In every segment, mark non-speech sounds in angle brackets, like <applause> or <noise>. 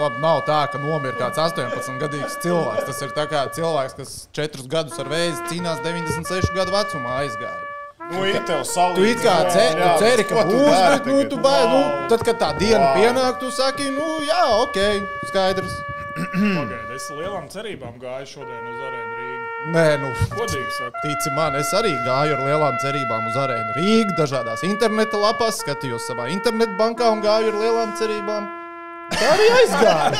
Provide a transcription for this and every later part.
nu, labi, nav tā, ka nomira kāds 18 gadīgs cilvēks. Tas ir kā cilvēks, kas 4 gadus ar vēzi cīnās 96 gadu vecumā aizgāja. Nu, ir tev salīdzinājums. Tu it kā ce, tu ceri, ka būs, bet nu, tu baigi, nu, tad, kad tā diena Wow. pienāk, tu saki, nu, jā, ok, skaidrs. Pagaid, es lielām cerībām gāju šodien uz arēnu Rīgā. Nē, nu, Godīgi sakot, Tici man, es arī gāju ar lielām cerībām uz arēnu Rīgā, dažādās interneta lapās, skatījos savā internetbankā un gāju ar lielām cerībām. Tā arī aizgāja.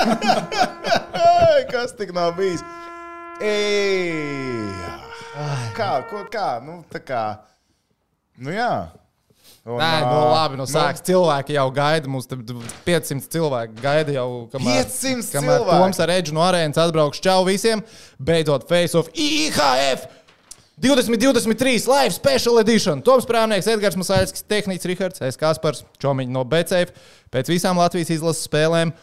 Ai, <laughs> kas tik nav bijis? Ej, kā, ko, kā, nu, tā kā, nu jā. Un, Nē, nu labi, nu sāks cilvēki jau gaida. Mums te 500 cilvēki gaida jau, kamēr, 500 kamēr cilvēki? Toms ar Edžu no arēnas atbraukšu čau visiem. Beidzot, Face of IHF 2023 Live Special Edition. Toms Prāvnieks, Edgars Masāļskis, Tehnicis Rihards, Es Kaspars, Čomiņš no BCF. Pēc visām Latvijas izlases spēlēm,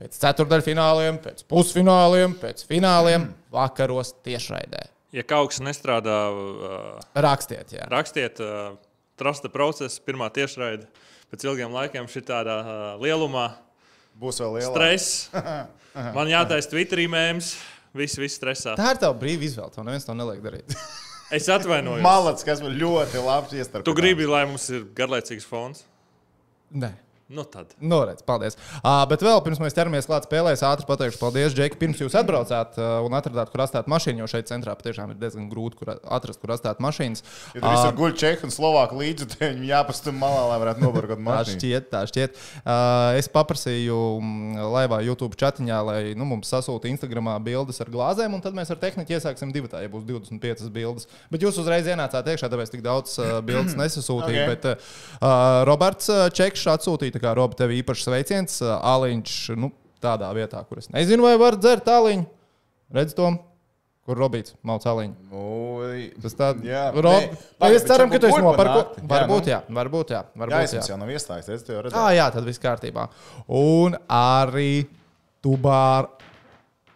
pēc ceturdaļfināliem, pēc pusfināliem, pēc fināliem, vakaros tiešraidē. Ja kaut kas nestrādā, uh, Rakstiet, jā. rakstiet, uh, trusta procesa, pirmā tiešraide. Pēc ilgiem laikiem šī tādā uh, lielumā, Būs vēl liela. stress. <laughs> Man jātaisa Twitterī mēms, viss, viss stresā. Tā ir tava brīva izvēle. Tev neviens to neliek darīt. <laughs> Es atvainojos. Malacis, kas man ļoti labi iestarp. Tu gribi, lai mums ir garlaicīgs fons? Nē. Nu tad. Noredz, paldies. Uh, bet vēl pirms mēs ķeramies klāt spēlē, es ātri pateikšu, paldies, Džeki. Pirms jūs atbraucāt uh, un atradāt, kur atstāt mašīnu, jo šeit centrā patiešām ir diezgan grūti kur atrast, kur atstāt mašīnas. Ja tur visur guļ čehi un slovāki līdzi, tad viņiem jāpastum malā, lai varētu nobargot <laughs> Tā mašīnu. šķiet, tā šķiet. Uh, es paprasīju mm, laivā, YouTube chatiņā, lai nu, mums sasūta Instagramā bildes ar glāzēm, un tad mēs ar tehniku iesāksim divu tā, ja būs 25 bildes. Bet jūs uzreiz ienācāt iekšā, tāpēc tik daudz uh, bildes <clears throat> nesasūtīju. Ok. Okay. Bet uh, Roberts uh, Čekšs atsūtīja, tā kā Robi, tev īpašs sveiciens. Aliņš, nu, tādā vietā, kur es nezinu, vai var dzert aliņu. Redz to, kur Robīts mauc aliņu. Ui, Tas tāds Jā, - Rob, pagaid, bet ceram, ka tu esi būs nopirku. burbuļnakti. Jā, Varbūt, nu. jā, varbūt, jā. Jā, Varbūt, jā. jums jau nav iestājies, es tev jau Ah, redzēju. jā, tad viss kārtībā. Un arī Tubār.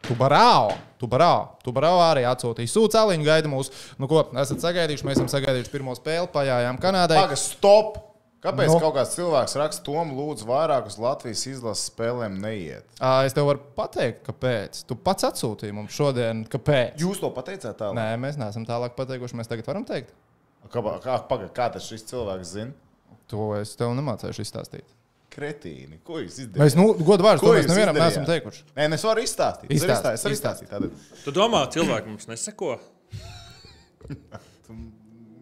Tubarāo. Tubarāo. Tubarāo arī atsūtīja sūcēliņu, gaida mūs. Nu, ko esat sagaidījuši? Mēs esam sagaidījuši pirmo spēli, pajājām Kanādai. Paga, stop! Kāpēc Nu. no. kaut kāds cilvēks raksta, Tom, lūdzu, vairāk uz Latvijas izlases spēlēm neiet? Ā, Es tev varu pateikt, kāpēc. Tu pats atsūtīji mums šodien, kāpēc. Jūs to pateicāt tālāk? Nē, mēs neesam tālāk pateikuši. Mēs tagad varam teikt. Kā, kā, paga, kā tas šis cilvēks zina? To es tev nemācīšu izstāstīt. Kretīni, ko jūs izdarījāt? Mēs, nu, godu vārdu, Ko to mēs nevienam izdarījāt? neesam teikuši. Nē, es varu izstāstīt. Izstāstīt. Izstāstīt. Tātad, Tu domā, cilvēki mums neseko? <laughs>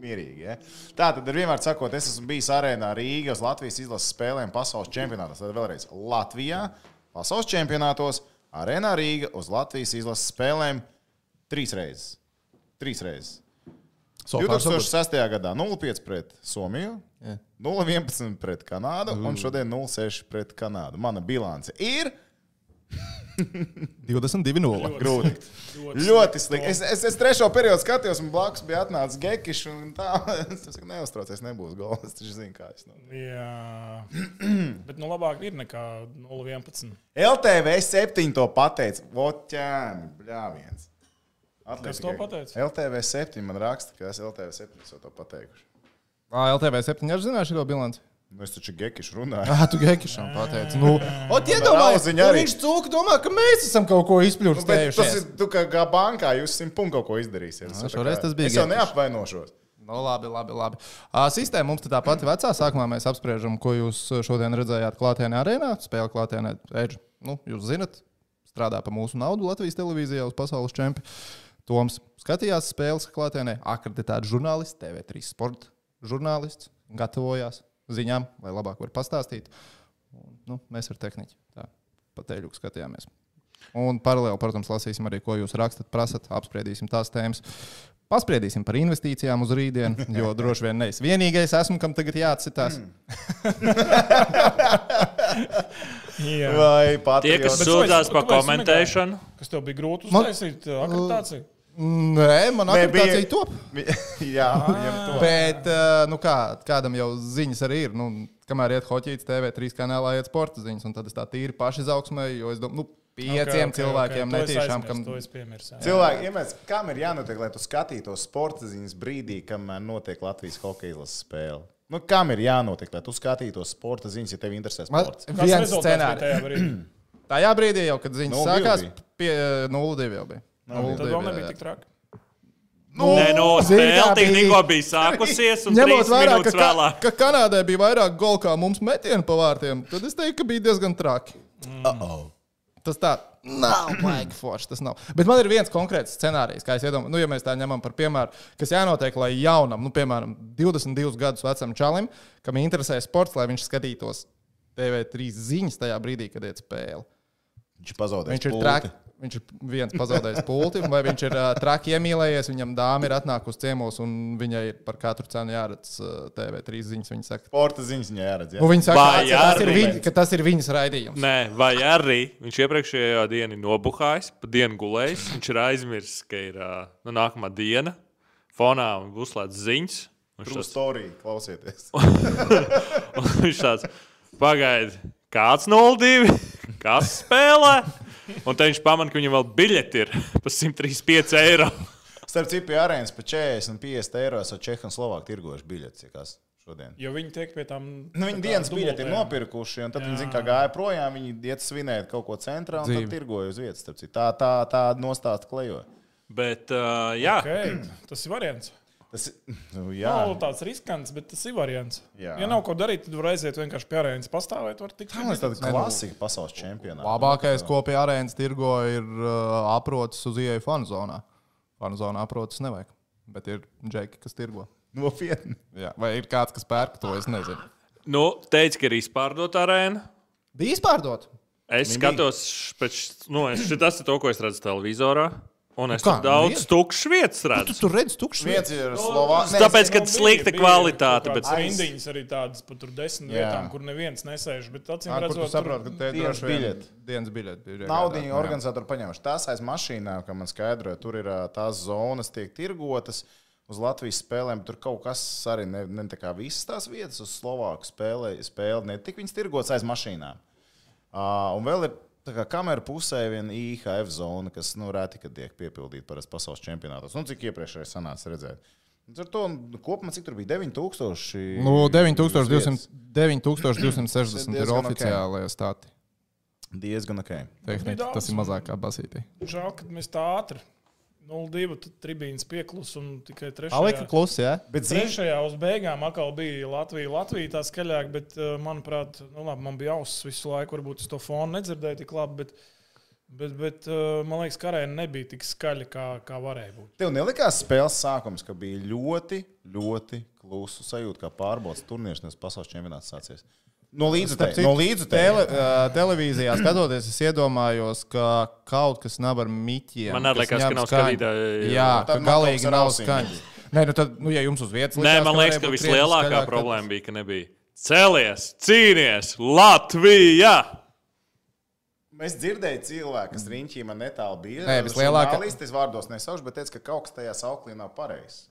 mierīgi. Ja? Tā tad ir vienmēr sakot, es esmu bijis arēnā Rīgas Latvijas izlases spēlēm pasaules čempionātos. Tad vēlreiz Latvijā pasaules čempionātos arēnā Rīga uz Latvijas izlases spēlēm trīs reizes. Trīs reizes. So far, so good. 2006. gadā 0,5 pret Somiju, Jā. 0,11 pret Kanādu un šodien 0,6 pret Kanādu. Mana bilance ir 22-0. grūti. Ļoti slikti. Es, es, es trešo periodu skatījos, un blakus bija atnācis Gekišs. Tā, <laughs> es saku, neuztraucies, nebūs gols. Taču zinu, kā es no. Jā, <clears throat> bet nu labāk ir nekā 0,11. LTV 7 to pateica. Voķēni, bļāviens. Kas to pateica? LTV 7 man raksta, ka es LTV 7 esmu to pateikuši. Ā, LTV 7 arī zināšu šo bilanci. Nu, es taču Gekišu runāju. Ah, tu Gekišam pateici. Nu, ot, iedomājies, ja arī. viņš cūka domā, ka mēs esam kaut ko Nu, bet tas izpļurstējuši. ir tu, kā, kā bankā, jūs simt punktu kaut ko izdarīsiet. Nu, Es tā šoreiz tas bija Es jau neapvainošos. Nu, labi, labi. labi. Ā, Sistēma mums tā pati vecā. Sākumā mēs apspriežam, ko jūs šodien redzējāt klātienē arēnā. Spēle klātienē, Edž. Nu, jūs zinat, strādā par mūsu naudu Latvijas televīzijā uz pasaules čempionu. Toms skatījās spēles klātienē, akreditēts žurnālists, TV3 sporta žurnālists, gatavojās ziņām, lai labāk varētu pastāstīt. Un, nu, mēs ar tehniķu tā pateļu skatījāmies. Un paralēli, protams, lasīsim arī, ko jūs rakstat, prasat, apspriedīsim tās tēmas. Paspriedīsim par investīcijām uz rītdienu, jo <laughs> droši vien ne es vienīgais esmu, kam tagad jāatcitās. <laughs> Jā. Vai Tie, patriots? kas sūdzās par komentēšanu, Kas tev bija grūti Man- uztaisīt uh, akreditāciju? Nē, man akreditācija bija- top. <laughs> Jā, viņam to. Bet, eh, nu kā, kādam jau ziņas arī ir. Nu, kamēr iet hoķīts TV3 kanālā, iet sporta ziņas, un tad es tā tīri paši izaugsmē, jo es domāju, nu, pieciem cilvēkiem netīšām, kam. To es piemirsu. jā. Cilvēki, iemēs, kam ir jānotiek, lai tu skatītos sporta ziņas brīdī, kamēr notiek Latvijas hokeja izlases spēle? Nu, kam ir jānotiek, lai tu skatītos sporta ziņas, ja tev interesē Man- sports? Kāds Viens scenārijs. <clears throat> tajā brīdī? Jau, kad ziņas 0-2 sākās, bija. pie 0-2 jau bija. Tad 0-2, vēl nebija tik traki. Nu, Nē, no spēles bija- tikko bija sākusies, un Ņemot vērā, ka, vēlāk. ka Kanādai bija vairāk golu kā mums metienu pa vārtiem, tad es teiktu, ka bija diezgan traki. Tas tā nav <clears throat> baigi forši. Tas nav. Bet man ir viens konkrēts scenārijs, kā es iedomājos, nu, ja mēs tā ņemam par piemēru, kas jānotiek, lai jaunam, nu, piemēram, 22 gadus vecam čalim, kam interesē sports, lai viņš skatītos TV3 ziņas tajā brīdī, kad iet spēle. Viņš pazaudēja. Viņš ir traki. Viņš ir viens pazaudējis pulti, vai viņš ir uh, traki iemīlējies. Viņam dāma ir atnākusi ciemos, un viņai ir par katru cenu jāredz uh, TV3 ziņas. Viņa saka, Sporta ziņas viņai jāredz. Jā. viņa saka Vai ka, tas ir viņ, ka tas ir viņas raidījums. Nē, vai arī viņš iepriekšējā dienā nobuhājis, pa dienu gulējis. Viņš ir aizmirsis, ka ir ā, nu, nākamā diena, fonā un būs slēdz ziņas. Un True šis story, klausieties. <laughs> Un viņš tāds pagaidi, kāds 0-2, kas spēlē. Un te viņš pamanīja, ka viņam vēl biļeti ir par 135 eiro. Starp citu, pie arēnas par 40 un 50 eiro esat Čehu un Slovāku tirgojuši biļetes. ja kas Šodien. Jo viņi tiek pie tām. Nu, viņi dienas biļeti ir nopirkuši, un tad viņi Jā. zina, kā gāja projām. Viņi iet svinēt kaut ko centrā un Dzīvi. tad tirgoja uz vietas. starp citu. Tā, tā, tā nostāsta klejoja. Bet, uh, jā, Okay, tas ir variants. Tas ir <laughs> nu. Nav tāds riskants, bet tas ir variants. Jā. Ja nav ko darīt, tad var aiziet vienkārši pie arēnas pastāvēt. Tā ir tāda nu, klasika pasaules čempionātā. Labākais, ko pie arēnas tirgo, ir uh, aprocis uz ieeju fanu zonā. Fanu zonā aprocis nevajag. Bet ir džeki, kas tirgo. Nopietni. Jā. Vai ir kāds, kas pērk to? Es nezinu. nu, teica, ka ir izpārdota arēna. Bija izpārdot. Es skatos, pēc, nu, es, tas ir to, ko es redzu televizorā. Un es kā, tur daudz vien- tukšas vietas Tu redzu. tur redzi tukšu Viens vietu. ir Slovākijas. Tāpēc, ka Nu, bija- slikta bija kvalitāte, bet- rindiņas arī tādas pa tur desmit Jā. vietām, kur neviens nesēž. Bet acīm Kur tu redzot, saproti, ka te ir dienas droši vien biļete. dienas iegādāta, jā. organizatori paņēmuši. Tās aiz mašīnām, kā man skaidroja, tur ir tās zonas, tiek tirgotas. Uz Latvijas spēlēm bet tur kaut kas arī ne, ne tā kā visas tās vietas, uz Slovāku spēlē, spēle netika viņas tirgotas aiz mašīnām. Uh, un vēl ir tā kā kamera pusē viena IHF zona, kas nu, reti kad tiek piepildīta parasti pasaules čempionātos. Nu, cik iepriekšēji sanāca redzēt. Ar to nu, kopumā cik tur bija 9000. Nu, uz 9200, vietas. 9260 ir Diezgan ok. oficiālajie stati. Diezgan ok. Tehniski, tas ir mazāk kā basītī. žēl, ka mēs tā ātri 0-2 tad tribīnas pieklus un tikai Palika trešajā. klusi, jā? Bet zini, Trešajā uz beigām atkal bija Latvija. Latvija tā skaļāk, bet, uh, manuprāt, nu, labi, man bija auss visu laiku. Varbūt es to fonu nedzirdēju tik labi, bet, bet, bet uh, man liekas, ka arēna nebija tik skaļa, kā, kā varēja būt. Tev nelikās spēles sākums, ka bija ļoti, ļoti klusu sajūta, kā pārbaudas turnīrs, nes pasaules čempionāts sācies. No līdzutēji. No. Tele, uh, televīzijā skatoties, es iedomājos, ka kaut kas nav ar miķiem. Man arī kas liekas, ka nav skaņu. skatītāju. Jā, Nu, kaut galīgi nav skaņas. Nē, nu tad, nu, ja jums uz vietas Nē, man liekas, ka vislielākā problēma bija, ka nebija cēlies, cīnies, Latvija! Mēs dzirdējām cilvēku, kas riņķī man netālu bija. Nē, vislielākā- Žurnālisti, es vārdos nesaušu, bet teica, ka kaut kas tajā sauklī nav pareizs.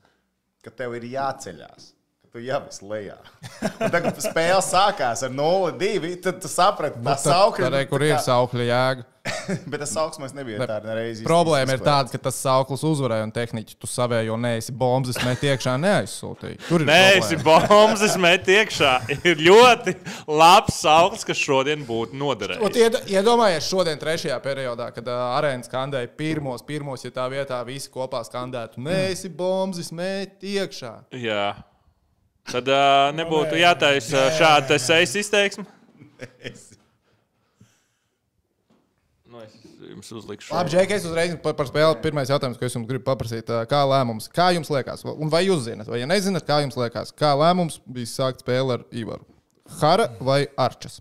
Ka tev ir jāceļās. Tu jau esi lejā. Un Tagad, kad spēle sākās ar 0-2, tad tu saprati, ka tā saukļa Tur, kur ir saukļa jēga. <laughs> Bet tas sauksmēs nebija tā nereizi. Problēma ir tāda, ka tas sauklis uzvarēja un tehniķi tu savējo neesi bombas, met iekšā neaizsūtīja. Tur ir Nē, esi problēma. bombas, es metu iekšā. Ir ļoti labs sauklis, kas šodien būtu ied, iedomājies šodien, trešajā periodā, kad uh, arēna skandēja pirmos, pirmos, ja tā vietā visi kopā skandētu. Nē, esi bombas, met iekšā. Jā. Tad uh, nebūtu jātaisa šāda sejas izteiksme. Nu, es jums uzlikšu. Labi, Džek, es uzreiz par, par spēli. Pirmais jautājums, ko es jums gribu paprasīt, kā lēmums, kā jums liekas, un vai jūs zinat, vai ja nezināt, kā jums liekas, kā lēmums bija sākt spēli ar Ivaru? Hara vai Arčs?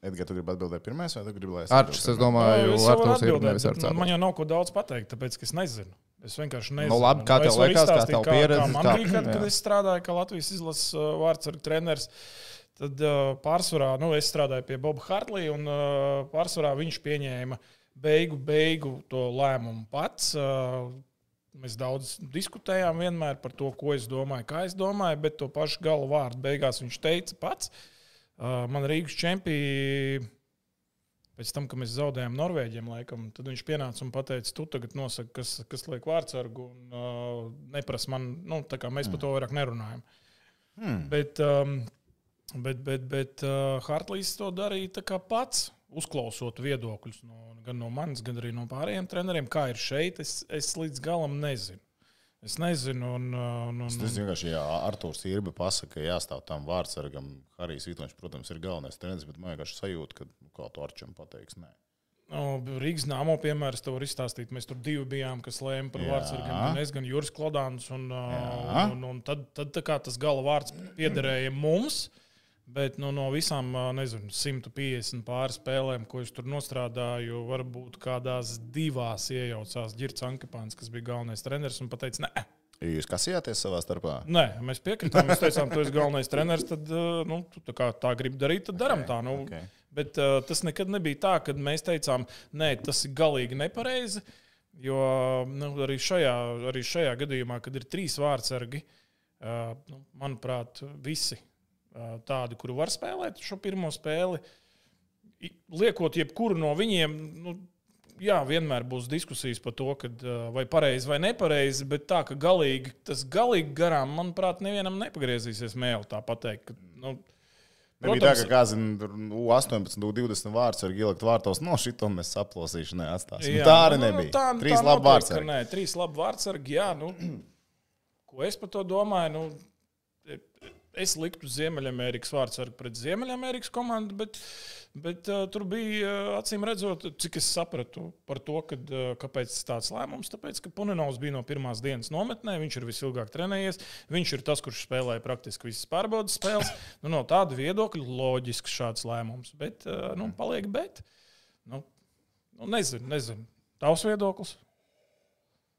Edgars, tu gribi atbildēt pirmais, vai tu gribi, lai es atbildētu? domāju, Es varu Arturs ir nevis bet ar man, cēlu. man jau nav ko daudz pateikt, tāpēc ka es nezinu. Es vienkārši nezinu. Nu, labi, kā Es tev liekas, kā izstāstīt, tava pieredze, Kā man kā- bija, kad, jā. kad es strādāju kā Latvijas izlases vārdsargu treneris. Tad pārsvarā nu, es strādāju pie Boba Hartlija, un pārsvarā viņš pieņēma beigu, beigu to lēmumu pats. Mēs daudz diskutējām vienmēr par to, ko es domāju, kā es domāju, bet to pašu galu vārdu beigās viņš teica pats. Man Rīgas čempions pēc tam, kad mēs zaudējām Norvēģiem, laikam, tad viņš pienāca un teica, tu tagad nosaki, kas, kas liek vārdsargu, un uh, neprasa man, nu, tā kā mēs par to vairāk nerunājam. Hmm. Bet, um, bet, bet, bet uh, Hartlīs to darīja pats. uzklausot viedokļus no, gan no manis, gan arī no pārējiem treneriem, kā ir šeit, es, es līdz galam nezinu. Es nezinu, un, un, un, Tas vienkārši, ja Arthurs Irba pasaka, ka jāstāv tam vārdsargam, Harijs Vitoņš, protams, ir galvenais treneris, bet man vienkārši sajūta, ka nu, kā tu Arčam pateiks, nē. Nu, Rīgas nāmo piemērs te var izstāstīt. Mēs tur divi bijām, kas lēma par vārdsargu. Gan es, gan Juris Klodāns. Un, un, un, un tad, tad tā kā tas gala vārds piederēja mums. Bet nu, no visām nezinu, 150 pāri spēlēm, ko es tur nostrādāju, varbūt kādās divās iejaucās Girts Ankepāns, kas bija galvenais treneris, un teica, nē, Jūs kasījāties savā starpā? Nē, mēs piekritām. Mēs teicām, tu esi galvenais treneris. Tad, nu, tu tā, kā tā gribi darīt, tad darām tā. Nu, ok. Bet uh, tas nekad nebija tā, ka mēs teicām, nē, tas ir galīgi nepareizi. Jo nu, arī, šajā, arī šajā gadījumā, kad ir trīs vārdsargi, uh, nu, manuprāt, visi tādi, kuri var spēlēt šo pirmo spēli, liekot jebkuru no viņiem. Nu, Jā, vienmēr būs diskusijas par to, kad, vai pareizi vai nepareizi, bet tā, ka galīgi, tas galīgi garām, manuprāt, nevienam nepagriezīsies mēlī tā pateikt. Ka, nu, Nebija tā, ka kāds U18, U20 vārds var ielikt vārtos, no šito mēs saplosīšu, neatstāsim. Jā, tā arī nu, nu, nebija. tā- Trīs labi vārds. Nē, trīs labi vārdsargi. Jā, nu, ko es par to domāju? Nu, es liktu Ziemeļamerikas vārdsargu pret Ziemeļamerikas komandu, bet, bet uh, tur bija uh, acīm redzot, cik es sapratu par to, kad, uh, kāpēc tāds lēmums. Tāpēc, ka Punenovs bija no pirmās dienas nometnē, viņš ir visilgāk trenējies, viņš ir tas, kurš spēlēja praktiski visas pārbaudas spēles. Nu, no tāda viedokļa loģisks šāds lēmums, bet uh, nu, paliek bet. Nu, nu, nezinu, nezinu. Tavs viedoklis?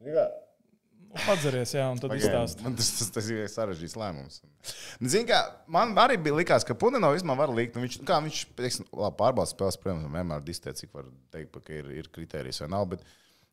Nu, Padzeries, jā, un tad izstāst. Man tas, tas, tas ir sarežģīts lēmums. Zin, kā, man arī bija likās, ka Punenovs vismaz var likt. nu Viņš, nu, kā, viņš teiksim, labi, pārbaudas spēles, protams, vienmēr distē, cik var teikt, ka ir, ir kriterijs vai nav. Bet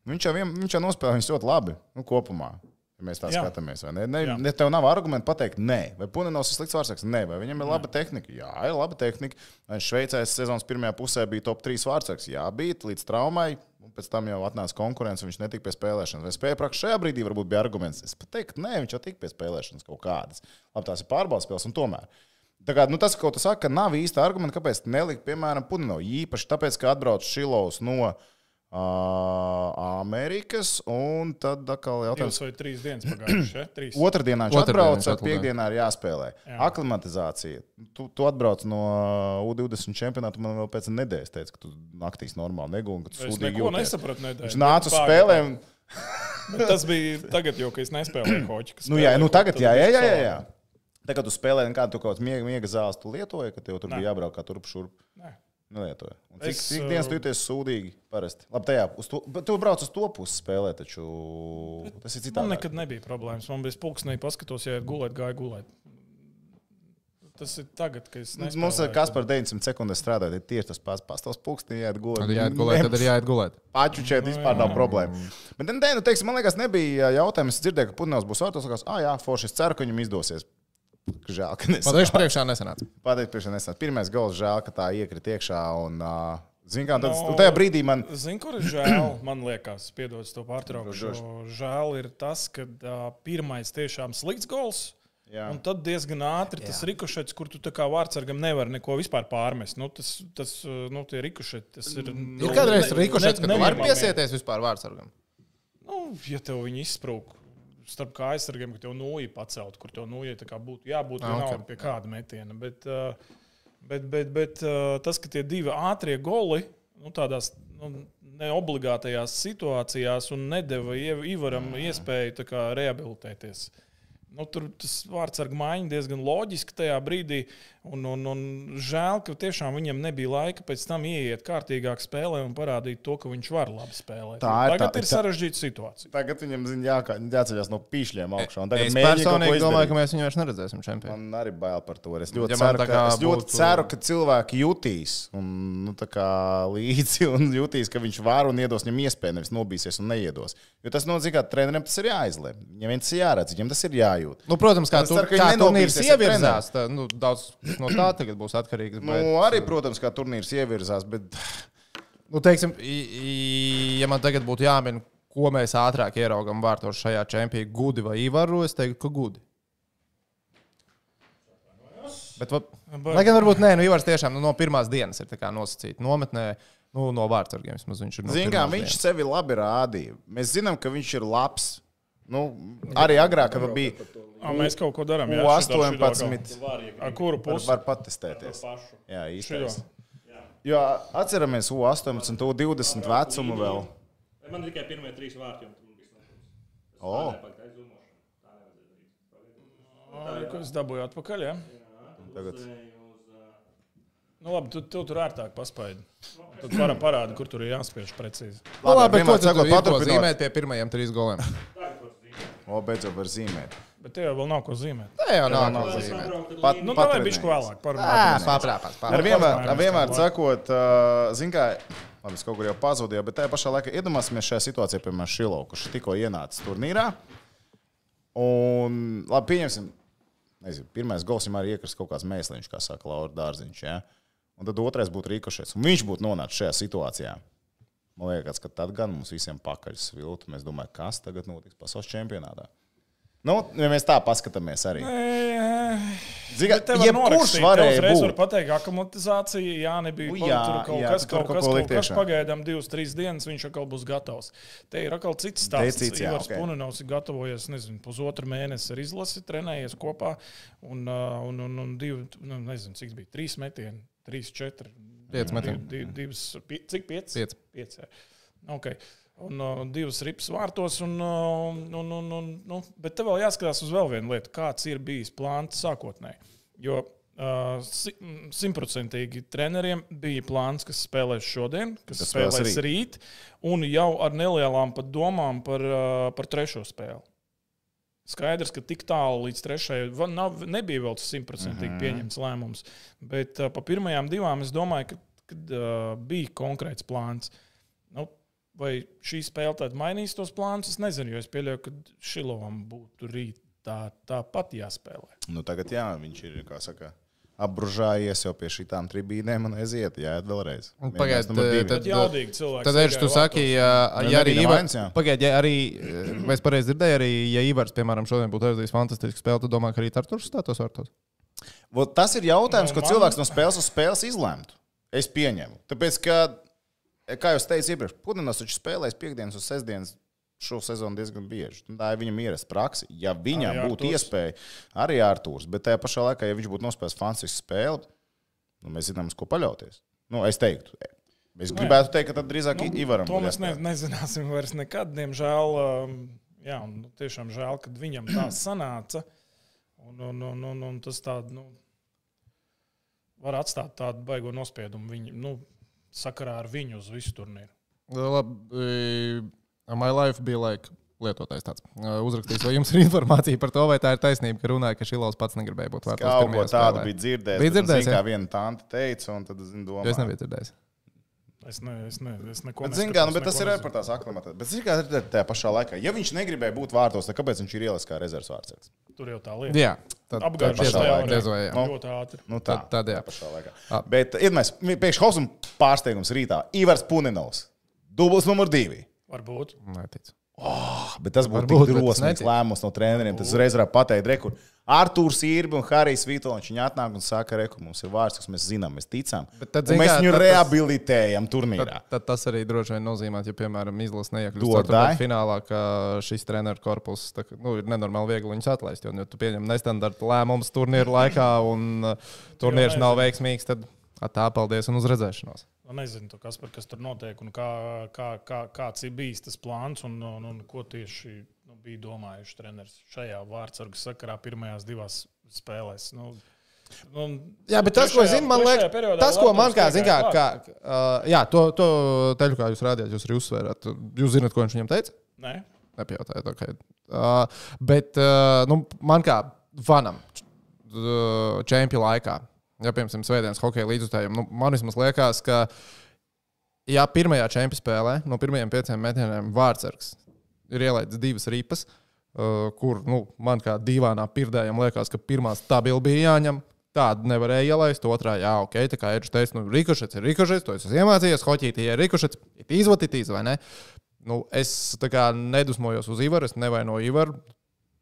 viņš jau, vien, viņš jau nospēlē viņus ļoti labi nu, kopumā. Ja mēs tā Jā. skatāmies, vai ne? Ne, Jā. ne tev nav argumentu pateikt, nē, vai Punenovs ir slikts vārdsargs, nē, vai viņam ir laba tehnika. Jā, ir laba tehnika. Viņš Šveicē sezonas pirmajā pusē bija top 3 vārdsargs. Jā, bija līdz traumai. Pēc tam jau atnāca konkurence, viņš netika pie spēlēšanas. Vai spēja praktiski šajā brīdī varbūt bija arguments? Es pat teiktu, nē, viņš jau tika pie spēlēšanas kaut kādas. Labi, tās ir pārbaudas spēles, un tomēr. Tā kā, nu, tas, ko tu saki, nav īsta argumenta, kāpēc nelikt, piemēram, Punino. Īpaši tāpēc, ka atbrauc Šilovs no uh, Amerikas, un tad atkal jautājums. Divas vai trīs dienas pagājušas. Ja? Otradienā viņš Otrdien atbrauc, viņš atlidoja. piekdienā ir jāspēlē. Jā. Aklimatizācija. Tu, tu atbrauc no U20 čempionāta, man vēl pēc nedēļas teica, ka tu naktīs normāli negūni, ka tu Es sūdīgi neko nesapratu. Nedēļ, Viņš nāca uz spēlēm. Bet <laughs> tas bija tagad, kad es nespēlēju hoķi. kas Nu, jā, nu tagad, jā, jā, bija jā, jā, jā. Tagad tu spēlē, nu, kādu tu kaut kādu miega, miega zāles tu lietoji, ka tev tur Nē. bija jābrauc kā turp šurp. Nē. Nelietoju. Un Cik, Es, cik dienas uh, tu jūties sūdīgi? Parasti. Labi, tajā, uz to, bet tu brauc uz to pusi spēlē, taču tas ir Man citādi. nekad nebija problēmas. Man bija pulksnī, paskatos, ja gulēt, gāja gulēt. Tas ir tagad, kad es Mums nespēlēju, ir kas par 900 sekundēs strādāt, ir tieši tas pats. Pastāvs pulkstī, jāiet gulēt. Tad jāiet gulēt, tad ir jāiet gulēt. Pačučēt vispār nav problēma. Bet, nu, teiksim, man liekas, nebija jautājums. Es dzirdēju, ka Punenovs būs vārtos. likās, Ah, jā, forši. Es ceru, ka viņam izdosies. Žēl, ka nesanāca. priekšā nesanāca. Pateikt, priekšā nesanāca. Pirmais gols, žēl, ka tā iekrita iekšā. Un, uh, Zini, kā tad, No. no... tajā brīdī man. Zinu, kur ir žēl. <clears throat> Man liekas, piedod to pārtraukšu. Žēl ir tas, ka uh, pirmais tiešām slikts gols. Jā. Un tad diezgan ātri tas rikošets, kur tu tā kā vārdsargam nevari neko vispār pārmest. Nu, tas, tas, nu, tie rikošeti, tas ir. Ir kādreiz rīkošies, ka tu vari piesieties vispār vārdsargam. Nu, ja tev viņi izsprūk starp kā aizsargiem, ka tev nūja pacelt, kur tev nūja būtu jābūt Ah, vienalga ok. pie kāda metiena. Bet, uh, bet, bet, bet uh, tas, ka tie divi ātrie goli nu, tādās nu, neobligātajās situācijās un nedeva Ivaram iespēju tā kā rehabilitēties. Nu, tur tas vārdsarga maiņa diezgan loģiski tajā brīdī. Un, un, un žēl, ka tiešām viņam nebija laika pēc tam ieiet kārtīgāk spēlē un parādīt to, ka viņš var labi spēlēt. Tā ir Tagad tā- ir tā- sarežģīta situācija. Tagad viņam zin, jā, jāceļās no pīšļiem augšā. Es personīgi domāju, ka mēs viņu vairs neredzēsim čempionu. Man arī bail par to. Es ļoti, Ja ceru, ka, es ļoti būtu- ceru, ka cilvēki jutīs un, nu, tā kā līdzi un jutīs, ka viņš var un iedos viņam iespēju, nevis nobīsies un neiedos. Jo tas nozīmē, ka trenerim tas ir jāizlemj. Viņam tas ir jāredz, viņam tas ir jājūt. Nu, protams, kā, tur, kā turnīrs ievirzās, tā, nu, daudz no tā tagad būs atkarīgs. Nu, Bet, arī, protams, kā turnīrs ievirzās, bet nu, teiksim, ja man tagad būtu jāmin, ko mēs ātrāk ieraugām vārtos šajā čempionā, gudi vai Ivaru, es teiktu, ka gudi. Bet, va, Bet- lai gan varbūt nē, nu, Ivars tiešām nu, no pirmās dienas ir nosacīts nometnē. Nu, no vārdsargiem vismaz viņš ir. No pirmās viņš dienas. sevi labi rādīja. Mēs zinām, ka viņš ir labs. Nu, arī agrāk, bija Ā, Mēs kaut ko darām. U18. Ar kuru pusi? var patestēties. Jā, īstenībā. Jo atceramies U18, U20 vecumu vēl. Man tikai pirmie trīs vārti. O, Ko es dabūju atpakaļ? Ja? tagad. Nu, labi, tu, tu tur ārtāk paspaidi. Tad parādi, kur tur ir jāspiež precīzi. Nu, labi, bet ko tu sakot, tur paturpinot. zīmēt pie pirmajiem trīs goliem? <laughs> <laughs> O, beidzot var zīmēt. Bet te jau vēl nav ko zīmēt. Tā jau nav nav ko zīmēt. Pat, Nu, tā vai patrenējies. bišķi vēlāk Ā, parunāsim. Paprāpās, Ar vienmēr, ar vienmēr sakot, zin kā, labi, es kaut kur jau pazudīju, bet tajā pašā laikā iedomāsimies šajā situācijā, piemēram, Šilo, kurš tikko ienācis turnīrā. Un, labi, pieņemsim, nezinu, pirmais gols viņam arī iekrist kaut kāds mēsliņš, kā saka Laura Dārziņš. Ja? Un tad otrais būtu Rīkošs. Un viņš būtu nonācis šajā situācijā. Man liekas, ka tad gan mums visiem pakaļ sviltu. Mēs domājam, kas tagad notiks pasaules čempionātā. Nu, ja mēs tā paskatāmies arī. Var jebkurš norakstīt, varēja uzreiz var būt. pateikt, aklimatizācija, jā, nebija Nu, pa- jā, tur kaut jā, kas, tu tur kaut kaut kas, ko kaut likt kas pagaidām divas, trīs dienas, viņš atkal būs gatavs. Te ir atkal cits stāsts. Decīts, jā, Ivars ok. Punenovs ir gatavojies, nezinu, pusotru mēnesi ar izlasi, trenējies kopā, un, uh, un, un, un divi, nu, nezinu, cik bija, trīs metieni, trīs, četri. Pieci metieni. Div, div, divas, pie, cik pieci? Pieci. Pieci, jā. Okay. Un uh, divas ripas vārtos, un, uh, un, un, un, un, nu, bet te vēl jāskatās uz vēl vienu lietu, kāds ir bijis plāns sākotnēji. Jo si- simtprocentīgi treneriem bija plāns, kas spēlēs šodien, kas Kas spēlēs spēlēs rīt, un jau ar nelielām pat domām par, uh, par trešo spēli. Skaidrs, ka tik tālu līdz trešajai nav, nebija vēl simtprocentīgi Mhm. pieņemts lēmums. Bet uh, pa pirmajām divām es domāju, ka kad, uh, bija konkrēts plāns. Nu, vai šī spēle tad mainīs tos plānus? Es nezinu, jo es pieļauju, ka Šilovam būtu rīt tā, tāpat jāspēlē. Nu, tagad jā, viņš ir kā saka, apbružājies jau pie šīm tribīnēm un aiziet. Jā, vēlreiz. Un Mēģinājums pagaid, numur divi. tad- jaudīgi cilvēki. Tad, Edž, tu saki, ja, ja arī Ivars, nevainas, jā. pagaid, ja arī, eh, vai es pareizi dzirdēju, arī, ja Ivars, piemēram, šodien būtu aizdījis fantastisku spēli, tad domā, ka arī Tarturs stātos vārtos? Vot Tas ir jautājums, Nu, ko man- cilvēks no spēles uz spēles izlemtu. Es pieņemu. Tāpēc, ka, kā jau teicu iepriekš, Pudinas taču spēlēs piekdienas un sestdienas. Šo sezonu diezgan bieži. Un Tā ir viņam ierasta praksa. Ja viņam Arī būtu Artūrs. iespēja, arī Arthurs, bet tajā pašā laikā, ja viņš būtu nospēlējis fantastisku spēli, nu, mēs zinām, uz ko paļauties. Nu, es teiktu, es gribētu teikt, ka tad drīzāk nu, Ivaram To mēs ne, nezināsim vairs nekad. Diemžēl, um, jā, un nu, tiešām žēl, ka viņam tā <clears throat> sanāca. Un, un, un, un, un tas tādu, nu, var atstāt tādu baigo nospiedumu viņu, nu, sakarā ar viņu uz visu turnīru. Labi, my life bija like. Lietotājs tāds uh, uzrakstījis, vai jums ir informācija par to, vai tā ir taisnība, ka runāja, ka Šilovs pats negribēja būt vārtos. Kaut ko tādu bija dzirdējis. Bija bet, dzirdējis, zini, kā viena tante teica, un tad es Jo domāju, Es nebiju dzirdējis. Es, ne, es, ne, es neko Bet, zin, kā, nu, bet tas ir par tās aklimatēm. Bet, zin, kā, ir tajā pašā laikā, ja viņš negribēja būt vārtos, tad kāpēc viņš ir ielicis kā rezerves vārds? Tur jau tā lieta. Jā, tad Apgājušajā diez vai, laikā. diez vai, jā. Nu. ļoti ātri. Nu, tā, Tad- tad jā. pašā laikā. Bet, iedomājieties, pēkšņi Hausam pārsteigums rītā. Ivars Puninovs, dubls numur divi. Varbūt. Neticu. Bet tas būtu es drosmīgs lēmums no treneriem. Tas uzreiz var pateikt, rekur. Arthurs Irbi un Harijs Vitoņš. Viņi atnāk un saka, rekur, mums ir vārds, kas mēs zinām, mēs ticam. Tad, Un zini mēs viņu rehabilitējam turnīrā. Tad, tad tas arī droši vien nozīmē, ja, piemēram, izlase Do or neiekļūst finālā, ka šis treneru korpus tā, nu, ir nenormāli viegli viņus atlaist. Jo, ja tu pieņem nestandarta lēmumus turnīra laikā un uh, turnīrs nav veiksmīgs, tad tā paldies un uz redzēšanos. Nu, nezinu, tu, kas, par- kas tur notiek un kā, kā, kā, kāds ir bijis tas plāns un, un, un ko tieši nu, bija domājuši treneris šajā vārdsargas sakarā pirmajās divās spēlēs. Nu, nu, Jā, bet tas, ko es zinu, man liekas, tas, ko man kā, zin, kā, tikai kā uh, jā, to, to teļu, kā jūs rādījāt, jūs arī uzsvērāt. Jūs zināt, ko viņš viņam teica? Nē, Nepajautājiet, ok. Uh, bet uh, nu, man kā fanam, uh, čempionu laikā, ja piemēram, svētdienas hokeja līdzjutējiem, nu, man vismaz liekas, ka, ja pirmajā čempionu spēlē no pirmajiem pieciem metieniem vārdsargs ir ielaidis divas ripas, uh, kur nu, man kā divānā pirdējam liekas, ka pirmā stabili bija jāņem. Tādu nevarēja ielaist. Otrā, jā, ok, tā kā Edžers teica, nu, rikošets ir rikošets, to es esmu iemācījies. Hoķītī ir rikošets, ir izvatitīs vai ne. Nu, es tā kā nedusmojos uz Ivaru, es nevainoju Ivaru.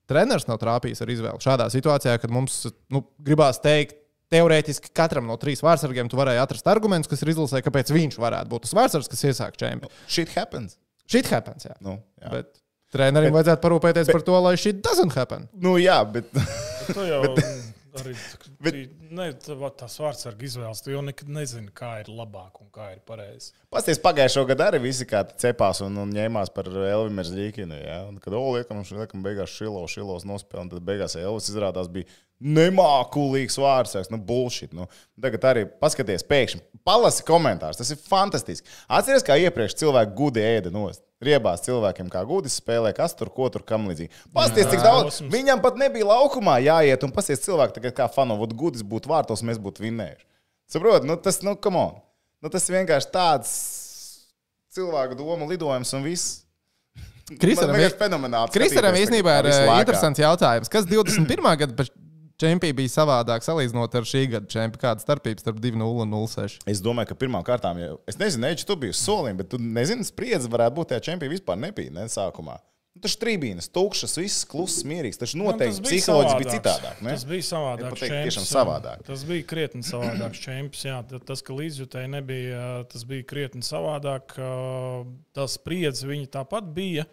Treneris nav trāpījis ar izvēli. Šādā situācijā, kad mums nu, gribās teikt, Teorētiski katram no trīs vārdsargiem tu varēji atrast argumentus, kas ir izlasē, kāpēc viņš varētu būt tas vārdsargs, kas iesāk čempionu. Shit happens. Shit happens, jā. Nu, jā. Bet trenerim bet, vajadzētu parūpēties bet, par to, lai shit doesn't happen. nu, jā bet Tu jau <laughs> arī <laughs> bet- ne, tā- tas vārds ar izvēles. Tu jau nekad nezini, kā ir labāk un kā ir pareizi. Pasties, pagājušo gadu arī visi kā cepās un, un ņēmās par Elvinu Zļīkinu. Ja? Un, kad Ola liekam, viņš liekam, beigās šilo, šilos nospēlēja, un tad beigās Elvis izrādās bija nemākulīgs vārds. Nu, bullshit. Nu. Tagad arī paskaties, pēkšņi palasi komentārus. Tas ir fantastiski. Atceries, kā iepriekš cilvēki gudi ēda nost. Riebās cilvēkiem, kā gudis spēlē, kas tur, ko tur, kam līdzīgi. Pasties, cik daudz. Viņam pat nebija laukumā jāiet, un pasties cilvēki, tagad kā fanu, vot gudis būtu vārtos, mēs būtu vinnējuši. Saprotiet, nu, tas, nu, come on. Nu, tas vienkārši tāds cilvēku domu lidojums un viss. Kristaram ir- fenomenāli. Kristaram īstenībā ir interesants jautājums. Kas <clears throat> 21. gada čempionā bija savādāk salīdzinot ar šī gada čempionu? Kāda starpība starp 2-0 un 0-6? Es domāju, ka pirmām kārtām, ja, es nezinu, Eģis, tu biji uz soliem, bet tu nezini, spriedzi varētu būt tajā čempionā vispār nebija, ne sākumā. Nu, Tas trībīnas, tukšas, viss kluss, mierīgs. Taču Nu, noteikti tas bija psiholoģiski bija citādāk. Ne? Tas bija savādāk. Ja pat teikt, čemps, tiešām savādāk. Tas bija krietni savādāks čempions. Jā, tas, ka līdzjutēji nebija, tas bija krietni savādāk. Tas spriedzi viņi tāpat bija.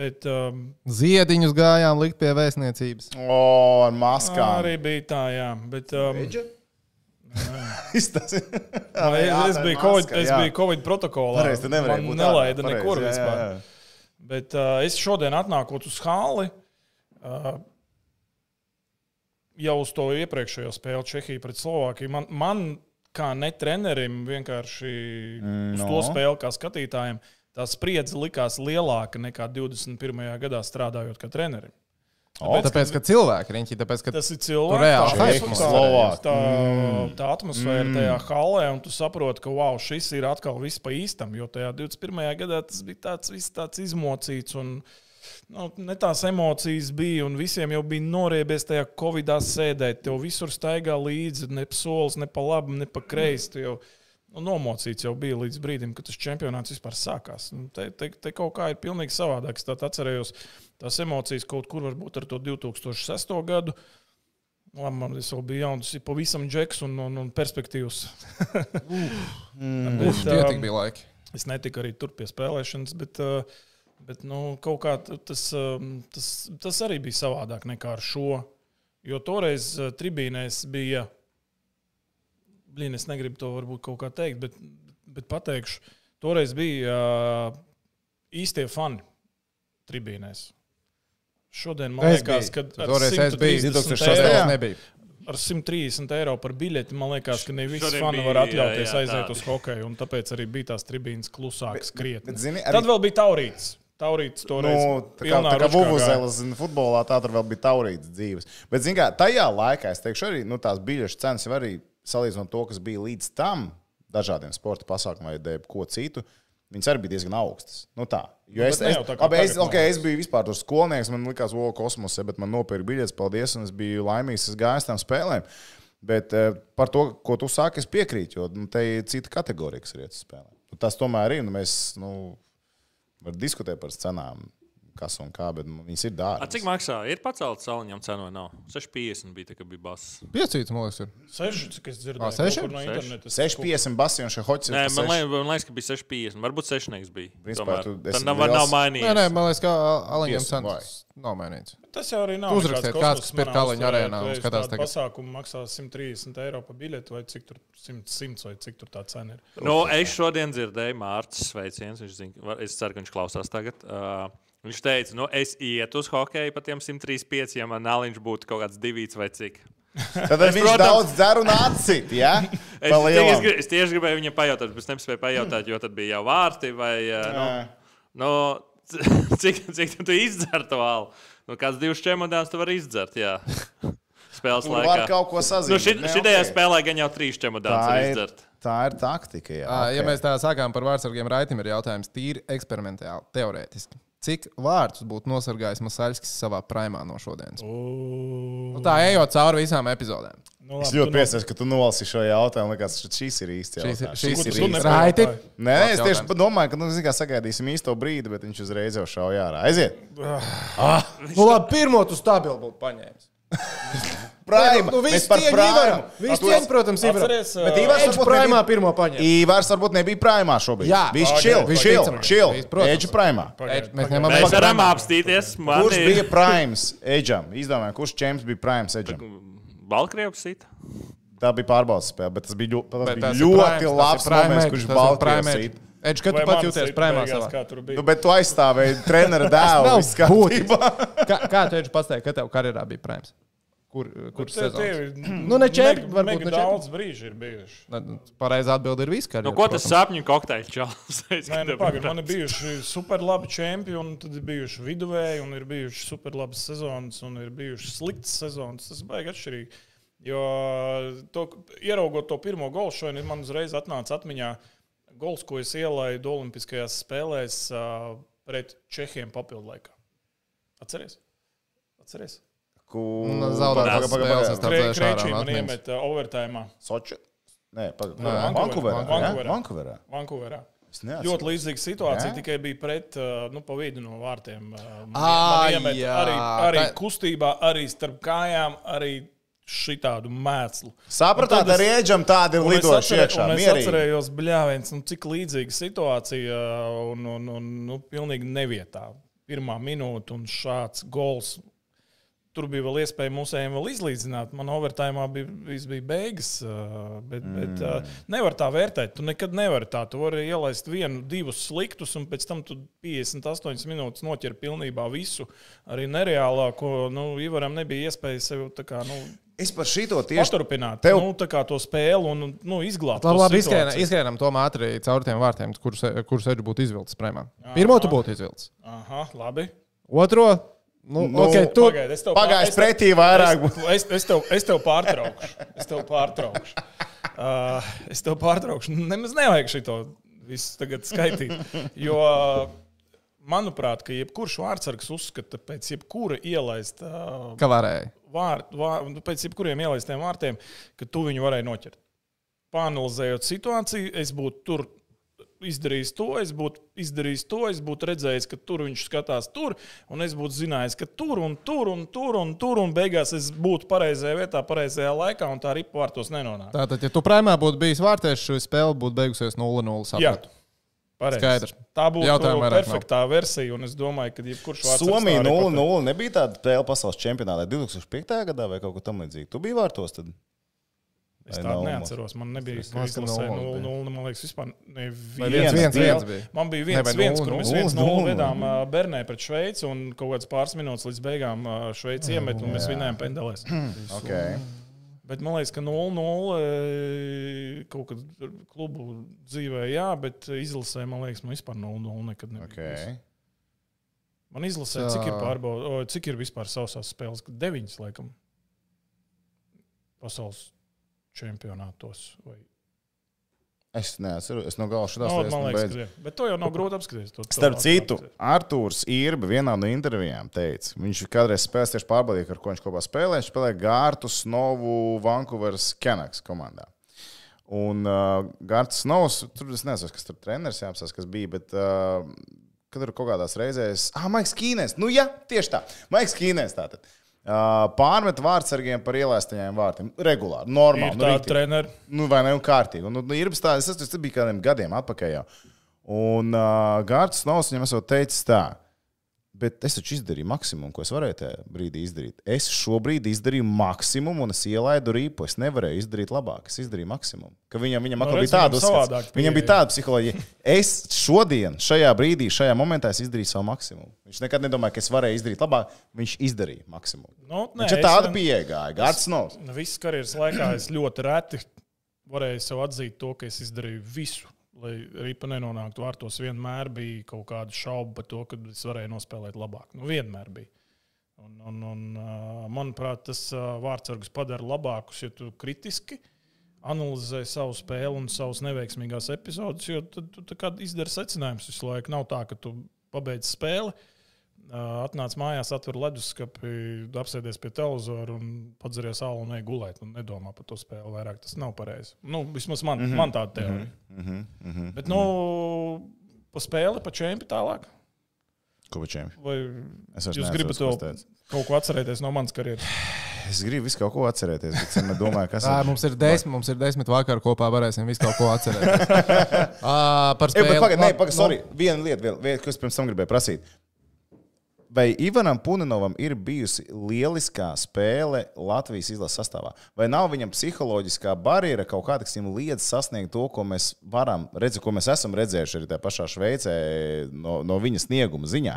Bet um, Ziediņus gājām likt pie vēstniecības. O, ar maskām. arī bija tā, jā. Bet, um, Izstāsti. <laughs> es, es, biju COVID, es biju Covid protokolā. Nevarēji Man būt nelaida ārā. nekur jā, vispār. jā, jā. Bet uh, es šodien atnākot uz hali, uh, jau uz to iepriekšējo spēli Čehija pret Slovākiju. Man, man kā ne trenerim, vienkārši mm, uz no. to spēli kā skatītājiem, tā spriedze likās lielāka nekā 21. gadā strādājot kā trenerim. O, Tāpēc, ka cilvēki riņķi, tāpēc, ka Tas ir cilvēks. reāli tā, tā, Slovāki. tā, tā atmosfēra mm. tajā halē, un tu saproti, ka wow, šis ir atkal viss pa īstam. Jo tajā 21. gadā tas bija tāds, viss tāds izmocīts. Un, Nu, ne tās emocijas bija, un visiem jau bija noriebies tajā covidā sēdēt. Tev visur staigā līdzi, ne pa solis, ne pa labi, ne pa kreisi. Tu Jau, nu, nomocīts jau bija līdz brīdim, kad tas čempionāts vispār sākās. Nu, te, te, te kaut kā ir pilnīgi savādāk. Es tā atcerējos tās emocijas kaut kur varbūt ar to 2006. gadu. Labi, man tas vēl bija jauns, ir pavisam džeks un, un, un perspektīvs. <laughs> Bet, tie um, bija laiki. Es netiku arī tur pie spēlēšanas, bet, uh, bet nu, kaut kā tas, um, tas, tas arī bija savādāk nekā ar šo. Jo toreiz uh, tribīnēs bija. Blīn, es negribu to varbūt kaut kā teikt, bet, bet pateikšu, toreiz bija uh, īstie fani tribīnēs. Šodien man Es liekas, biju. ka ar Toreiz es biju 130 2006. eiro- Jā. Tas nebija. ar 130 eiro par biļeti, man liekas, ka ne visi fani var jā, atļauties jā, aiziet tādi. uz hokeju, un tāpēc arī bija tās tribīnas klusākas krietni. Bet, zini, Tad arī, vēl bija taurīts. Taurīts toreiz nu, tā kā, tā kā gāja. Vuvuzelas futbolā tā tur vēl bija taurītas dzīves. Bet, zini, kā tajā laikā, es teikšu, arī nu, tās biļešu cenas jau arī salīdzinot to, kas bija līdz tam dažādiem sporta pasākumiem vai ko citu. Viņas arī bija diezgan augstas. Nu, tā. Jo es, ne es, tā labi, es, okay, es biju vispār tur skolnieks, man likās, o, kosmosē, bet man nopirka biļetes, paldies, un es biju laimīgs, es gāju uz tām spēlēm. Bet eh, par to, ko tu saki, es piekrītu, jo nu, te ir cita kategorija, kas ir iet uz spēlēm. Nu, tas tomēr ir, nu, mēs nu, varam diskutēt par cenām, kas un kā, bet nu, viņas ir A, dārgas. cik maksā? Ir pacēlts saliņam cenu vai nav? 6,50 bija, tā, kad bija bass. Piecīts, man liekas, ir. Seši, cik es dzirdēju, Ā, seši? kaut kur no Seši. interneta. 6,50 basī un šie hoci. Nē, man, liek, man liekas, ka bija 6,50. Varbūt 6,50 bija. Principā Tomēr. tu esi nav, liels- nav Nē, mainījies. nē, man liekas, ka vai? centus nav mainīts. Tas jau arī nav. Uzrakstiet, kāds kosmos pirk manā Aliņu uzturē. arēnā un skatās tagad. Pasākumu maksā 130 eiro par biļeti, vai cik tur 100, 100 vai cik tur tā cena ir. Nu, es šodien dzirdēju Mārcis sveicienus. Viņš var- es ceru, ka viņš klausās tagad. Uh, viņš teica, nu, es ietu uz hokeju pa tiem 135, ja man nāliņš būtu kaut kāds divīts vai cik. Tad viņš protams- daudz dzer un atcīt. Ja? <laughs> Es, Pa es, es, es tieši gribēju viņam pajautāt, bet es nespēju pajautāt, jo tad bija jau vārti vai uh, nu, nu, <laughs> cik, cik tu izdzer to alu. Nu, kāds divs čemodāns tu vari izdzert, jā. Spēles var laikā. kaut ko sazīmēt. Nu, šit, Ne, šitajā ok. spēlē gan jau trīs čemodāns var ir, izdzert. tā ir taktika. Jā, Ā, Ja ok. mēs tā sākām par vārdsargiem, Raitim ir jautājums tīri eksperimentāli, teorētiski. Cik vārdus būtu nosargājis Masaļskis savā primā no šodienas? Nu, tā ejot cauri visām epizodēm. Nu, Es labi, ļoti tu priecājos, ka tu nolasi šo jautājumu. Liekas, šis ir īsts Šīs ir- jautājums. šīs Tu- ir nepajautāji. Raiti. Nē, es tieši jautājums. domāju, ka nu, zini kā, sagaidīsim īsto brīdi, bet viņš uzreiz jau šauja ārā. Aiziet! Nu, labi, pirmo tu stabili būtu paņēmis. <laughs> Prime. Nu, viss par Prime. Viss cieņ, protams. Atceries, Bet Ivars varbūt primā nebija- pirmo paņem. Ivars varbūt nebija primā šobrīd. Jā. Pagaid, chill, pagaid, chill, chill. Edge Edge, mēs varam apstīties. Kurš ir- bija primes Edgeam? Izdomājām, kurš čempions bija primes Edgeam. Baltkrievs sita. Tā bija pārbaudas spēle, bet tas bija, ļo, tas bija ir ļoti Prime, tas labs ir Prime moments, Edge, kurš ir Prime sit. Edge, kad tu Vai pats man jūties beigās, savā. Nu, bet tu aizstāvēji treneru <laughs> dēlu. Kā, kā tu Edge pats teici, ka tev karjerā bija primes? Kur, kurš Tie- tie sezonas? ir- <clears throat> Nu, ne čempi- mega- varbūt mega ne Daudz brīži ir bijuši. Pareizā atbilde ir viss, ka Nu, ko tas sapņu kokteļs čels? <laughs> Nē, nu, pagaid, man ir bijuši super labi čempioni, tad ir bijuši viduvēji, un ir bijušas super labas sezonas, un ir bijušas sliktas sezonas. Tas baigi atšķirīgi. Jo to, ieraugot to pirmo golu šodien, man uzreiz atnāca atmiņā gols, ko es ielaidu Olimpiskajās spēlēs uh, pret Čehiem papildu laikā. Atceries? Atceries? Un zaudētās Pagaid, pagaid, spēles es tādu zēšu ārā man atmiņas. iemet uh, overtime Soči? Nē, pagaid. Nē. Vankuverā. Vankuverā. jā? Vankuverā. Vankūverā. Es neatceros. Ļoti līdzīga situācija, Jā? tikai bija pret, uh, nu, pa vidu no vārtiem. uh, iemet jā. arī, arī Tā- kustībā, arī starp kājām, arī šitādu mēslu. Sapratāt, es- Un es lidojuši atcerē- iekšā. Es atcerējos, bļāviens, nu, cik līdzīga situācija un, un, un nu, pilnīgi nevietā. Pirmā minūte un šāds gols. Tur bija vēl iespēja mūsējiem vēl izlīdzināt. Man overtājumā bija, viss bija beigas, bet, mm. bet nevar tā vērtēt. Tu nekad nevari tā. Tu vari ielaist vienu, divus sliktus, un pēc tam tu 58 minūtes noķer pilnībā visu. Arī nereālāko. Nu, Ivaram nebija iespēja sev tā kā. Nu, Es par šito tieši Paturpināt Tev- nu, tā kā to spēli un nu, izglābt. Labi, to labi izskrienam, izskrienam to ātri caur tiem vārtiem, kurus kurus Edge būtu izvilcis prēmā. Pirmo tu būtu izvilcis. Aha, labi. Otro, nu, Nu, okay, tu, Pagaid, es tev tev- pretī vairāk. Es, es, es, tev, es tev pārtraukšu. Es tev pārtraukšu. Uh, <laughs> es tev pārtraukšu. Nemaz nevajag šito visu tagad skaitīt. Jo, manuprāt, ka jebkurš vārdsargs uzskata pēc jebkura ielaista uh, ka varēja. vārdu, vārdu, pēc jebkuriem ielaistiem vārtiem, ka tu viņu varēji noķert. Pāanalizējot situāciju, es būtu tur izdarījis to, es būtu izdarījis to, es būtu redzējis, ka tur viņš skatās tur, un es būtu zinājis, ka tur un tur un tur un tur, un beigās es būtu pareizajā vietā, pareizajā laikā, un tā arī pārtos nenonāk. Tātad, ja tu prēmā būtu bijis vārtieši, šī spēle būtu beigusies 0-0. Jā, sapratu. pareizi. Skaidrs. Tā būtu vairāk nav. perfektā versija, un es domāju, ka jebkurš vārds Somija 0-0 nebija tāda spēle pasaules čempionātā 2005. gadā vai kaut ko tamlīdzīgu. Tu biji vārtos tad? Es tādu neatceros. Man nebija izlasē 0-0 bija. 0-0. Man liekas, vispār neviens. Man bija viens, viens 0-0? kur mēs viens 0-0 no vedām ā, Bernē pret Šveici, un kaut kāds pāris minūtes līdz beigām Šveici iemet, un mēs vinējām pendelēs. <clears throat> Bet man liekas, ka 0-0 e, kaut kad klubu dzīvē, jā, bet izlasē, man liekas, man vispār 0-0 nekad nebija. Okay. Man izlasē, cik ir pārbaudījis, cik ir vispār sausās spēles? Deviņas, laikam, pasaules čempionātos. Vai... Es neatceros, es no gala ka ir. Bet to jau nav grūti apskatīties. To- to Starp citu. Arthurs Irba vienā no intervijām teica, viņš kādreiz spēlēja tieši pārbaudīt, ar ko viņš kopā spēlē. Viņš spēlēja Gārtu Snovu Vancouveras Canucks komandā. Un uh, Gārts Snovs, tur es nezinu, kas tur treneris jāapsās, kas bija, bet uh, kad ir kaut kādās reizēs, ah, Maiks Kīnēs, nu jā, tieši tā, Maiks Kīnēs tātad. Uh, pārmet vārdsargiem par ielaistajiem vārtiem. Regulāri, normāli. Ir nu, riktīgi. treneri. Nu, vai ne? Un kārtīgi. Un, nu, ir tā, es tas bija kādiem gadiem atpakaļ. Jau. Un uh, Gārds Snovs viņam esot teicis tā. Bet es taču izdarīju maksimumu, ko es varēju tajā brīdī izdarīt. Es šobrīd izdarīju maksimumu, un es ielaidu rīpu. Es nevarēju izdarīt labāk. Es izdarīju maksimumu. Ka viņam, viņam, Nu, nu, redz, bija tāda uzskats. Viņam bija tāda psiholoģija. Es šodien, šajā brīdī, šajā momentā es izdarīju savu maksimumu. Viņš nekad nedomāja, ka es varēju izdarīt labāk. Viņš izdarīja maksimumu. Nu, nē, Viņš tāda ne- pieeja. Gārds. Nu, Visas karjeras laikā es ļoti reti varēju sev atzīt to, ka es izdarīju visu. Lai ripa nenonāktu vārtos, vienmēr bija kaut kāda šauba par to, ka es varēju nospēlēt labāk. Nu, vienmēr bija. Un, un, un, manuprāt, tas vārdsargus padara labākus, ja tu kritiski analizē savu spēli un savus neveiksmīgās epizodes. Jo tad tu izdari secinājumus visu laiku. Nav tā, ka tu pabeidz spēli, atnāc mājās, atver leduskapi, apsēdies pie televizora un padzeries ālu un ej gulēt. Un nedomā par to spēli vairāk. Tas nav pareizi. Nu, vismaz man, mm -hmm. man tāda teorija. Mm Mhm, mhm. -hmm. Bet, nu, pa spēli, pa čempi tālāk. Ko pa čempions? Vai jūs gribat to kaut ko atcerēties no manas karjeras? Es gribu visu kaut ko atcerēties, bet es domāju, kas Tā, <laughs> ir. mums ir desmit, mums ir desmit vakar kopā, varēsim visu kaut ko atcerēties. <laughs> uh, par spēli. bet Pagaid, pagaid, sorry. Viena lieta, vēl, viena, ko es pirms tam gribēju prasīt. Vai Ivanam Puninovam ir bijusi lieliskā spēle Latvijas izlases sastāvā? Vai nav viņam psiholoģiskā barjera kaut kāda, kas viņam liedz sasniegt to, ko mēs varam redzēt, ko mēs esam redzējuši arī tajā pašā Šveicē no, no viņa snieguma ziņā?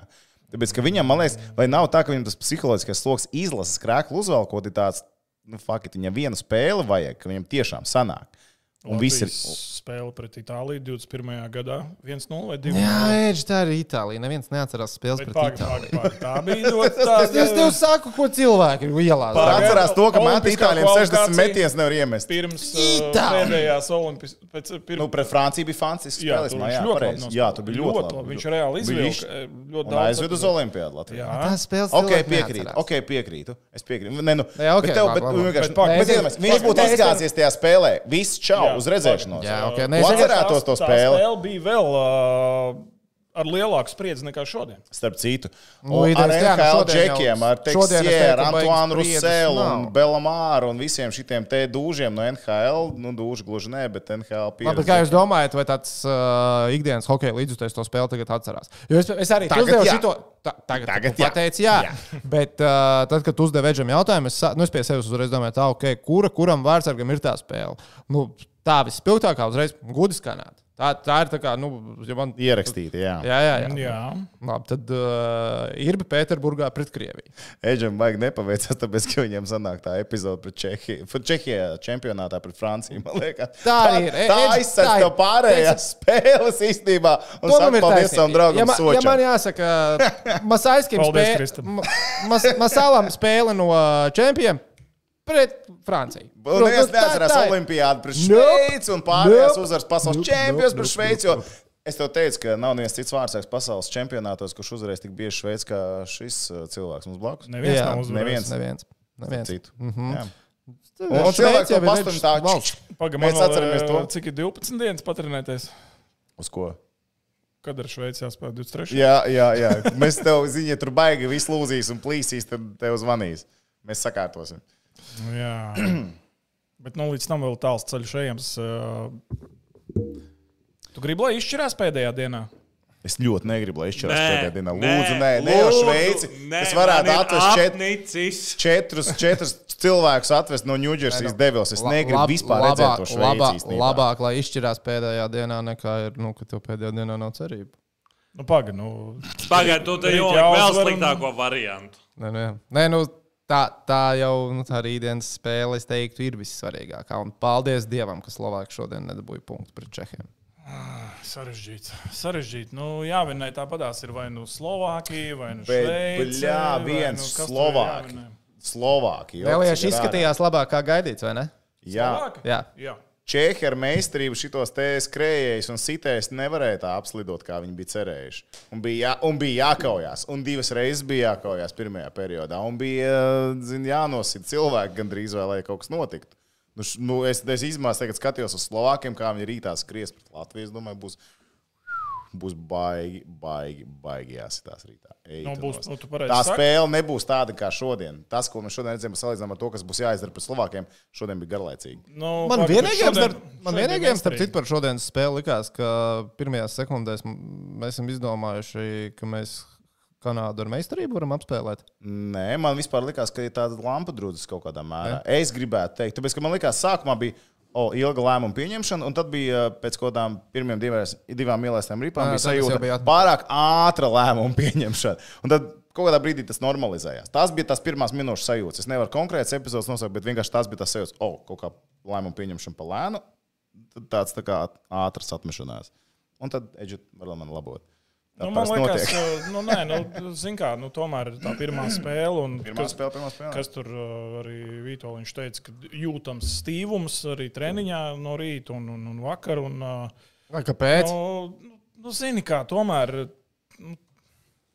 Tāpēc, ka viņam, man liekas, vai nav tā, ka viņam tas psiholoģiskais sloks izlases krēklu uzvelkot ir tāds, nu, fakti, viņam vienu spēli vajag, ka viņam tiešām sanāk. Un viss ir. spēle pret Itāliju 21. gadā 1-0 vai 2-0. Jā, Edž, tā ir Itālija. Neviens neatcerās spēles Bet pret pagaid, Itāliju. pagaid. Tā bija <laughs> ļoti Es, es tāda. tev saku, ko cilvēki ir ielās. Pagaid. Atcerās to, ka Olimpiskā Itālijam 60 kvalifikācija. metienus nevar iemest. Pirms uh, Itālija! pēdējās Olimpiskās. Nu, pret Franciju bija Jā, spēles. Jā, viņš jā, ļoti labi jā, tur bija ļoti, labi. Viņš reāli izvilka eh, ļoti daudz. aizved uz Olimpiādu Latviju. Jā. Tā spēles Ok, piekrītu. Ok, piekrītu. Es piekrītu. Ne, nu, bet tev, bet, vienkārši, viņš būtu es- izgāzies tajā spēlē. Viss čau, uz redzēšanos. Jā, ok. Uh, Nē, vienkārši- atcerētos to Tā spēli? spēle bija vēl uh, ar lielāku spriedzi nekā šodien. Starp citu, Nu, ar nu, NHL jau- džekiem, ar beigas Antoānu Ruselu un. Belamāru un visiem šitiem te dūžiem no NHL. Nu, dūži gluži nē, bet NHL pieredze. bet kā jūs domājat, vai tāds uh, ikdienas hokeja līdzjutējs to spēli tagad atcerās? Jo es, es arī Tagad uzdevu šito. Ta, tagad Tagad jā. pateicu, jā. jā. Bet uh, tad, kad tu uzdevi Edžam jautājumu, es, nu, es pie sevis uzreiz domāju, tā, okay, kura, kuram vārdsargam ir tā spēle? Nu, tā vispilgtākā uzreiz gudi skanēt. Tā, tā ir tā kā, nu, ja man. Ierakstīti, jā. Jā, jā, jā. Jā. Labi, tad uh, ir bija Pēterburgā pret Krieviju. Eģam vajag nepaveicās, tāpēc, ka viņiem sanāk tā epizode pret Čehiju. Pret Čehijā čempionātā pret Franciju, man liekas. Tā arī ir. Tā Edž, tā aizsardz ir. tev pārējās spēles īstenībā. Un saka paldies savam draugam ja, man, ja Sočam. man jāsaka, <laughs> Masāiskim Paldies, spēle, mas, Masālam spēle no čempioniem pret Franciju. Neatcerās tā ir. Olimpiādu pret Nope. Šveici un pārējās Nope. uzvaras pasaules Nope, čempions nope, pret nope, Šveici. nope, jo Es tev teicu, ka nav neviens cits vārdsargs pasaules čempionātos, kurš uzvarēs tik bieži Šveicē kā šis uh, cilvēks mums blakus. Neviens Jā, nav uzvarējis. neviens. Neviens. Neviens. Citu. Mhm. Jā. Un cilvēks to pastāv tā, Pagaidām, Mēs atceramies to. Cik ir 12 dienas patrenēties? Uz ko? Kad ar Šveici jāspēlē 23. Jā, jā, jā. Mēs tev zinām, ja tur baigi viss lūzīs un plīsīs, tad tev zvanīs. Mēs sakārtosim. Nu, Jā. <clears throat> Bet nu, līdz tam vēl tāls ceļš ejams. uh, Tu gribi, lai izšķirās pēdējā dienā? Es ļoti negribu, lai izšķirās Nē, pēdējā dienā. nē, Lūdzu, nē, ne jau lūdzu, Šveici. nē, Es varētu atvest čet, četrus, četrus cilvēkus atvest no Ņūdžersijas devils. Es negribu vispār redzēt to Šveici. Labāk, īstenībā. labāk, lai izšķirās pēdējā dienā, nekā ir, nu, ka tev pēdējā dienā nav cerība. Nu, Pagaidām, nu, Pagaidiet, tu te jau vēl sliktāko variantu. Nē, nē. nē nu, tā, tā jau nu, tā rītdienas spēle, es teiktu, ir vissvarīgākā. Un paldies Dievam, ka Slovākija šodien nedabūja punktu pret Čehiem. sarežģīti. Sarežģīti. Nu, jāvinē tāpatās ir vai nu Slovākija, vai nu Šveice. bļā, vai viens nu, kas tur ir Slovāki. jāvinē? Slovākija. Nelieši izskatījās labāk kā gaidīts, vai ne? Jā. Slovāki? Jā. Jā. Čehi ar meistarību šitos te skrējējus un sitējus nevarēja tā apslidot, kā viņi bija cerējuši. Un bija, jā, un bija jākaujās. Un divas reizes bija jākaujās pirmajā periodā. Un bija zin, jānosit cilvēki gandrīz vai lai kaut kas notiktu. Nu, nu, es es izmās, tagad skatījos uz Slovākiem, kā viņi rītā skries pret Latviju. Es domāju, būs, būs baigi, baigi, baigi jāsitās rītā. Ej, Nu, tu būs, nost. nu, Tā saki. spēle nebūs tāda kā šodien. Tas, ko mēs šodien redzējām, salīdzinām ar to, kas būs jāizdara pret Slovākiem, šodien bija garlaicīgi. Nu, Man vienīgajam, šodien- starp, man vienīgajam starp citu par šodienas spēli likās, ka pirmajās sekundēs mēs esam izdomājuši, ka mēs Kanādu ar meistarību varam apspēlēt. Nē, man vispār likās, ka ir tāda lampa drūzis kaut kādā mērā. Ne? Es gribētu teikt, tāpēc, ka man likās, sākumā bija o, ilga lēmuma pieņemšana, un tad bija uh, pēc kaut kādām pirmiem divās, divām ielēstām ripām, Jā, bija tas sajūta bija atpakaļ. pārāk ātra lēmuma <laughs> pieņemšana. Un tad kaut kādā brīdī tas normalizējās. Tās bija tās pirmās minūtes sajūtas. Es nevaru konkrēts epizodes nosaukt, bet vienkārši tās bija tās sajūtas, o, kaut kā lēmuma pieņemšana pa lēnu, tāds tā kā ātrs atmešanās. Un tad Edžet var man labot. Nu, man liekas, <laughs> nu, nē, nu, kā, nu, tomēr ir tā pirmā spēle. un Pirmā kas- spēle, pirmā spēle. Kas tur uh, arī Vitoļņš teica, ka jūtams stīvums arī treniņā no rīta un, un, un vakar. Un, uh, Vai kāpēc? nu, nu, zini, kā tomēr nu,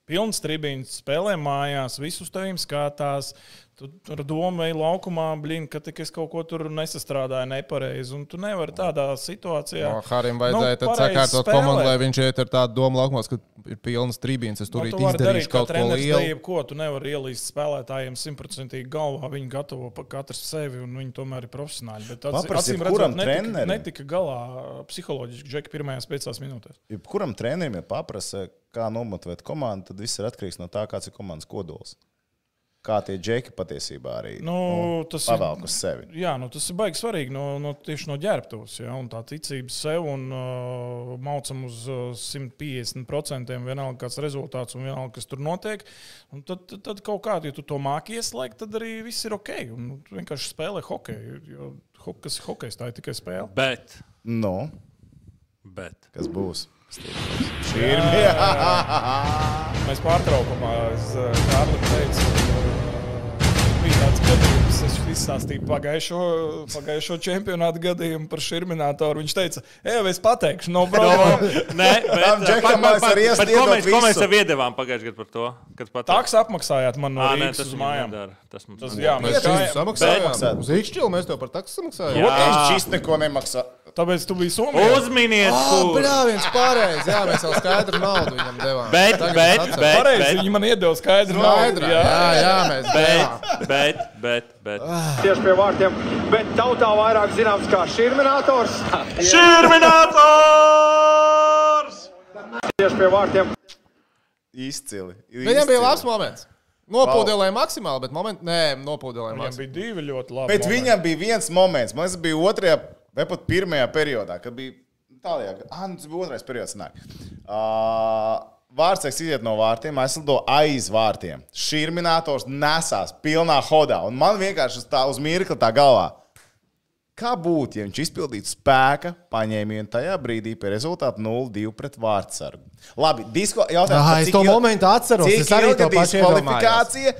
pilns tribīns spēlē mājās, visus tevim skatās. Tu tur domā, ej laukumā, blīn, ka tik es kaut ko tur nesastrādāju nepareizi. Un tu nevari tādā situācijā. No, Harim vajadzēja Nu, tad pareizi sakārtot komandu, lai viņš iet ar tādu domu laukumos, ka ir pilnas trībīnas. Es tur Nu, arī tu kā kaut ko lielu. darīja, ko tu nevari ielīst spēlētājiem simtprocentīgi galvā. Viņi gatavo pa katru sevi, un viņi tomēr ir profesionāļi. Bet acī- Paprasti acīm redzot, netika, trenerim. netika galā psiholoģiski džeki pirmajās piecās minūtēs. Jebkuram trenerim ir paprasa, kā nomotivēt komandu, tad viss ir atkarīgs no tā, kāds ir komandas kodols. Kā tie džeki patiesībā arī Nu, tas ir- pavelk uz sevi. Jā, nu, tas ir baigi svarīgi no, no, tieši no ģērbtuves. Ja, un tā ticība sev un uh, maucam uz uh, 150% vienalga kāds rezultāts un vienalga, kas tur notiek. Un tad, tad, tad kaut kā, ja tu to māki ieslēgt, tad arī viss ir ok. Un, nu, tu vienkārši spēlē hokeju. Jo, ho, kas ir hokejs, tā ir tikai spēle. Bet, Nu, bet. kas būs? Šī ir mīja. Mēs pārtraukumā, uh, bija tāds gadījums, es izstāstīju pagājušo, pagājušo čempionātu gadījumu par šurminātoru. Viņš teica, ej, es pateikšu, no <laughs> problēma. Nē, bet, Tam džekam mēs arī bet ko, mēs, ko mēs tev iedevām pagājušajā gadā par to? Kad pat Tāks apmaksājāt man no nē, Rīgas tas uz mājām. Tas mums Tas, jā, Mēs gājām. samaksājām. Bet- Uz īkšķilu mēs tev par taksu samaksājām. Jā. Protams, šis neko nemaksā. Tāpēc tu biji Somijā. Uzminiet, Oh, kur. jā, viens pareizi. Jā, mēs jau skaidru naudu viņam devām. Bet, Tagad bet, es bet, Pareizi, bet, viņi man iedeva skaidru naudu. Jā, jā, mēs devām. bet, bet, bet, bet. tieši pie vārtiem, bet tautā vairāk zināms kā šurminātors. <laughs> Šurminātors! Tieši pie vārtiem. Izcili. Viņam bija Izcili. labs moments. Nopūdelēja maksimāli, bet moment, nē, nopūdelēja Viņam maksimāli. bija divi ļoti labi. Bet momenti. viņam bija viens moments, man liekas, tas bija otrajā vai pat pirmajā periodā, kad bija tālāk. Ah, nu, tas bija otrais periods. nāk. Uh, Vārtseks iziet no vārtiem, aizlido aiz vārtiem. Šurminātors nesās pilnā hodā. Un man vienkārši tā uz mirkli tā galvā. Kā būtu, ja viņš izpildītu spēka paņēmienu tajā brīdī pie rezultāta 0-2 pret vārdsargu? Labi, disko jautājums. Ah, par es to il- momentu atceros, Cik es arī to pašu diskvalifikācija?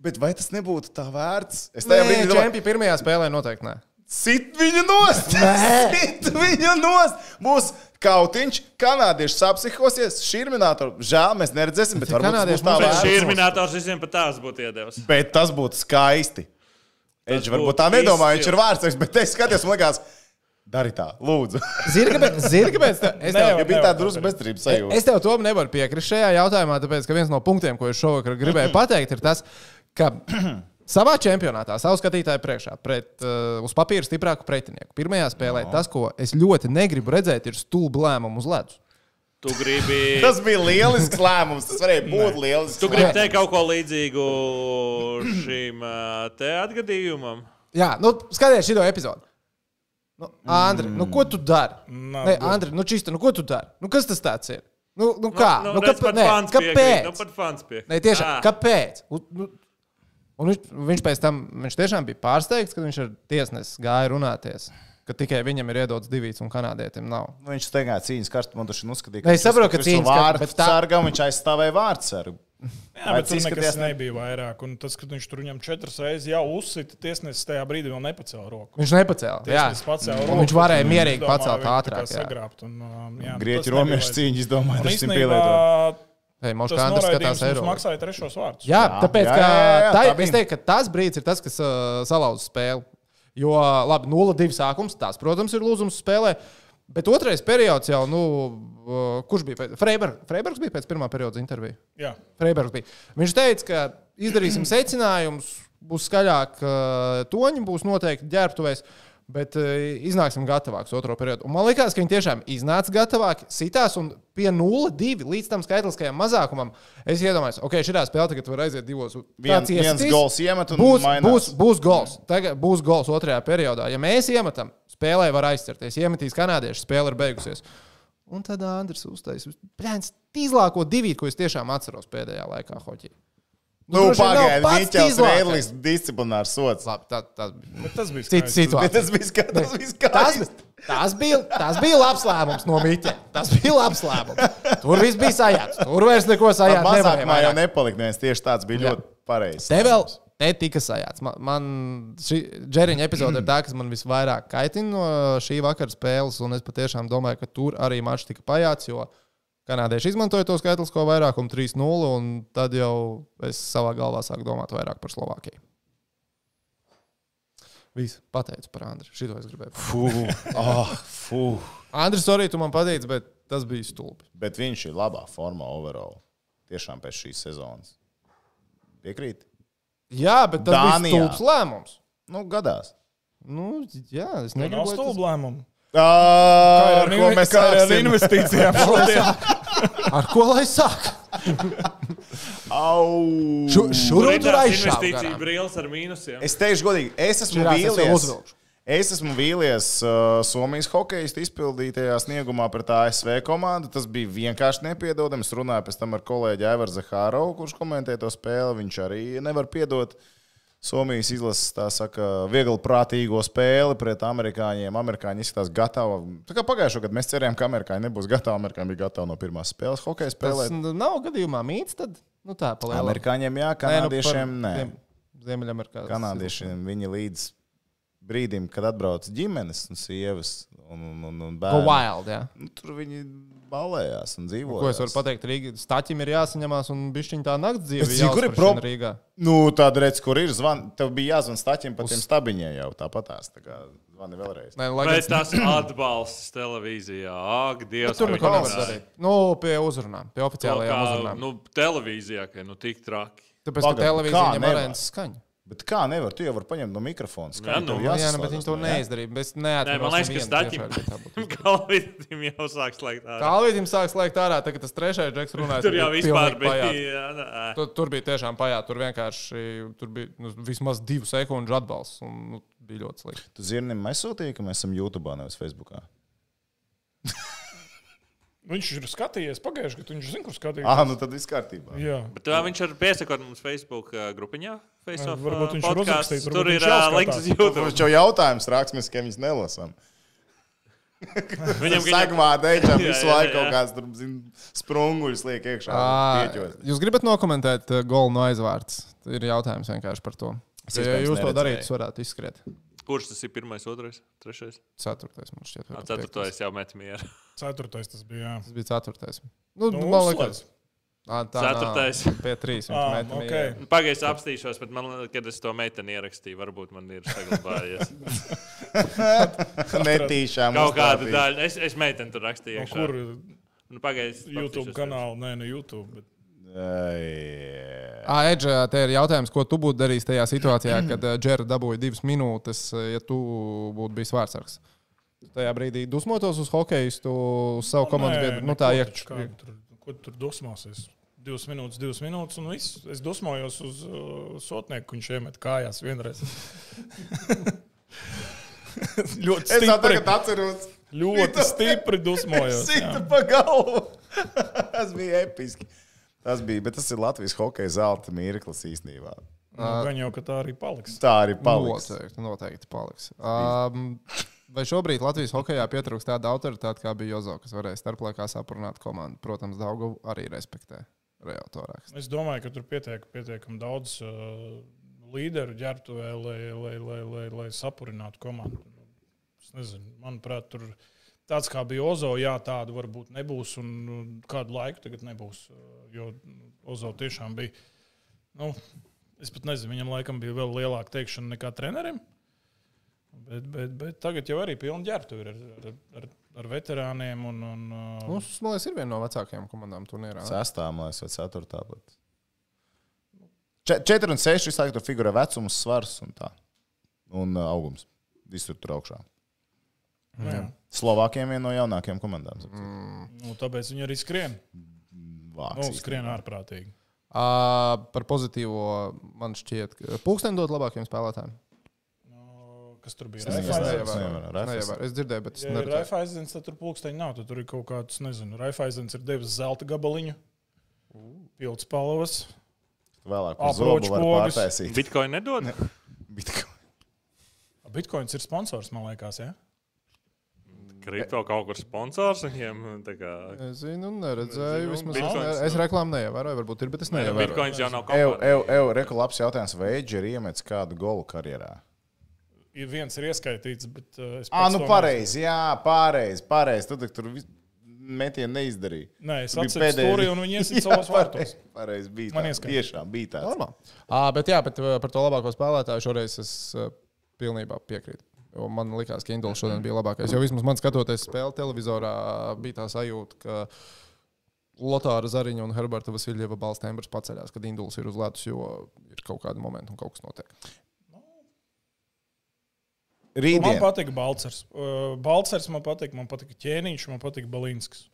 Bet vai tas nebūtu tā vērts? Es tajā brīdī domāju, čempi pirmajā spēlē noteikti nē. Sit viņu nost! <laughs> Sit viņu nost! Būs kautiņš, kanādieši sapsihosies, šurminātori. Žēl, mēs neredzēsim, bet varbūt tas būs tā ir minētājs visiem pat tās būtu iedevis. Bet tas būtu skaisti. Būtu varbūt tā nedomā, viņš ir vārds, bet es skatos, man liekas, dari tā, lūdzu. Zini, kāpēc? Zini, kāpēc? te- Es tev, Ja bija tāda drusku tā bezcerības sajūta. es tev to nevaru piekrist šajā jautājumā, tāpēc, ka viens no punktiem, ko es šovakar gribēju <clears throat> pateikt, ir tas, ka savā čempionātā, savu skatītāju priekšā, pret uh, uz papīra stiprāku pretinieku, pirmajā spēlē no. tas, ko es ļoti negribu redzēt, ir stulbu lēmumu uz ledus. Tu gribi. <laughs> Tas bija lielisks lēmums. Tas varēja būt lielisks. Tu gribi teikt kaut ko līdzīgu šim ā, te atgadījumam? Jā, nu, skaties šo epizodu. Nu, Andri, nu, ko tu dari? Nav Nē. Andri, nu, čista, nu, ko tu dari? Nu, kas tas tāds ir? Nu, nu kā? Nu, redz, kāpēc? Nē, kāpēc? Nu, piekrīt. Nē, tiešām, kāpēc? Un, nu, un viņš, viņš pēc tam viņš tiešām bija pārsteigts, kad viņš ar tiesnesi gāja runāties. Ka tikai viņam ir iedots divs un kanādietim nav. Nu, viņš steigā cīņas karstu, man tas ir uzskatīts. Nē, es saprotu, ka cīņas bet tā- sargam viņš aizstāvēja vārdu sargu. Jā, bet tur nekas nebija vairāk. Un tas, kad viņš tur viņam četras reizes jau uzsita, tiesnesis tajā brīdī vēl nepacēla roku. Viņš nepacēla. Jā, Tiesnesis pacēla Un roku. viņš varēja mierīgi pacelt ātrāk, jā. Sagrābt, un, um, jā, tas nebija romiešu vajadzīgs. cīņa, es domāju, tas ir pielietot. Ei, tas Andris skatās mums Eiropu. maksāja trešos vārdus. Jā, Jā, tāpēc, jā, ka jā, jā, jā, tā, tā es teiktu, ka tas brīdis ir tas, kas uh, salauza spēli. Jo, labi, 0-2 sākums, tās, protams, ir lūzums spēlē. Bet otrais periods jau, nu, uh, kurš bija? pēc- Freiberg, Freibergs bija pēc pirmā perioda intervija. Jā. Freibergs bija. Viņš teica, ka izdarīsim secinājumus, būs skaļāk, uh, toņi būs noteikti ģērbtuvēs. Bet uh, iznāksim gatavāks otro periodu. Un man liekas, ka viņi tiešām iznāca gatavāki, sitās un pie 0-2 līdz tam skaitliskajam mazākumam. Es iedomājos, ok, šī spēle tagad var aiziet divos. Vien- Kāds viens gols iemet un būs, mainās. būs, būs gols. Tagad būs gols otrajā periodā. Ja mēs iemetam, spēlē var aizcerties. Iemetīs kanādieši, spēle ir beigusies. Un tad Andris uztaisīs. Brāns, tīzlāko divīti, ko es tiešām atceros pēdējā laikā hoķī. Nu, pagaidi, Miķels tīzlākais. Rēdlis disciplinārs sots. Labi, tā, tā bija Bet tas bija. Bet situācija. tas bija skaisti. Tas bija Tas, skaisti. tas, bija, tas bija labs lēmums no Miķa. Tas bija labs lēmums. Tur viss bija sajāts. Tur vairs neko sajāt. Mazākumā jau nepalika. Neviens tieši tāds bija Jā. ļoti pareizs. Te vēl netika sajāts. Man, man šī džeriņa epizode ir tā, kas man visvairāk kaitina no šī vakara spēles. Un es patiešām domāju, ka tur arī mačs tika pajāts. Jo kanādieši izmantoja to skaitlisko vairākumu 3-0. Un tad jau es savā galvā sāku domāt vairāk par Slovākiju. Viss pateicu par Andriu. Šito es gribēju. Fū, oh, fū. Andris, arī tu man pateici, bet tas bija stulbi. Bet viņš ir labā formā overall. Tiešām pēc šīs sezonas. Piekrīt? Jā, bet tas Dānijā. bija stulbs lēmums. Nu, gadās. Nu, jā, es Nav negribu. stulbu lēmumu. Ar ko mēs Kā ar sāksim? investīcijām? <laughs> Ar ko lai sāk? Au! Šu, šur un tur garām. brīvs ar mīnusiem. Es teikšu, godīgi, es esmu vīlies. Es esmu vīlies uh, Somijas hokeja izpildītajā sniegumā pret ASV komandu. Tas bija vienkārši nepiedodami. Es runāju pēc tam ar kolēģi Aivaru Zahārovu, kurš komentē to spēli. Viņš arī nevar piedot Somijas izlases, tā saka, viegli prātīgo spēli pret amerikāņiem. Amerikāņi izskatās gatavi. Tā kā pagājušajā gadā mēs cerējām, ka amerikāņi nebūs gatavi. Amerikāņi bija gatavi no pirmās spēles hokeja Tas spēlēt. nav gadījumā mīts, tad nu, tā palielināt. Amerikāņiem jā, kanādiešiem nē. Ziemeļamerikā. Kanādiešiem viņi līdz brīdim, kad atbrauc ģimenes un sievas un, un, un, un Go bērni. wild, jā. Nu, tur viņi balējās un dzīvoja. Ko es varu pateikt? Rīga staķim ir jāsaņemās un bišķiņ tā nakts dzīve. Zinu, kur ir jāuzsprāšana prob- Rīgā. Nu, tāda redz, kur ir zvan. Tev bija jāzvan staķim pa tiem stabiņiem jau tāpatās. Tā kā zvani vēlreiz. Nē, lai Bet gan tas atbalsts televīzijā. Ak, Dievs, tur kā neko nevar darīt. Nu, pie uzrunām, pie oficiālajām Kā, uzrunām. Nu, televīzijā, ka nu tik traki. Tāpēc, ka Pagaid, televīzija ņem arēnas skaņu. Bet kā nevar? Tu jau vari paņemt no mikrofona. Jā, nu. tev Jā, nu, jāsaslēdzas, bet viņi to jā? neizdarīja. Es Nē, neatceros. man liekas, ka izdarīts. <laughs> Galvītim jau sāk slēgt ārā. Kalvītam sāk slēgt ārā, tagad tas trešais džeks runāja. Tur jau vispār bija. jā. Tur, tur bija tiešām pajāt. Tur vienkārši tur bija nu, vismaz divu sekundžu atbalsts. Un, nu, bija ļoti slikti. Tu zini, mēs sūtījām, ka mēs esam YouTube, nevis Facebook. <laughs> Viņš ir skatījies pagājušajā gadā. Viņš zina, kur skatīties. Ah, nu tad viss kārtībā. Jā. Bet tā viņš ir piesakot mums Facebook uh, grupiņā. Face Jā, off, varbūt uh, viņš ir uzrakstījis, Tur ir jau links uz. YouTube. Tas jau jautājums raksts, mēs ka viņus nelasām. <laughs> Viņam Segmā dēļām <laughs> Jā, visu laiku kaut kāds tur, zin, sprunguļus liek iekšā. Pieķos. Jūs gribat nokomentēt golu no aizvārds? Ir jautājums vienkārši par to. Es Ja jūs to darītu, tas varētu izskriet. Kurš tas ir pirmais, otrais, trešais? Ceturtais man šķiet. Ceturtais jau met mieru. Ceturtais tas bija. Jā. Tas bija ceturtais. Nu, Nu, man liekas, Ā, tā. Ceturtais. <laughs> Pie trīs. Ah, viņš metam ok. iekšā. Pagaidzi apstīšos, bet man liekas, kad es to meiteni ierakstīju, varbūt man ir saglabājies. <laughs> Netīšām. Kaut kāda daļa. Es, es meiteni tur rakstīju. No kur Nu, pagaidzi. YouTube kanāla? Nē, ne YouTube. Bet... Ai, Ā, Edža, te ir jautājums, ko tu būtu darījis tajā situācijā, kad Džera dabūja divas minūtes, ja tu būtu bijis vārdsargs. Tajā brīdī dusmotos uz hokeju, uz savu komandas biedru. Nu, tā taču kā tur, ko tu tur dusmosies. Divas minūtes, divas minūtes, un viss. Es dusmojos uz uh, sotnieku, kurš iemet kājās vienreiz. <laughs> ļoti Es stipri, tagad atceros. ļoti stipri dusmojos. <laughs> Sita pa galvu. <laughs> tas bija episki. Tas bija, bet tas ir Latvijas hokeja zelta mirklis īstenībā. Nu, Gan jau, ka tā arī paliks. Tā arī paliks. Noteikti, noteikti paliks. Um, vai šobrīd Latvijas hokeja pietrūkst tāda autoritāte, kā bija Jozo, kas varēja starplaikā saprunāt komandu? Protams, Daugu arī respektē Reautorāks. Es domāju, ka tur pietiek pietiekami daudz uh, līderu ģērbtuvē, lai, lai, lai, lai, lai sapurinātu komandu. Es nezinu, manuprāt, tur tāds kā bija Ozo, jā, tāda varbūt nebūs, un nu, kādu laiku tagad nebūs. uh, Jo Ozo tiešām bija. Nu, es pat nezinu, viņam laikam bija vēl lielāka teikšana nekā trenerim. Bet, bet, bet tagad jau arī pilna ģērbtuve ir ar, ar, ar, ar veterāniem. Un, un, uh, Mums, man liekas, ir viena no vecākajām komandām turnīrā. Sestā, man liekas, vai ceturtā. Če- Četri un seši visu laiku tur figurē vecums, svars un tā. Un uh, augums. Visur tur augšā. nu, jā. Slovākiem viena no jaunākajām komandām. Mm. nu, tāpēc viņi arī skrien. Vāks, Nu, skrien ārprātīgi. Uh, par pozitīvo man šķiet, ka pulksteni dod labākiem spēlētājiem. Kas tur bija? Es Neievēroju. Es dzirdēju, bet es Ja ir neredzēju. Raifaizens, tad tur pulksteņi nav. Tad tur ir kaut kāds, nezinu, Raifaizens ir devis zelta gabaliņu. Pilts palavas. Vēlāk pogas. pārtaisīt. Bitcoin nedod? Bitcoin. Bitcoins ir sponsors, man liekas. Ja? Kripto kaut kur sponsors viņiem. tā kā- Es zinu, neredzēju. Vismaz Bitcoins es, reklāmu neievēroju. Varbūt ir, bet es neievēroju. Bitcoins jau nav Evo, kompānija. evo, evo, reku labs jautājums. Vai Edži ir iemetis kādu golu karjerā? Ir viens ir ieskaitīts, bet uh, es Ah, nu to pareizi, jā, pareizi, pareizi. Tad tur vis- metienu neizdarīja. Nē, es atceros pēdējais. stūri un viņi <laughs> iesit savos vārtos. Pareizi bija. Man tā. ieskait. Tiešām bija tāds. Normāli. À, bet jā, bet uh, par to labāko spēlētāju šoreiz es uh, pilnībā piekrītu. Jo man liekas, ka Induls šodien bija labākais. Jo vismaz man skatoties spēli televizorā, bija tā sajūta, ka Lotāra Zariņa un Herberta Vasiljeva balss tembrs paceļās, kad Induls ir uz ledus, jo ir kaut kāda momenta un kaut kas notiek. Man Rītdien. patīk Balčers. Uh, Balčers man patīk, man patīk ķēniņš, man patīk Balinskis.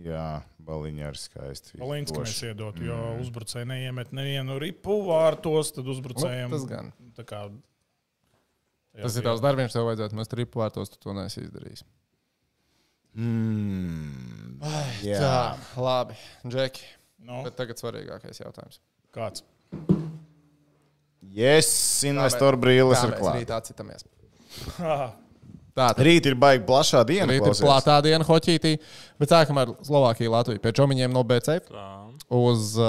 Jā, baliņā ir skaisti. Balinskis mēs iedot, jo uzbrucēji neiemet nevienu ripu vārtos, tad Nu, uzbrucējiem tas gan. tā kā. Tas ir tavs darbs, tev vajadzētu mest ripu vārtos, tu to neesi izdarījis. Mm. Jā, Tā, labi, Džeki. Nu, Bet tagad svarīgākais jautājums. kāds? yes, investoru brīlis ir mēs klāts. rīt atsitamies? Ah, <laughs> Tā, tad Rīt ir baigi plašā diena. rīt ir klausies. plātā diena hoķītī, bet sākam ar Slovākiju, Latviju. Pēc čomiņiem no BC Tā. uz uh,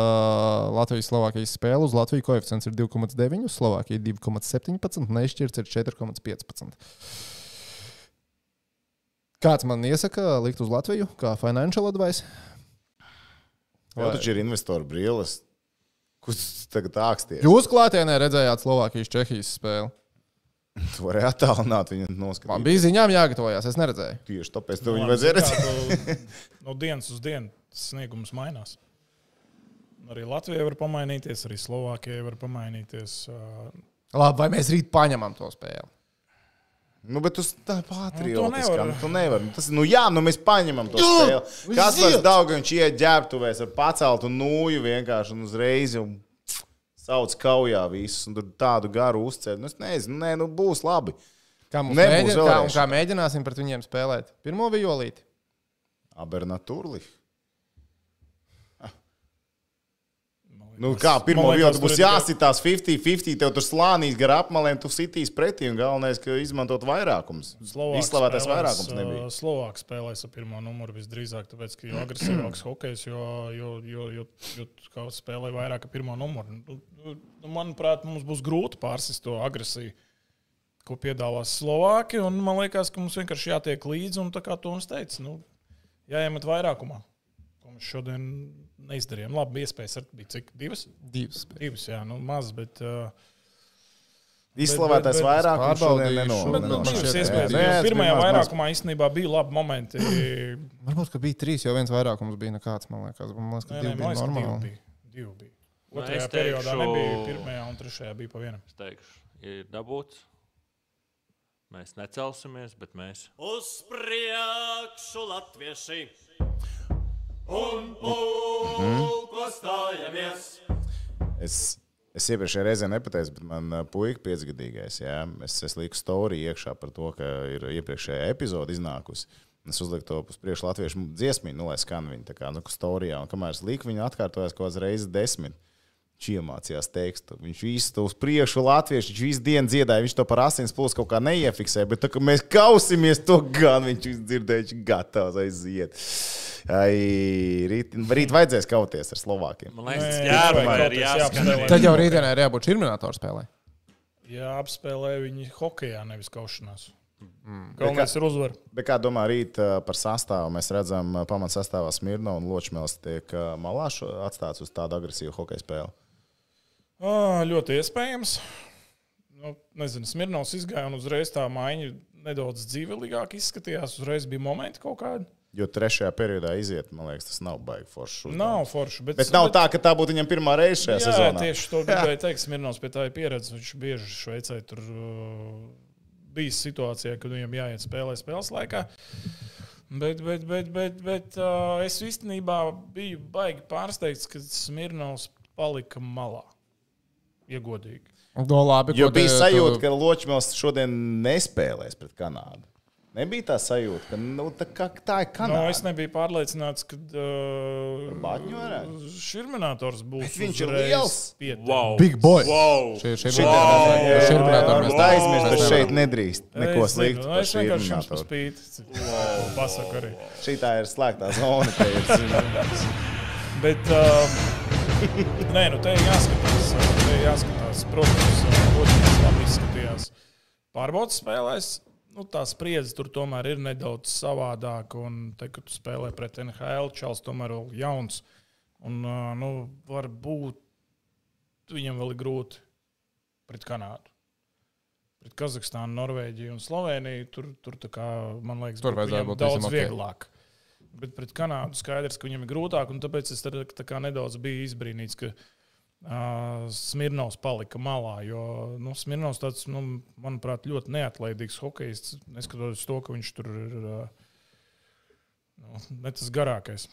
Latvijas-Slovākijas spēli. Uz Latviju koeficients ir 2,9, uz Slovākiju 2,17, nešķirts ir 4,15. Kāds man iesaka likt uz Latviju, kā financial advice? Tev taču ir investoru brīlis. Kurš tagad āksties? Jūs klātienē redzējāt Slovākijas-Čehijas spēli. <laughs> Tu vari attālināt viņu Man noskatīt. bija ziņām jāgatavojas, es neredzēju. Tieši tāpēc tev nu, viņu labi, vajadzēja redzēt. tu <laughs> No dienas uz dienu sniegums mainās. Arī Latvija var pamainīties, arī Slovākija var pamainīties. Labi, vai mēs rīt paņemam to spēli? Nu, bet tu tā Nu, patriotiski. to nevar. Nu, tu nevari. Tas, nu, jā, nu mēs paņemam to spēli. Kas tas daudz, viņš iet ģērbtuvēs ar paceltu nūju vienkārši un uzreiz jau sauc kaujā visus un tur tādu garu uzceļ. Nu, es nezinu, nē, nu būs labi. Kā, mums Nebūs mēģina, kā, kā mēģināsim pret viņiem spēlēt? Pirmo violīti. Abernaturli. Nu, kā vietu tur būs jāsitās 50-50, tev tur slānīs gar apmaliem, tu sitīs pretī galvenais, ka izmantot vairākums. Izslavētais vairākums nebija. Slovāks spēlēs ar pirmo numuru visdrīzāk, tāpēc, ka jo agresīvāks hokejs, jo, jo, jo, jo, jo spēlē vairāk ar pirmo numuru. Nu, nu, Manuprāt, mums būs grūti pārsist to agresiju, ko piedāvās Slovāki. un Man liekas, ka mums vienkārši jātiek līdzi, un tā kā Toms teica, nu, jāiemet vairākumā. Ko mēs šodien neizdarījām. Labi, iespējas ar bija cik divas? Divas. spēles. Divas, jā, nu, maz, bet. Uh, Izslavētais bet- vairākums šodien pārbaudīšu. neno- Bet, Bet, nu, nu, Pirmajā vairākumā īstenībā bija labi momenti. <laughs> Varbūt, ka bija trīs, jo viens vairākums bija nekāds. Man liekas, man liekas ka divi bija normāli. bija. Divi bija. Nu, Otrajā es periodā nebija, pirmajā un trešajā bija pa vienam. Es teikšu, ir dabūts. Mēs necelsimies, bet mēs. Uz priekšu latvieši un pulko stājamies. Es, es iepriekšējā reizē nepateicu, bet man uh, puika piecgadīgais. Jā, es, es lieku storiju iekšā par to, ka ir iepriekšējā epizode iznākusi. Es uzliku to uz priekšu latviešu dziesmu, nu, lai skan viņa tā kā nu. Un kamēr es liku, viņa atkārtojās kaut kādas reizes desmit. Viņš iemācījās tekstu. Viņš visu to uz priekšu, latviešu, viņš visu dienu dziedāja. Viņš to par asins plūstu kaut kā neiefiksēja. Bet, tā, kad mēs kausimies, to gan viņš dzirdēja. Viņš ir gatavs aiziet. Ai, rīt, rīt vajadzēs kauties ar Slovākiem. Man liekas, Nē, jā, nevajag vai kaut ir jāapspēlē. Tad jau rītdienā ir jābūt šurminātoru spēlē. Jā, apspēlē viņi hokeja, nevis kaušanās. Galvenais ir uzvar. Bet kā domā rīt ā, par sastāvu? Mēs redzam, ā, pamatsastāvā Smirno un Ločmēls tiek ā, malā atstāts uz tādu agresīvu hokeja spēli. Ļoti iespējams. Nu, nezinu, Smirnovs izgāja un uzreiz tā maiņa nedaudz dzīvelīgāk izskatījās. Uzreiz bija momenti kaut kādi. Jo trešajā periodā iziet, man liekas, tas nav baigi forši. Nav forši. Bet, Bet nav tā, ka tā būtu viņam pirmā reize šajā Jā, sezonā. tieši to gribēju teikt. Smirnovs pie tā ir pieredze. Viņš bieži Šveicē tur uh, bijis situācijā, kad viņam jāiet spēlē spēles laikā. Bet, bet, bet, bet, bet uh, es īstenībā biju baigi pārsteigts, ka Smirnovs palika malā. Iegodīgi. No, labi, Jo bija sajūta, tu- ka Ločmēls šodien nespēlēs pret Kanādu. Nebija tā sajūta, ka nu, tā, kā, tā ir No, Kanāda. es nebiju pārliecināts, ka uh? Šurminātors būs. Bet viņš ir liels. pietiekams. Wow. Big boy. Wow. Šie- šie- šie šurminātori mēs- Varbūt aizmirst, mēs ka šeit nedrīkst neko sliktu par Es vienkārši jums paspītu. Pasaku arī. Šī tā ir slēgtā zona. Bet, uh, <laughs> nē, nu te ir jāskatās. Ir jāskatās. Protams, Loģiski labi izskatījās pārbaudas spēlēs. Nu, tā spriedze tur tomēr ir nedaudz savādāka. Un, te, kad tu spēlē pret NHL, Čels tomēr vēl jauns. Un, nu, varbūt viņam vēl ir grūti pret Kanādu. pret Kazahstānu, Norvēģiju un Sloveniju. Tur, tur tā kā, man liekas, Tur viņam būt daudz visam ok. vieglāk. Bet pret Kanādu skaidrs, ka viņam ir grūtāk, un tāpēc es tā, tā nedaudz biju izbrīnīts, ka uh, Smirnovs palika malā. Jo nu, Smirnovs tāds, nu, manuprāt, ļoti neatlaidīgs hokejists, neskatoties to, ka viņš tur ir uh, nu, ne tas garākais.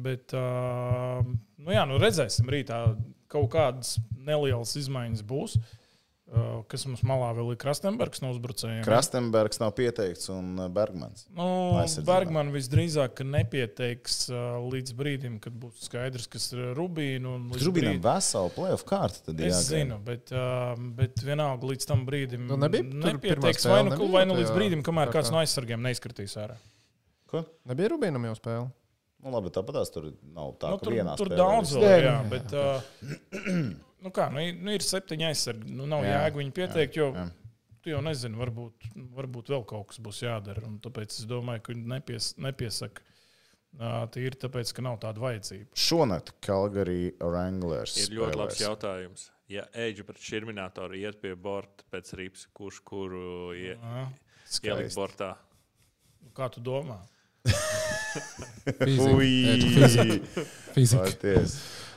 Bet, uh, nu, jā, nu redzēsim, rītā kaut kādas nelielas izmaiņas būs. Uh, kas mums malā vēl ir Krastenbergs no uzbrucējiem? Krastenbergs nav pieteikts un uh, Bergmans. Nu, Aizsardzībā. Bergman visdrīzāk ka nepieteiks uh, līdz brīdim, kad būs skaidrs, kas ir Rubīna. Rubinam brīdim- veselu playoff kārtu. Tad Es jāgaida. zinu, bet, bet vienalga līdz tam brīdim Nu, nebija tur nepieteiks. Vai nu, nebija vai nu līdz brīdim, kamēr kāds no aizsargiem neizskatīs ārā. Ko? Nebija Rubīnam jau spēle. Nu, labi, tāpat tās tur nav tā, Nu, ka tur vienā tur spēlē daudz viss. vēl, jā, bet. Uh, <clears throat> nu kā, nu, ir- nu, ir septiņi aizsargi. Nu, nav Jā, jēga viņu pieteikt, jo jā. tu jau nezini, varbūt, varbūt vēl kaut kas būs jādara. un Tāpēc es domāju, ka viņi nepies, nepiesaka. Tīri tāpēc, ka nav tāda vajadzība. Šonakt Calgary Wranglers. Ir ļoti labs spēlēs. jautājums. Ja Eģe pret šurminātoru iet pie borta pēc rīps, kurš kuru ie- ielikt bortā? kā tu domā? <laughs> Ui! Fizika.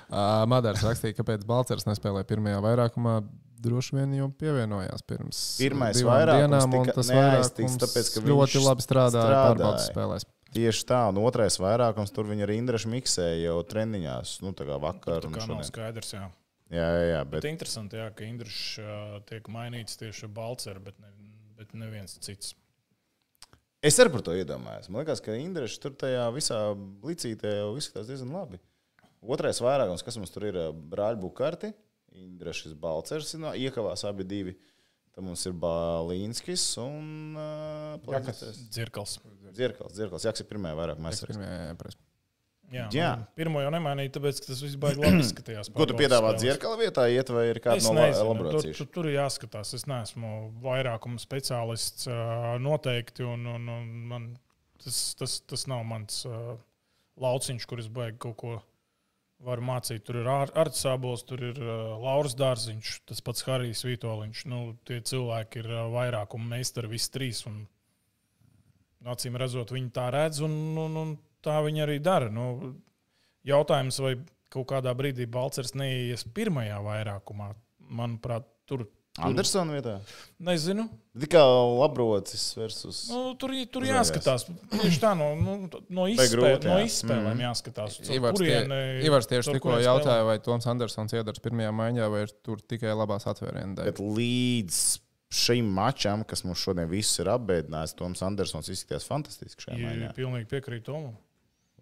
Uh, Madars rakstīja, ka pēc Balčers nespēlēja pirmajā vairākumā. Droši vien jau pievienojās pirms Pirmais dienām, un tas neaiztiks, tāpēc, ka ļoti labi strādāja strādāja. pārbaudas spēlēs. Tieši tā, un otrais vairākums tur viņa arī Indraša miksēja jau treniņās. Nu, tā kā vakar Tā un kā nav skaidrs. Jā. Jā, jā, jā, Bet bet interesanti, jā, ka Indrišs uh, tiek mainīts tieši ar Balceru, bet, ne, bet neviens cits. es arī par to iedomājos. Man liekas, ka Indraša tur tajā visā licītē jau izskatās diezgan labi. Otrais vairākums, kas mums tur ir brāļu karti, Indrašs Balcers, no, iekavās abi divi. Tad mums ir Balīnskis un uh, Dzirkals. Zirkals. Zirkals. Jaks ir pirmajā pirmajā jāpres. Jā, Jā. pirmo jau nemainīja, tāpēc, ka tas viss baigi labi izskatījās. Ko tu piedāvā dzirkala vietā, iet vai ir kāda Es no nezinu, tur, tur, jāskatās. Es neesmu vairākuma speciālists noteikti, un, un, un man, tas, tas, tas nav mans lauciņš, kur es baigi kaut ko varu mācīt. Tur ir Arts Sābols, tur ir uh, Lauris Dārziņš, tas pats Harijs Vitoļņš. Nu, tie cilvēki ir uh, vairākuma meistari, visi trīs. Un, acīm redzot, viņi tā redz, un, un, un tā viņi arī dara. Nu, jautājums, vai kaut kādā brīdī Balčers neies pirmajā vairākumā, manuprāt, tur. Andersona vietā? Nezinu. Tikai labrocis versus. Nu, tur tur jāskatās. Tieši tā, no, nu, no, izspēl, grūti, no izspēlēm Mhm. jāskatās. Ivars, tie, kurieni- Ivars tieši tikko jautāja, vai Toms Andersons iedars pirmajā maiņā, vai ir tur tikai labās atvērienu dēļ. Bet līdz šim mačam, kas mums šodien visus ir apbēdinājis, Toms Andersons izskatījās fantastiski šajā maiņā. Pilnīgi piekrītu Tomam.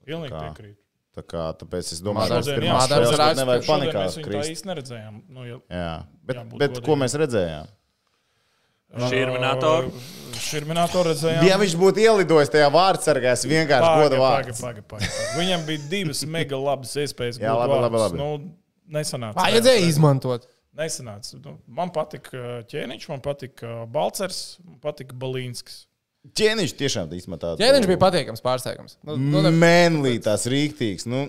Pilnīgi piekrītu. Tā kā, tāpēc es domāju, ka Šodien, pirmā jā, Madars spēle raksta, nevajag panikā mēs viņu tā krist. īsti neredzējām. Nu, ja, Jā, bet, bet ko godīgiem. mēs redzējām? Šurminātoru? Šurminātoru redzējām. Ja viņš būtu ielidojis tajā vārdsargā, es vienkārši Paga, godu vārdu. paga, paga. Viņam bija divas mega labas iespējas. <laughs> Jā, labi, labi, labi. Nu, nesanāca. Vajadzēja izmantot. Nesanāca. Nu, man patika ķēniņš, man patika Balcers, man patika Balīnskis. Ķēniņš tiešām īstenībā tāds. Jā, viņš bija patīkams pārsteigums. Nu, nu, ne- Mēnlī, tās rīktīgs. Nu,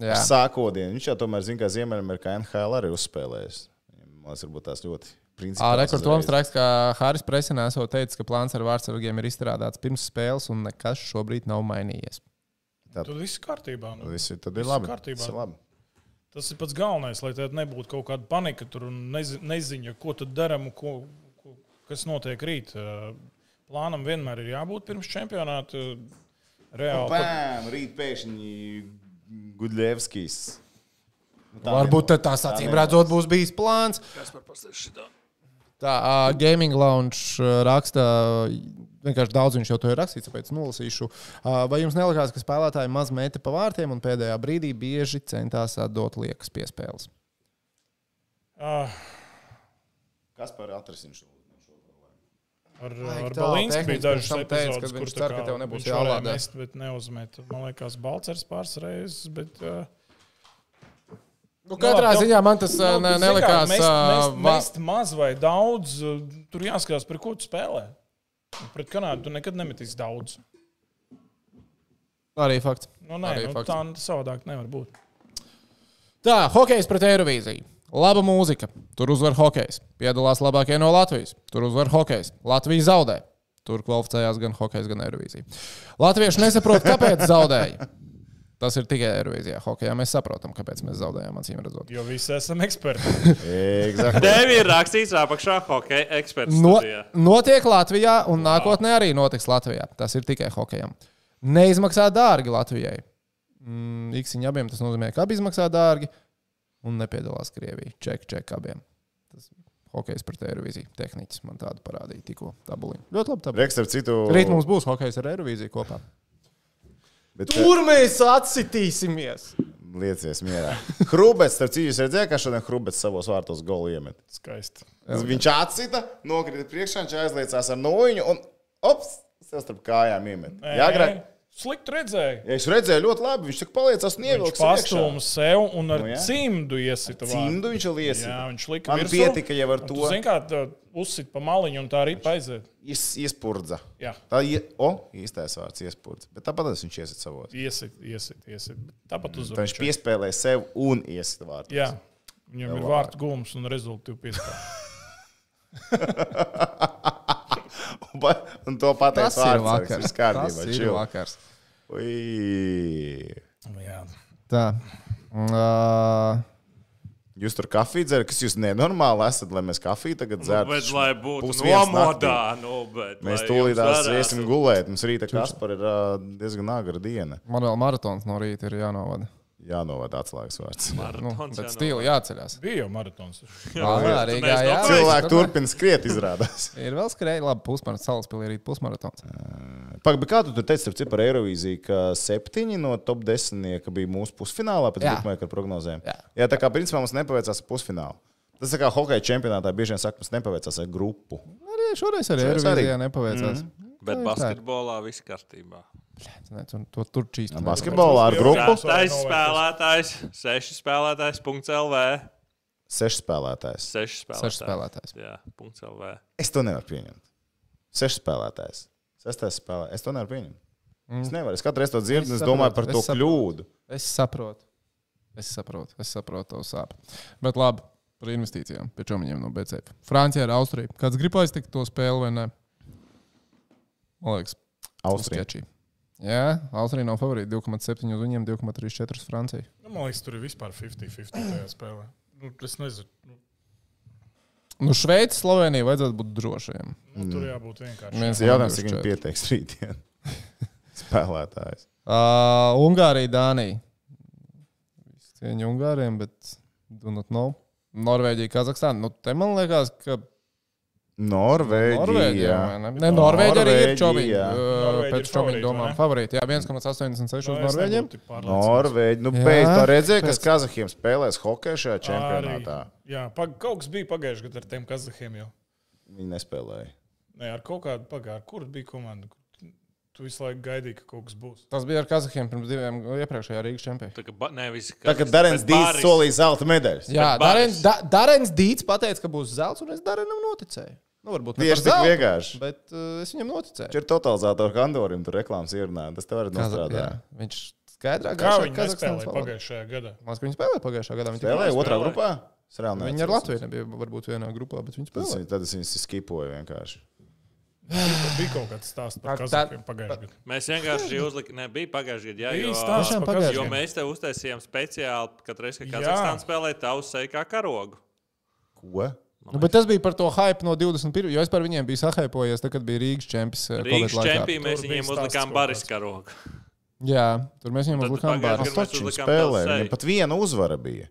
jā. sākotnēji. Viņš jau tomēr zina, ka Ziemeļamerikā NHL arī uzspēlējis. Man liekas, varbūt tās ļoti Ā, principiāls. Rekord Toms raksta, ka Hāris Presinē esot teicis, ka plāns ar vārdsargiem ir izstrādāts pirms spēles un nekas šobrīd nav mainījies. Tad viss kārtībā. Nu. Visi, tad ir Viss labi. kārtībā. Tas ir labi. Tas ir pats galvenais, lai tad nebūtu kaut kāda panika tur un nezi- neziņa, ko tad darām, ko, ko, kas notiek rīt. Plānam vienmēr ir jābūt pirms čempionāta. Reāli. pat- Pēm, rīt pēkšņi Gudļevskis. Nu, tā Varbūt tās acīm redzot būs bijis plāns. Kas par šitā? Tā, uh, Gaming Lounge uh, raksta, vienkārši daudz viņš jau to ir rakstījis, tāpēc nolasīšu. Uh, vai jums nelikās, ka spēlētāji maz meta pa vārtiem un pēdējā brīdī bieži centās atdot liekas piespēles? Uh, Kas par atrasinu šo? Ar, Vajag ar tehniski bija dažas epizodes, kad kur viņš tā kā tev nebūs jālādē. mest, bet neuzmet. Man liekas, Balcers pāris reizes, bet uh, Nu, katrā labi, ziņā man tas Nu, ne, nelikās. Mest, mest, mest maz vai daudz, tur jāskatās, par ko tu spēlē. Pret Kanādu tu nekad nemetīs daudz. Arī fakts. Nu, nē, Arī nu, fakts. tā savādāk nevar būt. Tā, hokejs pret Eirovīziju. Laba mūzika, tur uzvar hokejs. Piedalās labākie no Latvijas, tur uzvar hokejs. Latvija zaudē. Tur kvalificējās gan hokejs, gan Eirovīzija. Latvieši nesaprot, kāpēc zaudēja. Tas ir tikai Eirovīzijā. Hokejā mēs saprotam, kāpēc mēs zaudējām, acīm redzot. Jo visi esam eksperti. Exactly. Tev ir rakstīts apakšā hokeja eksperts. No, notiek Latvijā, un nākotnē arī notiks Latvijā. Tas ir tikai hokejam. Neizmaksā dārgi Latvijai. Mm, Iksiņa abiem tas nozīmē, ka abi izmaksā dārgi un nepiedalās Krievija. Ček, ček abiem. Tas hokejs pret Eirovīziju. Tehniķis man tādu parādīja tikko tabuliņu. Ļoti labi. Tabuli. Reksts ar citu. Rīt mums būs hokejs ar Eirovīziju kopā. Bet, Tur mēs atsitīsimies. Liecies mierā. Hrubets, starp citu, jūs redzējāt, kā šodien Hrubets savos vārtos golu iemet. Skaisti. Viņš atsita, nokrita priekšā, viņš aizliecās ar noņu un ops, sev starp kājām iemet. Jā, agrāk. Slikti redzēju. Es redzēju ļoti labi, viņš saka, paliecās un Viņš ievilks. pastūma sev un ar Nu, jā. cimdu iesita. vārdu. Cimdu viņš ir liesi. Jā, viņš lika Man virsū, pietika jau ar to. Tu zini, kā tā uzsit pa maliņu un tā arī aiziet. Ies, iespurdza. Jā, Tā ir, o, īstais vārds iespurdza. Bet tāpat viņš iesit savos. iesit, iesit, iesit. Tāpat Tā uzvar. viņš piespēlē sev un iesit vārdu. Jā, viņam ir vārtu gūms un rezultātu piespēlē. <laughs> un to pateiks Tas ir vārds. vakars. Tas ir kārtībā. Tas ir vakars. Jā. Tā. Uh, Jūs tur kafiju dzerat, kas jūs nenormāli esat, lai mēs kafiju tagad Nu, dzertu. bet, lai būtu nomodā, nu, bet, Mēs tūlīt iesim gulēt. Mums rīta Kaspar ir ā, diezgan agra diena. man vēl maratons no rīta ir jānovada. Jānovada atslēgas vārds. Nu, Maratons bet jānovada. stila jāceļās. Bija jau maratons. Jā, arī mēs jā. to Cilvēki turpina skriet, izrādās. <laughs> Ir vēl skrejēji, labi, pusmaratons, salaspēlē arī pusmaratons. Pagaid, bet kā tu tur teici citu par Eirovīziju, ka septiņi no top desmitnieka bija mūsu pusfinālā pēc Jā. bookmaker prognozēm? Jā. Jā, tā kā principā mums nepaveicās ar pusfinālu. Tas kā hokeja čempionātā bieži vien saka, mums nepaveicās ar grupu. Arī šoreiz arī Eirovīzijā nepaveicās. Bet Tā ir tā. basketbolā viss kārtībā. Ne, tu, to tur čīst. Basketbolā ar grupu Tais spēlētājs, seši spēlētājs, punkts LV. seši spēlētājs. Seši spēlētājs. Seši spēlētājs. Jā, punkts LV. Es to nevaru pieņemt. Seši spēlētājs. Sestais spēlētājs. Es to nevaru pieņemt. Mm. Es nevaru. Es katru reizi to dzirdu, Es es domāju par to es saprotu. kļūdu. Es saprotu. Es saprotu, es saprotu to sāpes. Bet labi, par investīcijām. Pēc tam viņiem no BCF. Francija ar Austriju. Kāds grib aiztikt to spēli vai ne? Man liekas, Austrija. sketčī. Jā, Austrija nav favorīta. 2,7 uz viņiem, 2,34 uz Franciju. Nu, man liekas, tur ir vispār 50-50 tajā spēlē. Nu, es nezinu. Nu, Nu, Šveice, Slovenija vajadzētu būt drošiem. nu, tur jābūt vienkārši. Viens jautājums, cik viņi pieteiks rītdien. <laughs> Spēlētājs. Uh, Ungārija, Dānija. Cieņa Ungāriem, bet do not know. Norvēģija, Kazahstāna. Nu, te man liekas, ka Norvēģija. Norvēģija, ne? ne, Norvēģija arī ir čomiņa. Pēc čomiņa domām favorīti. Jā, 1,86 uz Norvēģiem. Norvēģija. Nu, beidz to redzēja, kas pēc- Kazahiem spēlēs hokeju šajā čempionātā. Arī, jā, pag, kaut kas bija pagājušajā gadā ar tiem kazahiem jau. Viņi nespēlēja. Nē, ar kaut kādu pagājušā. Kur bija komanda? Kur Tu visu laiku gaidīji, ka kaut kas būs. Tas bija ar Kazahiem pirms diviem iepriekšējā Rīgas čempionā. Tā kā nevis Tā kā Darens Dīts solīja zelta medaļas. Jā, Darens, da, Darens Dīts pateica, ka būs zelts, un es Darenam noticēju. Nu, varbūt ne Tieši zeltu, vienkārši. Bet uh, es viņam noticēju. Viņš ir totalizators kandorim, tur reklāmas ierunāja. Tas tev arī nostrādā. jā, Viņš skaidrāk Kā viņi nespēlēja pagājušajā gadā? Ka viņi spēlēja pagājušā gadā. Viņi, Spēlēja otrā spēlēja. grupā? Reāli viņi ar. Latviju nebija varbūt vienā grupā, bet viņi spēlēja. Tad es viņus skipoju vienkārši. Tur bija kaut kāds stāsts par Tā- kazahiem pagājušajā gadā. Mēs vienkārši uzlikām, nebija pagājušajā gadā. Bija Jo, pagājušajā jo mēs te uztaisījām speciāli, kad reiz, kad Jā. Kazahstāna spēlēja, tā uzsēja kā karogu. Ko? Nu, bet tas bija par to hype no 21. Jo es par viņiem biju sahaipojies, tad, kad bija Rīgas čempions. eh, Rīgas laikā. čempionā mēs viņiem uzlikām kaut baris kāds. karogu. Jā, tur mēs viņiem uzlikām bārus. gadā mēs Taču viņi uzlikām spēlēja. tev Viņam seju. pat viena uzvara bija.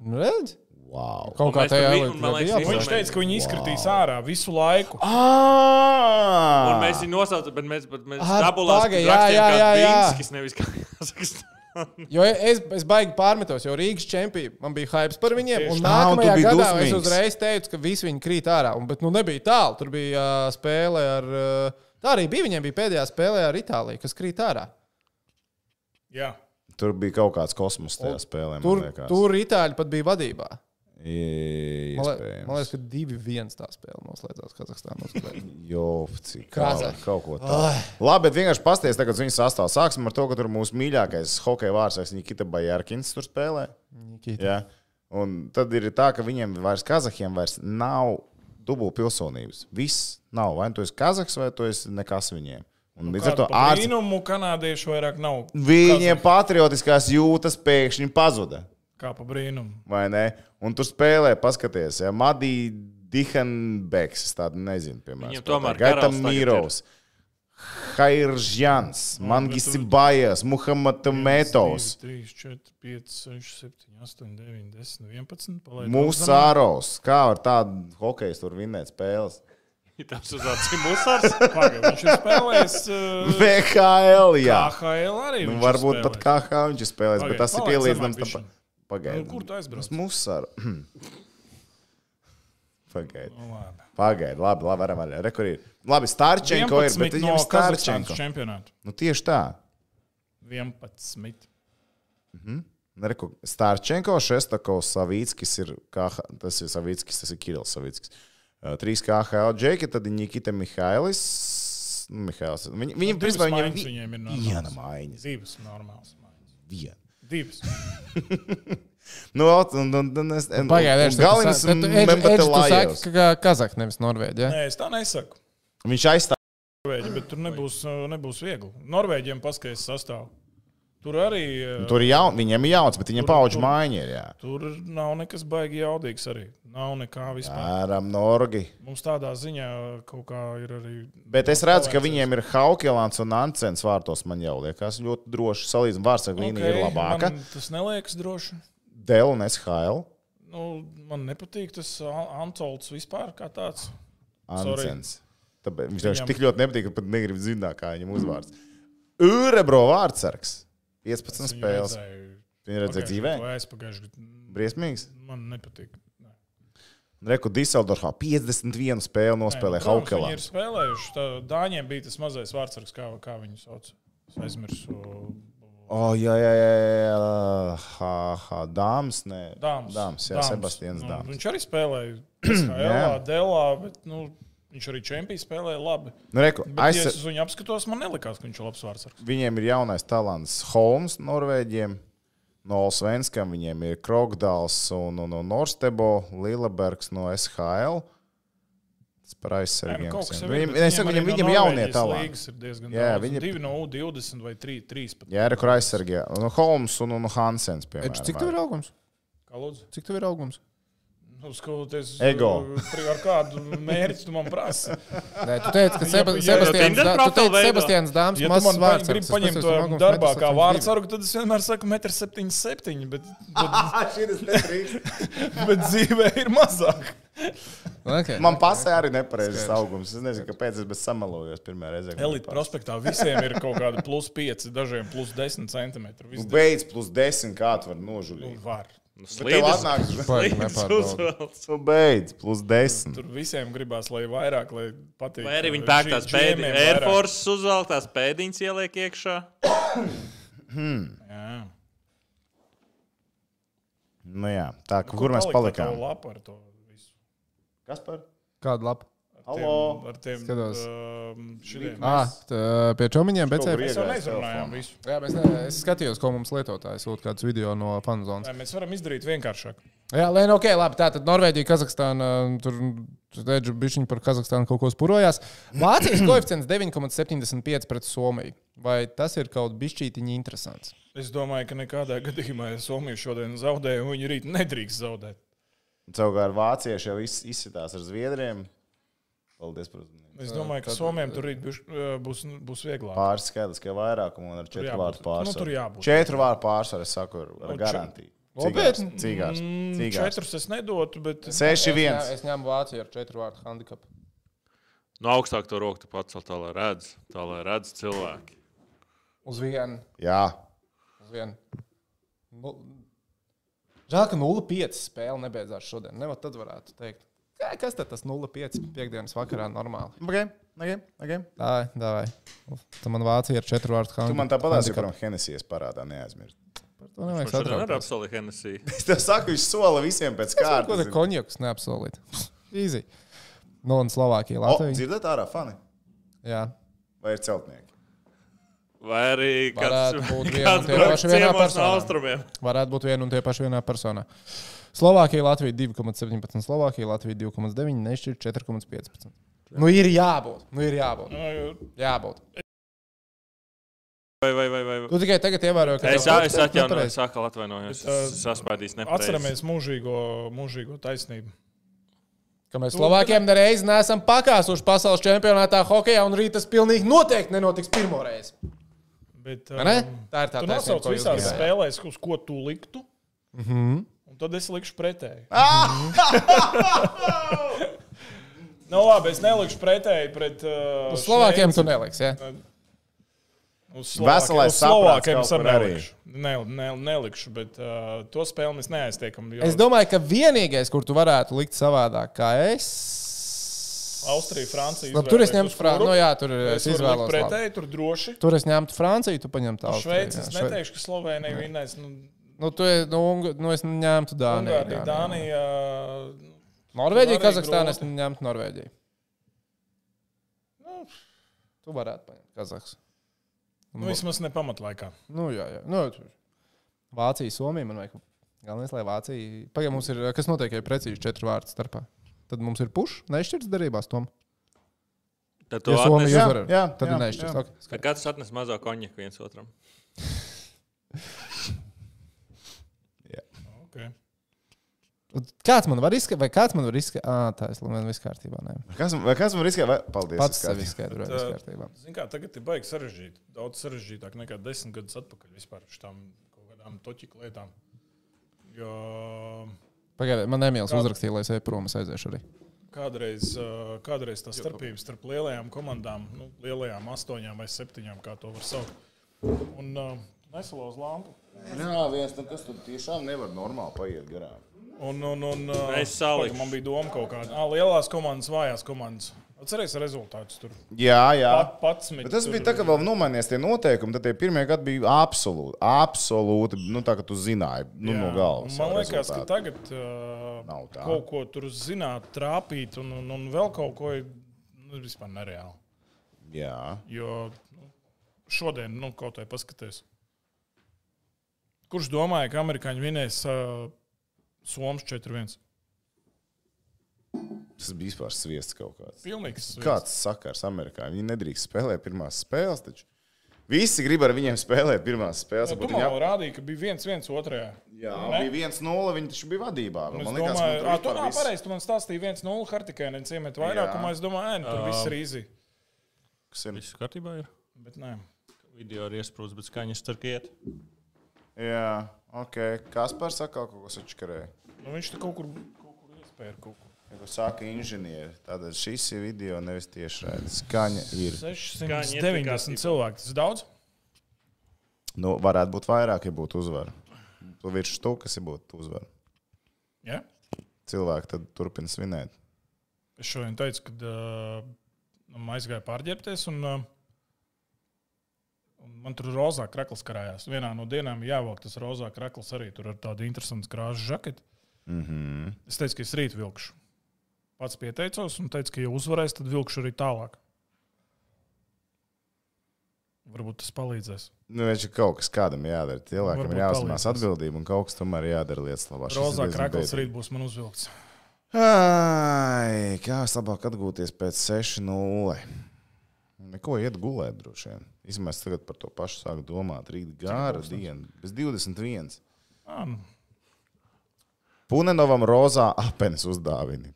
Nu, redz? Wow. Kaut kā tajā viņi- Viņš teica, ka viņi izkritīs ārā visu laiku. Ah! Un mēs viņu nosaucām, bet mēs, bet mēs tabulās jā, jā, jā, jā. Vinskis, nevis kā <laughs> Kazahstāna. <laughs> Jo es, es baigi pārmetos, jo Rīgas čempions man bija hype par viņiem. Un nākamajā gadā es dusmīgs. uzreiz teicu, ka visi viņi krīt ārā. Un, bet nu, nebija tālu. Tur bija uh, spēle ar. Uh, tā arī bija. Viņiem bija pēdējā spēlē ar Itāliju, kas krīt ārā. Jā. Tur bija kaut kāds kosmos tajā spēlē. Tur, tur Itāļi pat bija vadībā. Man, lie- iespējams. man liekas, ka 2-1 tā spēle noslēdzās Kazahstānā. <laughs> Jo, cik Kaza. kaut, ko tādu. Labi, bet vienkārši pasties, tagad viņas sastāvā. Sāksim ar to, ka tur mūsu mīļākais hokeja vārds, Nikita Bajārkins, tur spēlē. Jā. Un tad ir tā, ka viņiem vairs Kazahiem vairs nav dubult pilsonības. Viss nav. Vai nu tu esi Kazahs, vai tu esi nekas viņiem. Un līdz ar to. Brīnumu kanādiešu vairāk nav. Viņiem patriotiskās jūtas pēkšņi pazuda. Kā pa brīnumu. Vai ne? Un tur spēlē, paskaties, ja Madī Dihanbeks, es tādu nezinu, piemēram. Viņam tomēr tagad Mīrovs, Hairžjans, Mangisi Bajas, Muhammadmetovs, 3, 4, 5, 6, 7, 8, 9, 10, 11. palaid Musārovs. Kā var tādu hokeju tur vinnēt spēles? Tas uz acīm musars. Pagaid, Viņš ir spēlējis. <laughs> Uh, VHL, jā. KHL arī. Nu, varbūt pat spēlējis. kā viņš ir spēlējis, bet Pagaid, tas ir pielīdzināms Pagaidiet. Nu, kur tu aizbrauc? Tas musāru. <clears throat> Pagaidiet. Nu, labi. Pagaidiet, labi, labi, varam vaļā. Re, kur ir. Labi, Starčenko ir, 11 bet viņam no Starčenko. čempionāta. Nu, tieši tā. 11. Reku, Starčenko, Šestakovs, Savīckis ir, kā, tas ir Savīckis, tas ir Kirillis Savīckis. Trīs KHL džeki, tad ir Nikita Mihailis. Nu, Mihails. Viņi, viņi Nu, principā, divas viņiem maiņas viņiem ir viena maiņas. Divas normālas maiņas. Viena. Divas. <laughs> Nu, un, un, un, es- un, Pagaidiet, un Galinis un Membatelājevs. saki, ka Kazahs nevis Norvēģija. Nē, es tā nesaku. Viņš aizstāv. Norvēģi, bet tur nebūs, nebūs viegli. Norvēģiem paskaidrs sastāv. Tur arī. uh, Tur ir jaun, viņiem ir jauns, bet viņiem paudžu maiņa ir. Jā. Tur nav nekas baigi jaudīgs arī. Nav nekā vispār. Āram, Norgi. Mums tādā ziņā kaut kā ir arī. Bet es redzu, ka viņiem ir Haukelāns un Ancens vārtos. Man jau liekas, ļoti droši salīdzināt. Vārdsarga līnija ir labāka. Tas neliekas droši. Dēl un SHL. Nu, man nepatīk tas A- Antolds vispār kā tāds. Ancens. Tāpēc viņš Viņam- tik ļoti nepatīk, ka pat negrib zināt, kā viņam uzvārds. Urebro vārdsargs. 15 Viņu spēles. Viņa redzēja dzīvē. Aizpagājuši. Briesmīgs. Man nepatīk. Reku Diseldorfā 51 spēli nospēlēja nu, Haukelā. Viņi ir spēlējuši. Tā, Dāņiem bija tas mazais vārdsargs, kā, kā viņu sauc. Es aizmirsu. O, jā, jā, jā, jā. Ha, ha, dāmas, nē. Dāmas. Dāmas, jā, Sebastians Nu, Dāmas. Viņš arī spēlēja <clears throat> Elā, Delā, bet nu, viņš arī čempions spēlēja labi. Nu, reku, Bet, ja es uz viņu apskatos, man nelikās, ka viņš ir labs vārdsargs. Viņiem ir jaunais talants Holmes, Norvēģiem. No Svenskam viņiem ir Krogdāls un, un, un Norstebo, Lielbergs no SHL. Tas par aizsargiem. nu, ir, Viņiem, bet es saku, arī viņiem, no jaunie talanti. Ir Jā, viņi- Divi no U20 vai 3, 3 pat. Jā, ir kur aizsargie. Un Holmes un, un Hansens, piemēram. Edž, cik tev ir augums? Kā lūdzu? Cik tev ir augums? Nu, skatoties, Ego. pri- ar kādu mērķi tu man prasi. Nē, tu teici, ka Seba, Ja- ja- Sebastians, tu profilu teici. Sebastians Dāmas Ja tu mazs vārds. gribi paņemt to darbā kā vārdsargu, tad es vienmēr saku 1,77 m, bet, <laughs> <laughs> bet, bet dzīvē ir mazāk. Okay. Man pasē arī nepareizs augums. Es nezinu, kāpēc es bez samalojos pirmā reize. Elite prospektā visiem ir kaut kāda <laughs> plus 5, dažiem plus 10 cm. Nu, beidz plus 10, kā tu vari nožulīt. Var. Nu, slīdus <laughs> nepārbauda. uzvelc. tu beidz plus 10. Tur visiem gribās, lai vairāk, lai patīk. Vai arī viņi pērk tās pēdiņas, Air Force uzvelk tās pēdiņas, ieliek iekšā. Jā. Nu jā, tā, kur mēs palikām? Lapu ar to visu. Kas par? Kādu lapu? Ar Halo? tiem- Ar tiem Skatos. um, šitiem. Ah, tā, pie čomiņiem, bet kur Mēs jau neizrunājām visu. Jā, mēs ne, es skatījos, ko mums lietotāji sūta kāds video no fanzonas. Mēs varam izdarīt vienkāršāk. Jā, lē, nu, ok, labi. Tā tad Norvēģija, Kazahstāna, tur redzu, bišķiņi par Kazahstānu kaut ko spurojās. <clears throat> Vācijas koeficients 9,75 pret Somiju. Vai tas ir kaut bišķītiņi interesants? Es domāju, ka nekādā gadījumā, ja Somija šodien zaudēja, viņi rīt nedrīkst zaudēt. Savukārt vācieši jau iz- izsitās ar zviedriem. Paldies par uzmanību. Es domāju, ka Somijam tur rīt biš- būs, būs vieglāk. Pāris skaidrs, ka vairākumu un ar četru vārdu pārsvaru. Nu, tur jābūt. Četru vārdu pārsvaru, es saku, ar, ar Nu, garantiju. Cigārs, cigārs, Mm, cigārs. Četrus es nedotu, bet Seši Es, viens. ņem- es ņemu Vāciju ar četru vārdu handikapu. No augstāk to roku tu pacel, tā lai redz, tā lai redz cilvēki. Uz vienu. Jā, Uz vienu. Nu, Žēl, ka 0,5 spēle nebeidzās šodien. Nevar tad varētu teikt. Kā, kas tad tas 0,5 piekdienas vakarā normāli? ok, ok. okay. Tā, tā. Tā man Vācija ar četru vārdu handikapu. Tu man tāpat esi par Henesijas parādā neaizmirst. Par to nevajag Viņš satraukties. apsolīja Hennessy. Es tev saku, viņš sola visiem pēc Ko tā kārtas. konjakus neapsolīt? Easy. Nu, un Slovākija, O, Latvija. dzirdat ārā fani? Jā. Vai ir celtnieki? Vai arī kāds, Varētu būt <laughs> viena un kāds tie paši vienā personā. austrumiem. Varētu būt viena un tie paši vienā personā. Slovākija, Latvija 2,17, Slovākija, Latvija 2,9, nešķir 4,15. Nu, ir jābūt. Nu, ir jābūt. Jābūt. Vai, vai, vai, vai. Tu tikai tagad ievēroji, ka Es, es kas nepareizi. sāku atvainojos. Es saspēdīju nepareizi. Atceramies mūžīgo, mūžīgo taisnību. Ka mēs Slovākiem nereiz neesam pakāsuši pasaules čempionātā hokeja, un rīt tas pilnīgi noteikti nenotiks pirmo reizi. Bet, Vai ne? um, Tā ir tā nosauc ko jūs visās gribējāt. spēlēs, uz ko tu liktu. Mhm. Un tad es likšu pretēji. <laughs> <laughs> nu, labi, es nelikšu pretēji pret. Uh, Uz Slovākiem tu neliksi. Ja? Uz Slovākiem, es arī. Ne, ne, nelikšu, bet uh, to spēli mēs neaiztiekam. Jo Es domāju, ka vienīgais, kur tu varētu likt savādāk, kā es. Austrija, Francija. Labi, tur es ņemtu Franciju. furu. Nu, jā, tur Es es izvēlos. Pretēji, tur droši. Tur es ņemtu Franciju, tu paņemtu Austriju. Šveicis es neteikšu, ka Slovenija vinnēs. Nu, Nu, tu, nu, nu, es ņemtu Dāniju. Ungārija, Dānija. uh, Norvēģija, Kazahstāna, es ņemtu Norvēģiju. Nu, Tu varētu paņemt Kazahstānu. nu, vismaz ne pamatlaikā. Nu, jā, jā. Nu. Vācija, Somija. Man vajag. Galvenais, lai Vācija. Pagaidām, mums ir. Kas notiek, ja ir precīzi četru vārdu starpā? Tad mums ir puš, nešķirts darībās tom. Tad tu Ja Somija Jā, jā, tad jā, ir nešķirts. Okay, katrs atnes mazo konjaku viens otram. <laughs> Okay. Kāds man var izskaidrot, vai kāds man var izskaidrot? Ah, tā ir labi, viss kārtībā. Nē. Kas, vai kas man riskē? Vai? Paldies. Pats es sev izskaidroju, viss kārtībā. Zini, kā tagad ir baigi sarežģīti. Daudz sarežģītāk nekā desmit gadus atpakaļ vispār šīm kaut kādām toķiku lietām. Jo Pagaidiet, man Emīls Kā- uzrakstīja, lai es eju prom, es aiziešu arī. kādreiz, kādreiz tā starpība starp lielajām komandām, nu, lielajām astoņām vai septiņām, kā to var saukt, un nesaloz lampu. Jā, viens, nu kas tur tiešām nevar normāli paiet garām. Un, un, un, Es salikšu. man bija doma kaut kāda. Ah, lielās komandas, vājās komandas. Atcerieties rezultātus tur. Jā, jā. Pat, pats Bet tas bija tā, ka vēl nomainījās tie noteikumi. Tad tie pirmie gadi bija absolūti, absolūti, nu tā kā tu zināji, nu Jā, no galvas. Man liekas, ka rezultātu. tagad uh, kaut ko tur zināt, trāpīt, un, un, un vēl kaut ko ir nu, vispār nereāli. Jā. Jo nu, šodien, nu, kaut kā paskaties, kurš domāja, ka amerikāņi vinēs uh, Somijas 4-1? Tas bija vispār sviests kaut kāds. Pilnīgs. sviests. Kāds sakars Amerikā? Viņi nedrīkst spēlēt pirmās spēles. Taču. Visi grib ar viņiem spēlēt pirmās spēles. Tu varbūt man viņi jau rādīji, ka bija viens, viens otrajā. Jā, Ne? bija viens nulle, viņi taču bija vadībā. Un Es Man liekas, domāju, ka ka tur viss- pareizi. Tu man stāstīji, viens nulle Hartikēnē ciemet vairākumā. Jā. Es domāju, ē, nu, tur viss ir īsi. kas ir. Viss kārtībā ir. Bet nē. Video ir iesprūsts, bet skaņas tur iet. Jā, ok. Kaspars saka, kaut ko sačakarēja. Nu, viņš tur kaut kur, kaut kur iespēja kaut ko. Ja ko saka inženieri, tad šis ir video nevis tieši redzams. Skaņa ir. 690 cilvēki. Tas ir daudz? Nu, varētu būt vairāk, ja būtu uzvara. Tu virs to, kas ir būtu uzvara. Jā. Cilvēki tad turpina svinēt. Es šodien teicu, ka uh, aizgāju pārģērbties, un, uh, un man tur rozā krakls karājās. Vienā no dienām jāvāk tas rozā krakls arī tur ar tādu interesantu krāsu žaketi. Mm -hmm. Es teicu, ka es rīt vilkšu. Pats pieteicos un teicu, ka, ja uzvarēs, tad vilkšu arī tālāk. Varbūt tas palīdzēs. Nu, viņš ir kaut kas kādam jādara. Cilvēkam ir jāuzņemās atbildība un kaut kas tomēr jādara lietas labā. Rozā krakls rīt būs man uzvilkts. Ai, kā es labāk atgūties pēc 6-0? Neko iet gulēt, droši vien. Izmēs tagad par to pašu sāku domāt. Rīt gara diena, bez 21. Ah, nu, Punenovam rozā apenes uzdāvini.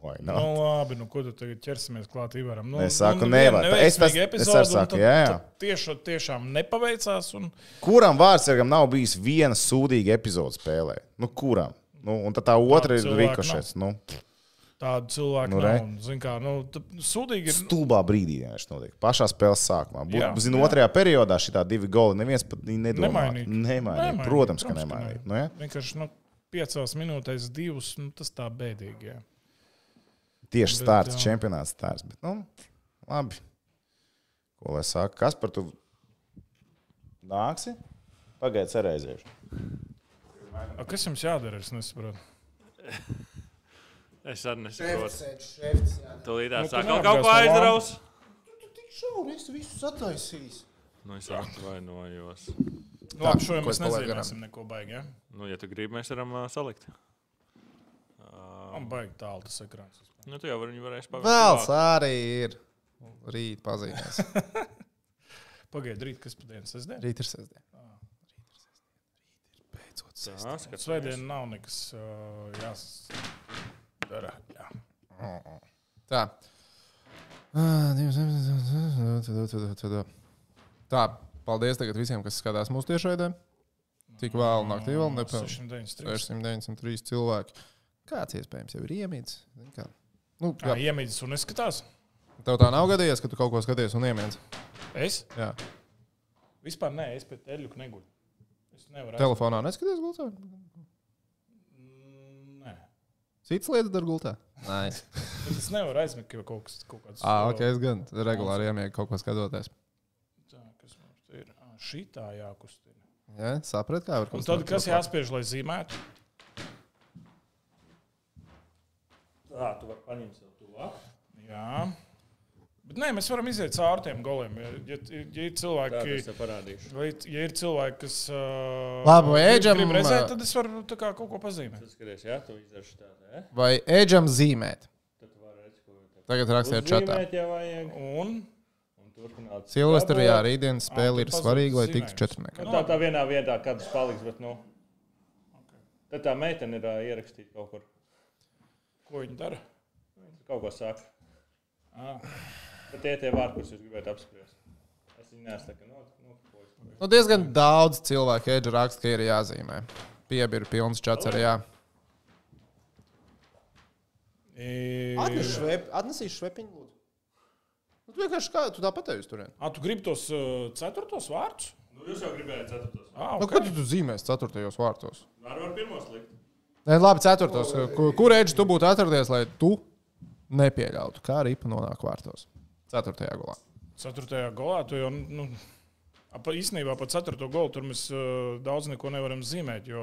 Vai nu, nav? labi, nu, ko tu tagad ķersimies klāt Ivaram? Nu, Es saku, nu, nevar. Es tas- neveiksmīga es saku, tad- jā, jā. tad Tieši, tiešām nepaveicās. Un... Kuram vārdsargam nav bijis viena sūdīga epizode spēlē? Nu, kuram? Nu, un tad tā otra ir cilvēku rikošets. Nu, Tādu cilvēku Nu, nu, nav. un, zini Kā, nu, sūdīgi ir. stulbā brīdī vienkārši notiek. Pašā spēles sākumā. Jā, Būtu, zinu, jā. otrajā periodā šī divi goli neviens pat nedomā. Nemainīt. Nemainīt. Nemainīt, Protams, ka protams, ka nemainīt. nē. Nu, ja? Vienkārši nu, piecās minūtēs, divas. Nu, tas tā bēdīgi. Jā. Tieši Bet, starts, jā. čempionāts starts. Bet, nu, labi. Ko lai saka? Kas par to nāksi? Pagaidiet, cerēziešu. A, kas jums jādara? Es nesaprotu. <laughs> Es arī nesaprotu. šefs. Tūlīt Nu, tā tu sāk kaut ko to lampu. aizraus. Šauri, es visus attaisīju. Nu, es atvainojos. Nu, labi, šo jau mēs nezināsim neko baigi. Ja? Nu, ja tu gribi, mēs varam uh, salikt. Man baigi tālu tas ekrāns. Nu, tu jau vari viņu varēsi paveikt. Vēls arī ir. Rīt pazīmēs. <laughs> Pagaidiet, rīt, kas pa dienas sestdien? Rīt ir sestdiena. Tā, skats. Svētdien nav nekas uh, jāsdara. Tā. Tā, paldies tagad visiem, kas skatās mūsu tiešraidē. Tik vēlu naktī vēl nepelnīja. 693. 693 cilvēki. Kāds iespējams jau ir iemīts? Kā? Nu, jā, iemīļas un neskatās. tev tā nav gadījies, ka tu kaut ko skaties un iemīts. Es Jā. vispār nē, es pēc teļu neguļu. Es nevaru. Telefonā neskaties gultā. Mm. Cits lietas dar gultā. Nē, Bet es nevaru aizmigt, ka kaut kas kaut kāds. ah, ok, es gan regulāri iemiegu kaut ko skatoties. Tā, kas mums ir? Ah, Šī tā jākustina. Ja? Saprat, kā var kaut tad, kas jāspiež, lai zīmētu? Tā, tu vari paņemt sev tuvāk. Jā. Bet nē, mēs varam iziet cauri tiem goliem. Ja, ja, ja ir Tā, cilvēki, vai ja ir cilvēki kas. Uh, Labi, vai grib- redzēt, tad es varu tā kā, kaut ko pazīmēt. Skaties, jā, tu izdarīsi tādu, jā? Vai ēdžam zīmēt? Tagad rakstiet čatā. Un Un turpināt. Silvestrī, jā, rītdienas spēle ir svarīga, lai tiktu četrniekā. Nu, tā, tā vienā vietā, kad tas paliks, bet, nu. Tad tā meitene ir ā, ierakstīta kaut kur. ko viņi dara? Kaut ko saka. Ah. Bet tie tie vārdi, kurus jūs gribētu apspriest. Es viņu nesaku, nu, nu, ko es. Nu, diezgan daudz cilvēku ēdža raksta, ka ir jāzīmē. Piebiru pilns čats arī jā. E... Atnesīšu švepiņu, lūdzu. Nu, tu vienkārši kā, tu tāpat tevi turēji. A, tu gribi tos uh, ceturtos vārdus? Nu, jūs jau gribējāt ceturtos. Ah, Nu, okay. kad tu zīmēsi ceturtajos vārtos? Var var pirmos likt. Nē, labi, ceturtos. Kur, kur ēdža tu būtu atradies, lai tu nepieļautu, kā ripa nonāk vārtos? Ceturtajā gulā. Ceturtajā golā tu jau. Nu, a, pa, īstenībā par ceturto golu tur mēs uh, daudz neko nevaram zīmēt. Jo,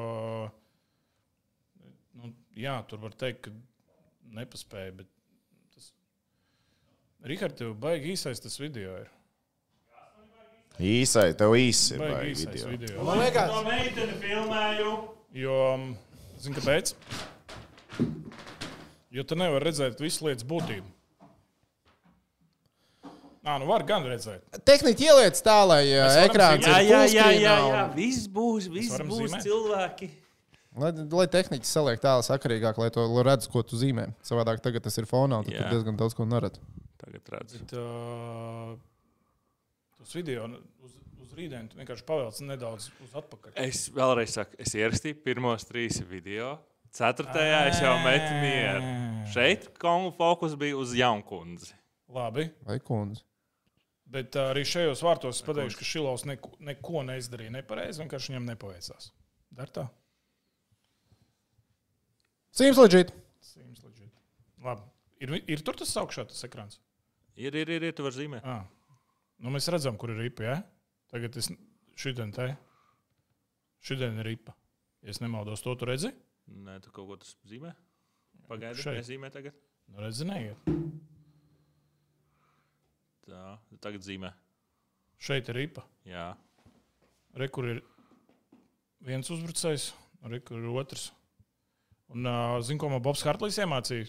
nu, jā, tur var teikt, ka nepaspēja. Bet tas... Rihards, tev baigi īsais tas video ir. Īsai, tev īsi ir Baigi video. video. Man liekas, To meiteni filmēju. Jo, zini, kāpēc? Jo tu nevari redzēt visu lietas būtību. Nā, nu var gan redzēt. tehniski ieliec tā, lai uh, ekrāns ir Jā, jā, jā, jā, jā. Viss būs, viss būs zīmēt? cilvēki. Lai, lai tehniski saliek tā sakarīgāk, lai to redz, ko tu zīmē. Savādāk tagad tas ir fonā, un tu diezgan daudz ko neredz. Tagad redzu. Tā, tos video uz, uz rītdienu vienkārši pavelc nedaudz uz atpakaļ. Es vēlreiz saku, es ierakstīju pirmos trīs video. Ceturtajā es jau metu mieru. Šeit kongu fokus bija uz jaunkundzi. Labi, Vai kundze? Bet arī šajos vārtos es pateikšu, ka Šilovs neko, neko neizdarīja nepareizi. Vienkārši viņam nepaveicās. Dar tā. Sims leģīt. Seems legit. Labi. Ir, ir tur tas augšā, tas ekrāns. Ir, ir, ir, ir tu vari zīmēt. Ah. Nu, mēs redzam, kur ir ripa. Ja? Tagad es šodien te. Šodien ir ripa. Ja es nemaldos, to tu redzi? Nē, tu kaut ko tas zīmē. Pagaidi, Šeit. nezīmē tagad. Nu, redzi, neiet. Tā, tagad zīmē. Šeit ir ripa. Jā. Re, kur ir viens uzbrucējs, re, kur ir otrs. Un, zinu, ko man Bobs Hartlīs iemācīja.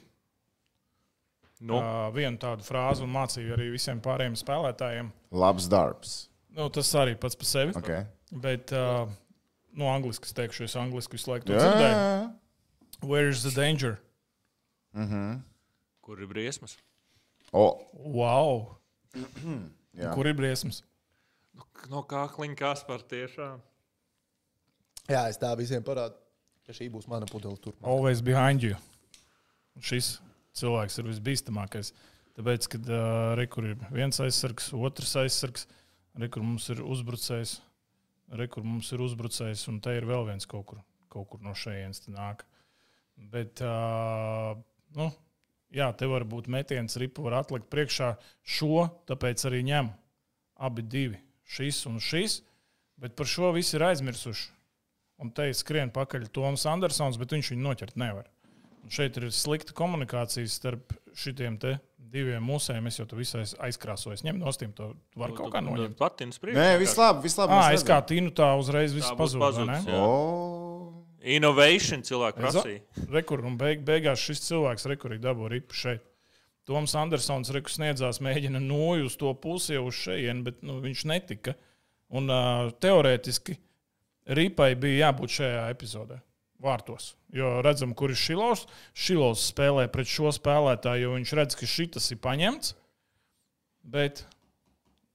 Nu, Uh, vienu tādu frāzi un mācīja arī visiem pārējiem spēlētājiem. Labs darbs. Nu, tas arī pats par sevi. Okay. Bet, uh, nu, angliski es teikšu, es angliski visu laiku to Jā, dzirdēju. jā, Where is the danger? kur ir briesmas? O, Wow! Kur ir briesmas? No kā kliņķās par tiešām? Jā, es tā visiem parādu, ka šī būs mana pudele tur. Always behind you. Un šis cilvēks ir visbīstamākais. Tāpēc, kad uh, re, kur ir viens aizsargs, otrs aizsargs, re, kur mums ir uzbrucējs, re, kur mums ir uzbrucējs, un te ir vēl viens kaut kur, kaut kur no šejienes nāk. Bet, uh, nu, jā, te var būt metiens, ripa var atlikt priekšā šo, tāpēc arī ņem abi divi, šis un šis, bet par šo visi ir aizmirsuši. Un te skrien pakaļ Toms Andersons, bet viņš viņu noķert nevar. Un šeit ir slikta komunikācija starp šiem diviem musēm. Es jau tur visai aizkrāsoju. Ņem no stiem, to var kaut kā noņemt. Patins priekš. Nē, viss labi, viss labi. Mēs es kā tinu tā uzreiz viss Tā vai pazudis, Innovation cilvēku prasīja. Rekur, un beig, beigās šis cilvēks rekurī dabū ripu šeit. Toms Andersons rekur sniedzās, mēģina noju uz to pusi jau uz šejienu, bet nu, viņš netika. Un uh, teorētiski ripai bija jābūt šajā epizodē. Vārtos. Jo redzam, kur ir Šilovs. Šilovs spēlē pret šo spēlētāju, jo viņš redz, ka šis ir paņemts. Bet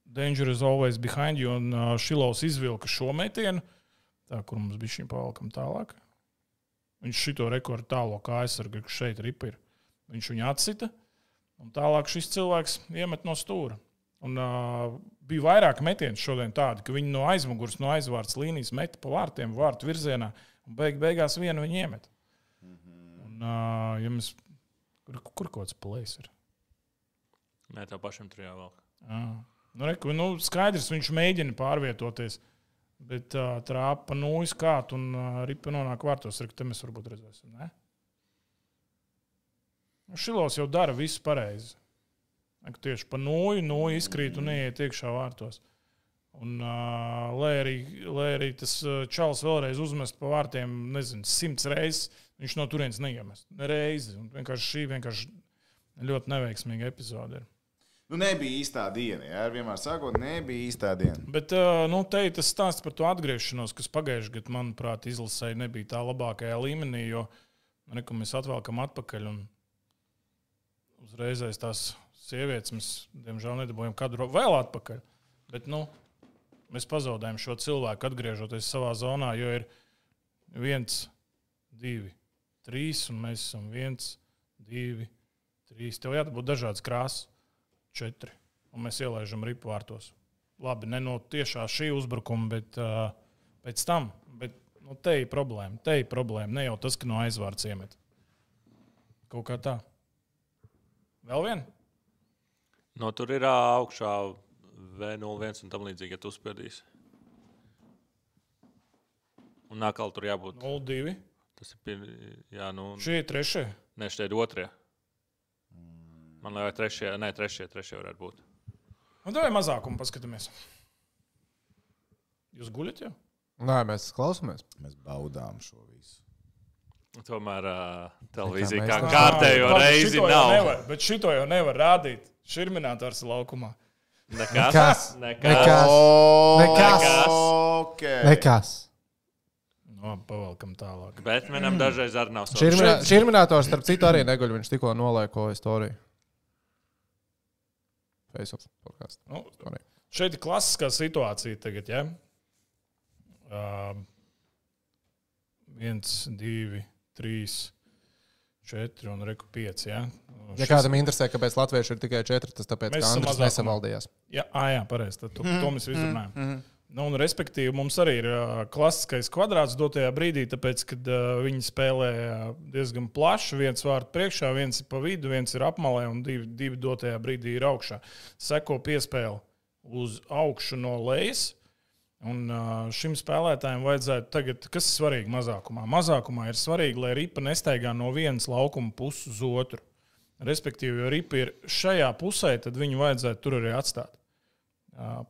danger is always behind you, un uh, Šilovs izvilka šo metienu. Tā, kur mums bija šī pavalkam tālāk. Viņš šito rekordu tālo kā aizsargu, kas šeit ripa ir. Viņš viņu atsita, un tālāk šis cilvēks iemet no stūra. Un, uh, bija vairāk metienu šodien tādi, ka viņi no aizmugures, no aizvārds līnijas meta pa vārtiem, vārtu virzienā, un beig, beigās vienu viņi iemet. Un, uh, ja mēs, kur, kur kaut kāds plēs ir? Nē, tā pašam tur jāvelk. Ah. Nu, reku, nu, skaidrs, viņš mēģina pārvietoties. Bet uh, trāpa nūjas kārt un uh, ripa nonāk vārtos. Te mēs varbūt redzēsim. Ne? Nu, Šilos jau dara visu pareizi. Tieši pa nūju, nūju izkrīt un ieiet iekšā vārtos. Un, uh, lai, arī, lai arī tas čels vēlreiz uzmest pa vārtiem, nezinu, simts reizes, viņš no turienes neiemest. Reizi. Un Vienkārši šī vienkārši ļoti neveiksmīga epizode. Ir. Nu nebija īstā diena. Jā, vienmēr sakot, nebija īstā diena. Bet nu, te ir tas stāsts par to atgriešanos, kas pagājušajā gadā, manuprāt, izlasēji nebija tā labākajā līmenī, jo nu, reku, mēs atvēlkam atpakaļ. Un uzreiz tās sievietes mēs, diemžēl, nedabūjām kadru vēl atpakaļ. Bet nu, mēs pazaudējam šo cilvēku, atgriežoties savā zonā, jo ir viens, divi, trīs, un mēs esam viens, divi, trīs. Tev jābūt dažādas krāsas, četri, un mēs ielaižam ripu vārtos. Labi, ne no tiešā šī uzbrukuma, bet uh, pēc tam. Bet, nu, te ir problēma. Te ir problēma. Ne jau tas, ka no aizvārds iemet. Kaut kā tā. Vēl viena? No tur ir ā, augšā V01 un tam līdzīgi, ja tu uzspiedīsi. Un nākamā tur jābūt. 0,2. Tas ir pir... jā, nu, Šie ir trešie. ne šeit otrie. Man liekas, trešie, nē, trešie, trešie varētu būt. Nu, tā ir mazākuma. Paskatāmies. Jūs guļat jau? Nē, mēs klausāmies. Mēs baudām šo visu. Tomēr uh, televīzija kā kārtējo Labi, reizi nav. Nevar, bet šito jau nevar rādīt. Šurminātors ir laukumā. Nekas. Nekas. Nekas. Nekas. Okay. Nekas. No, pavalkam tālāk. Bet manam dažreiz arī nav Šī savs. irminātors, starp citu, arī neguļ. Viņš tikko nolaiko istoriju. Facebook podkāstu. Nu, Sorry. šeit ir klasiskā situācija tagad. Ja? Uh, viens, divi, trīs, četri un reku pieci. Ja? Ja kādam interesē, kāpēc latvieši ir tikai četri, tas tāpēc, Mēs ka Andris mazākumā. nesavaldījās. Jā, ā, jā pareizi. Tad to, to mēs izrunājam. Nu, un, respektīvi, mums arī ir uh, klasiskais kvadrāts dotajā brīdī, tāpēc, kad uh, viņi spēlē diezgan plaši. Viens vārds priekšā, viens ir pa vidu, viens ir apmalē, un divi, divi dotajā brīdī ir augšā. Seko piespēle uz augšu no lejas. Un uh, šim spēlētājam vajadzētu tagad, kas ir svarīgi mazākumā? Mazākumā ir svarīgi, lai ripa nestaigā no vienas laukuma puses uz otru. Respektīvi, ja ripa ir šajā pusē, tad viņu vajadzētu tur arī atstāt.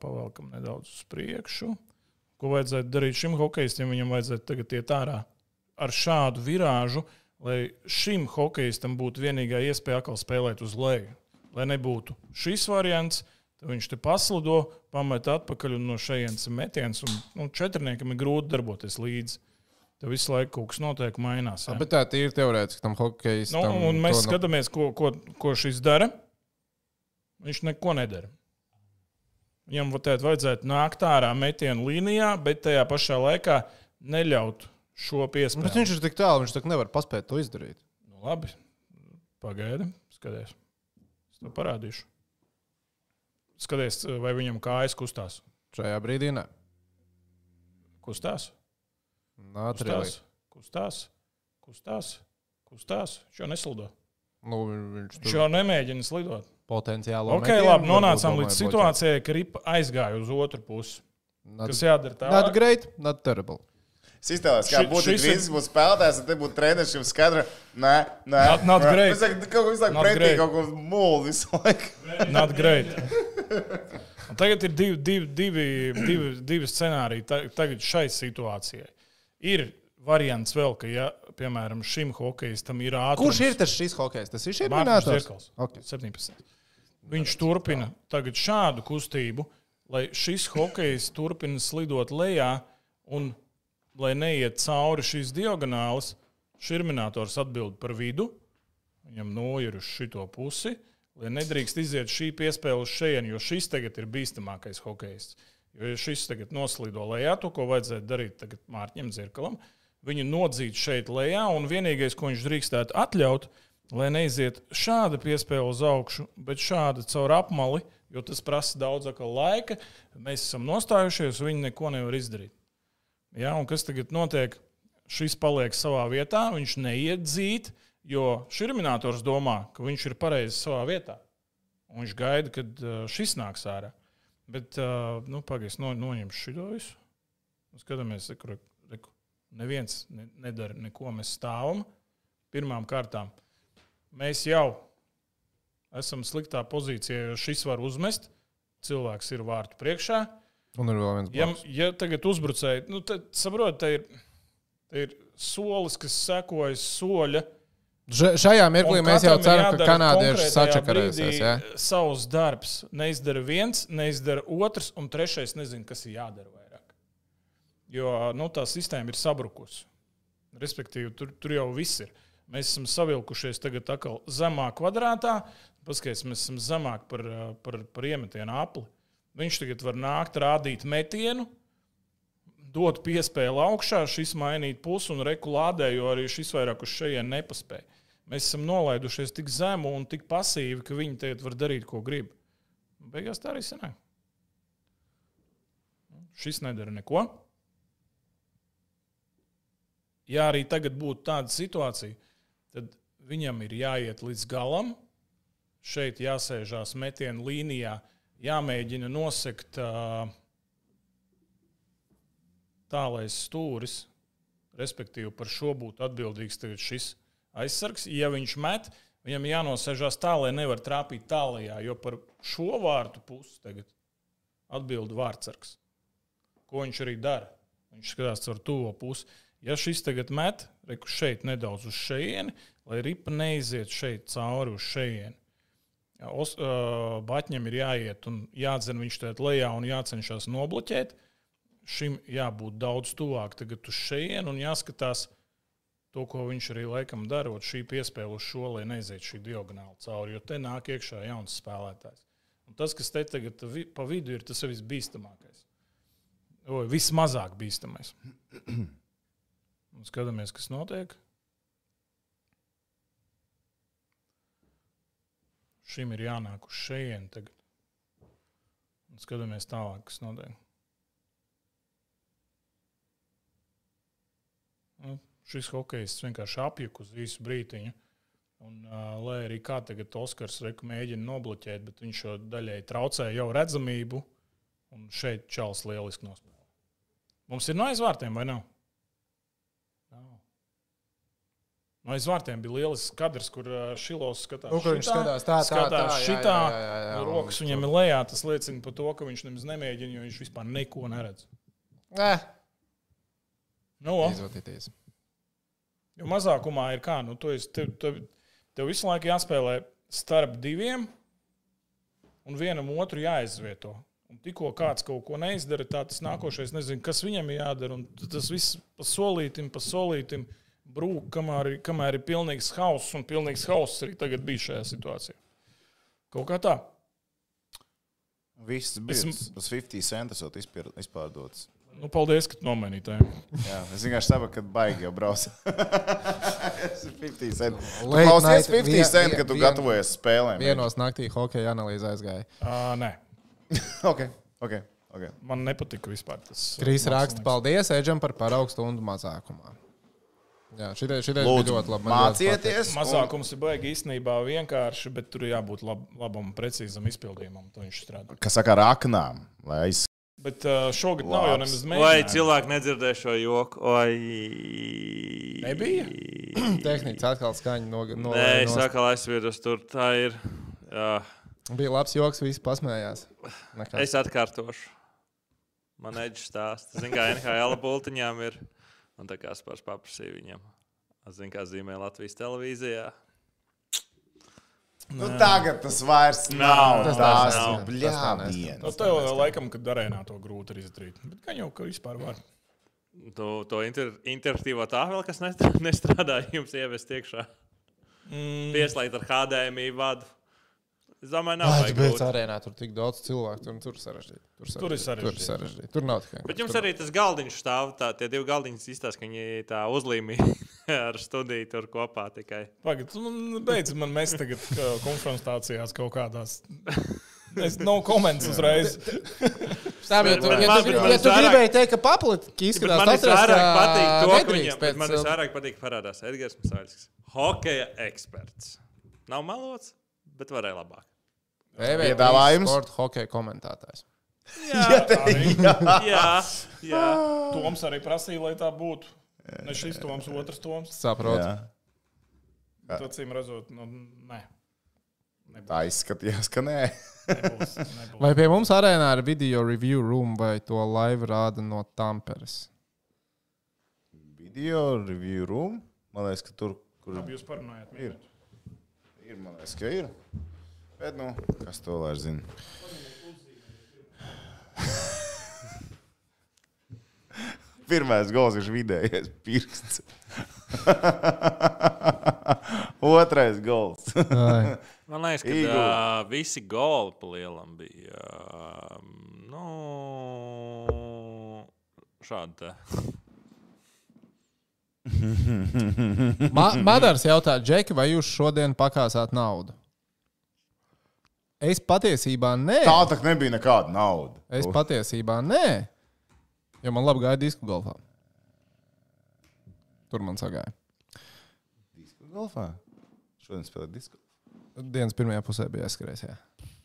Pavelkam nedaudz uz priekšu. Ko vajadzētu darīt šim hokeistam? Viņam vajadzētu tagad iet ārā ar šādu virāžu, lai šim hokeistam būtu vienīgā iespēja atkal spēlēt uz leju. Lai nebūtu šis variants, tad viņš te paslido, pamet atpakaļ un no šejienes metiens. Un, nu, četrniekam ir grūti darboties līdzi. Tev visu laiku kaut kas notiek, mainās. jā. Bet tā ir teorētiski tam hokejam. Nu, mēs skatāmies, ko, ko, ko šis dara. Viņš neko nedara. Viņam vatēt, vajadzētu nākt ārā metienu līnijā, bet tajā pašā laikā neļaut šo piespēli. Bet viņš ir tik tālu, viņš tak nevar paspēt to izdarīt. Nu, labi, pagaidi, skaties. Es to parādīšu. Skaties, vai viņam kājas kustās. Šajā brīdī nē. Kustās, Nāc, kustās, kustās, kustās, kustās. Viņš jau neslido. Nu, viņš Viņš tur jau nemēģina slidot. Potenciāli. Ok, labi, nonācām līdz situācijai, ka ripa aizgāja uz otru pusi. Kas jādara Not tālāk? great, not terrible. Sistēlēs, kā Ši- būtu viens, būtu spēlētājs, tad te būtu treneris, jums skaidra. Nē, nē. Not- not nē. great. Es saku, kaut ko visu laiku Not pretī, kaut ko mūlu visu laiku. Not great. Un tagad ir divi, divi, divi, divi, divi scenāriji ta- tagad šai situācijai. Ir variants vēl, ka, ja, piemēram, šim hokeistam ir ātrums. Kurš ir tas šis hokejs? Tas ir šis. Zirkals. Okay. 17. Viņš turpina tagad šādu kustību, lai šis hokejs turpina slidot lejā un lai neiet cauri šīs diagonālas. Šurminātors atbild par vidu, viņam noir uz šito pusi, lai nedrīkst iziet šī piespēle uz šejienu, jo šis tagad ir bīstamākais hokejs. Jo ja šis tagad noslido lejā, to, ko vajadzētu darīt tagad Mārķim Zirkalam, viņu nodzīt šeit lejā, un vienīgais, ko viņš drīkstētu atļaut, lai neiziet šāda piespēle uz augšu, bet šāda caur apmali, jo tas prasa daudz laika. Mēs esam nostājušies, viņi neko nevar izdarīt. Ja, un kas tagad notiek? Šis paliek savā vietā, viņš neiet dzīt, jo šurminātors domā, ka viņš ir pareizi savā vietā. Un viņš gaida, kad uh, šis nāks ārā. Bet, uh, nu, pagaidzi, no, noņemšu šo visu. Un Skatāmies, kur neviens ne, nedara neko. Mēs stāvam. Pirmām kārtām mēs jau esam sliktā pozīcijā, jo šis var uzmest. Cilvēks ir vārtu priekšā. Un ir vēl viens. Ja, blakus. ja tagad uzbrucēji, nu, tad saprotiet, tā ir, tā ir solis, kas sekojas soļa. Ž- Šajā mirklī mēs jau ceram, ka kanādieši sačakarēsies. Ja? Savs darbs neizdara viens, neizdara otrs, un trešais nezina, kas ir jādara vairāk. Jo nu, tā sistēma ir sabrukusi. Respektīvi, tur, tur jau viss ir. Mēs esam savilkušies tagad atkal zemā kvadrātā. Paskaties, mēs esam zemāk par, par, par iemetienu apli. Viņš tagad var nākt, rādīt metienu, dot piespēli augšā, šis mainīt pusi un rekulādē, jo arī šis vairāk uz šejienes nepaspēja. Mēs esam nolaidušies tik zemu un tik pasīvi, ka viņi tagad var darīt, ko grib. Beigās tā arī sanāk. Šis nedara neko. Ja arī tagad būtu tāda situācija, viņam ir jāiet līdz galam. Šeit jāsēžās metienu līnijā, jāmēģina nosegt uh, tālais stūris, respektīvi par šo būtu atbildīgs šis aizsargs. Ja viņš met, viņam jānosēžās tā, lai nevar trāpīt tālajā, jo par šo vārtu pusi tagad atbild vārdsargs. Ko viņš arī dara? Viņš skatās caur to pusi. Ja šis tagad met, reku šeit nedaudz uz šejieni, lai ripa neiziet šeit cauri uz šejieni. Ja, Os, uh, Baņķim ir jāiet un jādzen viņš tajā lejā un jācenšas nobloķēt. Šim jābūt daudz tuvāk tagad uz šejienu un jāskatās to, ko viņš arī laikam darot, šī piespēle uz šo, lai neiziet šī diagonāli cauri, jo te nāk iekšā jauns spēlētājs. Un tas, kas te tagad pa vidu ir, tas ir visbīstamākais. Oi, vismazāk bīstamais. <clears throat> Un skatāmies, kas notiek. Šim ir jānāk uz šejienu tagad. Un skatāmies tālāk, kas notiek. Nu, šis hokejs vienkārši apjuka uz īsu brīdiņu. Un, uh, lai arī kā tagad Oskars reku mēģina nobloķēt, bet viņš jau daļai traucē jau redzamību. Un šeit čels lieliski nospēlē. Mums ir no aizvārtiem vai nav? Nav. No aizvārtiem bija lielisks kadrs, kur ā, Šilovs skatās. Nu, viņš šitā, skatās tā, tā, skatās tā, šitā, jā, jā, jā, jā, rokas viņam ir lejā. Tas liecina par to, ka viņš nemaz nemēģina, jo viņš vispār neko neredz. Eh, Nu, izvatīties. Jo mazākumā ir kā, nu, tu esi, tev, tev, tev visu laiku jāspēlē starp diviem, un vienam otru jāizvieto. Un tikko kāds kaut ko neizdara, tā tas nākošais nezina, kas viņam jādara. Un tas viss pa solītim, pa solītim brūk, kamēr, ir- kamēr ir pilnīgs hauss, un pilnīgs hauss arī tagad bija šajā situācijā. Kaut kā tā. Viss bija Esmu- uz 50 centus izpār, izpārdots. Nu, paldies, ka nomainīji tēmu. Jā, es vienkārši saprotu, ka baigi jau brauc. Tas ir 50 centi. Klausies night, 50 vien- centi, kad tu vien- gatavojies spēlēm. Vienos naktī hokeja analīze aizgāja. Uh, nē, <laughs> Ok, ok. okay. man nepatika vispār tas. uh, Krīs raksta, paldies Edžam par paraugu stundu mazākumā. Jā, šitie, šitie Lūdzu, ļoti labi. mācieties. un- Mazākums ir baigi īstenībā vienkārši, bet tur jābūt lab, labam, precīzam izpildījumam. To viņš strādā. Kas saka ar aknām? Lai aiz... Bet uh, šogad nav jau nemaz Vai mēģinājums. cilvēki nedzirdēja šo joku? Oi. Nebija? <clears throat> Tehniski atkal skaņa no, no Nē, es atkal aizsviedos tur. Tā ir. Jā. Bija labs joks, visi pasmējās. Nekas. Es atkārtošu. Man eģis stāsta. Zinu, kā NHL bultiņām ir. Un tā kā es pats paprasīju viņam. Es zinu, kā zīmē Latvijas televīzijā. Nu, tagad tas vairs nav. Tas Tas nav. Tas nav bļāviens. Nu, tev laikam, kad arēnā to grūti ir izdarīt. Bet gan jau, ka vispār var. To, to inter, interaktīvo tālu, kas nestrādā, <laughs> nestrādā jums ievest iekšā. Mm. Pieslēgt ar HDMI vadu. Es domāju, nav baigi bet grūti. arēnā tur tik daudz cilvēku, tur, tur sarežģīti. Tur, Tur ir Tur, sarežģīti. ir sarežģīti. tur nav tikai. Bet jums arī tas galdiņš stāv. Tā, tie divi galdiņi izstāsta, ka viņi tā uzlīmī <laughs> ar studiju tur kopā tikai. Pagaid, nu, beidz man mēs tagad konfrontācijās kaut kādās. Es nav komentus uzreiz. Tā, ja tu, ja tu, bet man ja tu vairāk- gribēji teikt, ka paplati Bet izskatās man visvairāk patīk to, ka viņam, bet pēc man visvairāk patīk ka parādās Edgars Masāļskis. Hokeja eksperts. Nav malots, bet varēja labāk. EV3 Piedāvājums? Sporta hokeja komentētājs. <laughs> Jā, jā, jā. Toms arī prasīja, lai tā būtu. Ne šis Toms, otrs Toms. Saprotu. Jā. Tad, cīm redzot, nu, nē. Tā izskatījās, ka nē. Nebūs, <laughs> nebūs. Vai pie mums arēnā ir video review room vai to live rāda no Tamperes? Video review room. Man liekas, ka tur, kur Labi, Jūs parunājat. Ir. ir, man liekas, ka ir. Bet, nu, kas to lai zina? Pirmais gols ir vidējais pirksts. Otrais gols. Man liekas, ka uh, visi goli pa lielam bija. Uh, nu, šādi. Ma Madars jautā, Džeki, vai jūs šodien pakāsāt naudu? Es patiesībā nē. Tā tā nebija nekāda nauda. Es patiesībā nē. Jo man labi gāja disku golfā. Tur man sagāja. Disku golfā. Šodien spēlē disku. Dienas pirmajā pusē bija aizskrējis. Jā,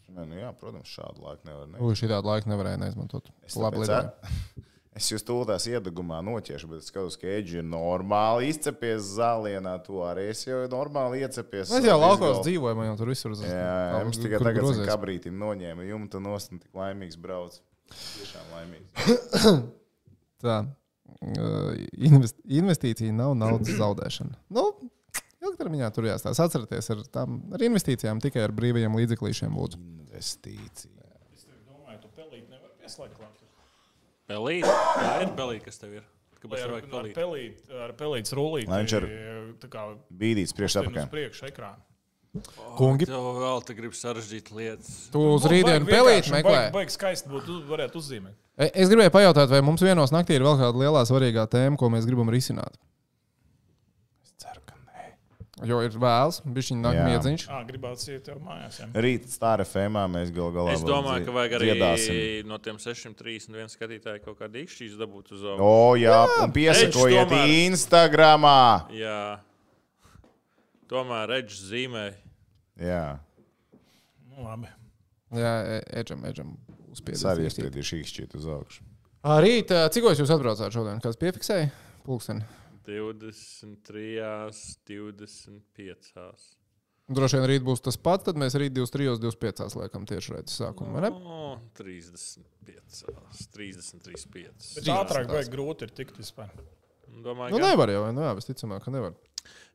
Nē, nu jā, protams, šādu laiku nevar. Ne? Ui, šī tāda laika nevarēja neizmantot. Es, Labi, ā, <laughs> es jūs tūlēs iedegumā noķiešu, bet es skatos, ka Eģi ir normāli izcepies zālienā. To arī es jau normāli iecepies. Mēs jau laukos dzīvojam, jau tur visur uz Jā, jā, jums tikai kur tagad grozies. zin, kabrītim noņēma jumta nost un tik laimīgs brauc. Tiešām laimīgs. <coughs> Tā. uh, invest- Investīcija nav naudas zaudēšana. Nu, ilgtermiņā tur jāstāsta. Atcerieties, ar, tām, ar investīcijām tikai ar brīvajiem līdzeklīšiem lūdzu. Investīcija. Domāju, tu pelīt nevar pieslēgt. Pelīt. Tā ir pelīt, kas tev ir. Kāpēc ar, ar, pelīt? ar pelītes rullīti. Lai viņš tā kā Bīdīts priekš uz apakā. priekšu ekrāna. Kungi, Tev vēl te grib sarežģīt lietas. tu uz rītdienu pelīt meklē. Baigi skaisti būtu, tu varētu uzzīmēt. E- Es gribēju pajautāt, vai mums vienos naktī ir vēl kāda lielā svarīgā tēma, ko mēs gribam risināt. Es ceru, ka nē. Jo ir vēls, bija Jā. naktas miedziņš. Ā, gribētu iet tev mājās. Jā. Rīt stāra fēmā mēs gal galā Es domāju, ka vajag arī dziedāsim. no tiem 631 skatītājiem kaut kādu īkšķīšu dabūt uz zonu. O, jā, un piesakojiet tomēr. Instagramā. Jā. Tomēr reģis zīmē. Jā, Nu, labi. Jā, e- Edžam, Edžam es uzspiedīs. arī iespiedīšu īkšķīt uz augšu. Rīt, cik jūs atbraucāt šodien? Kāds piefiksēja? Pulksteni. 23, 25. Droši vien rīt būs tas pats, tad mēs rīt 23, 25 liekam tieši redzes sākumu. vai ne? O, 35, 30, 35. Bet ātrāk vajag grūti ir tikt vispār. Domāju, Nu, ka nevar jau, vai ne? Jā, visticamāk, ka nevar.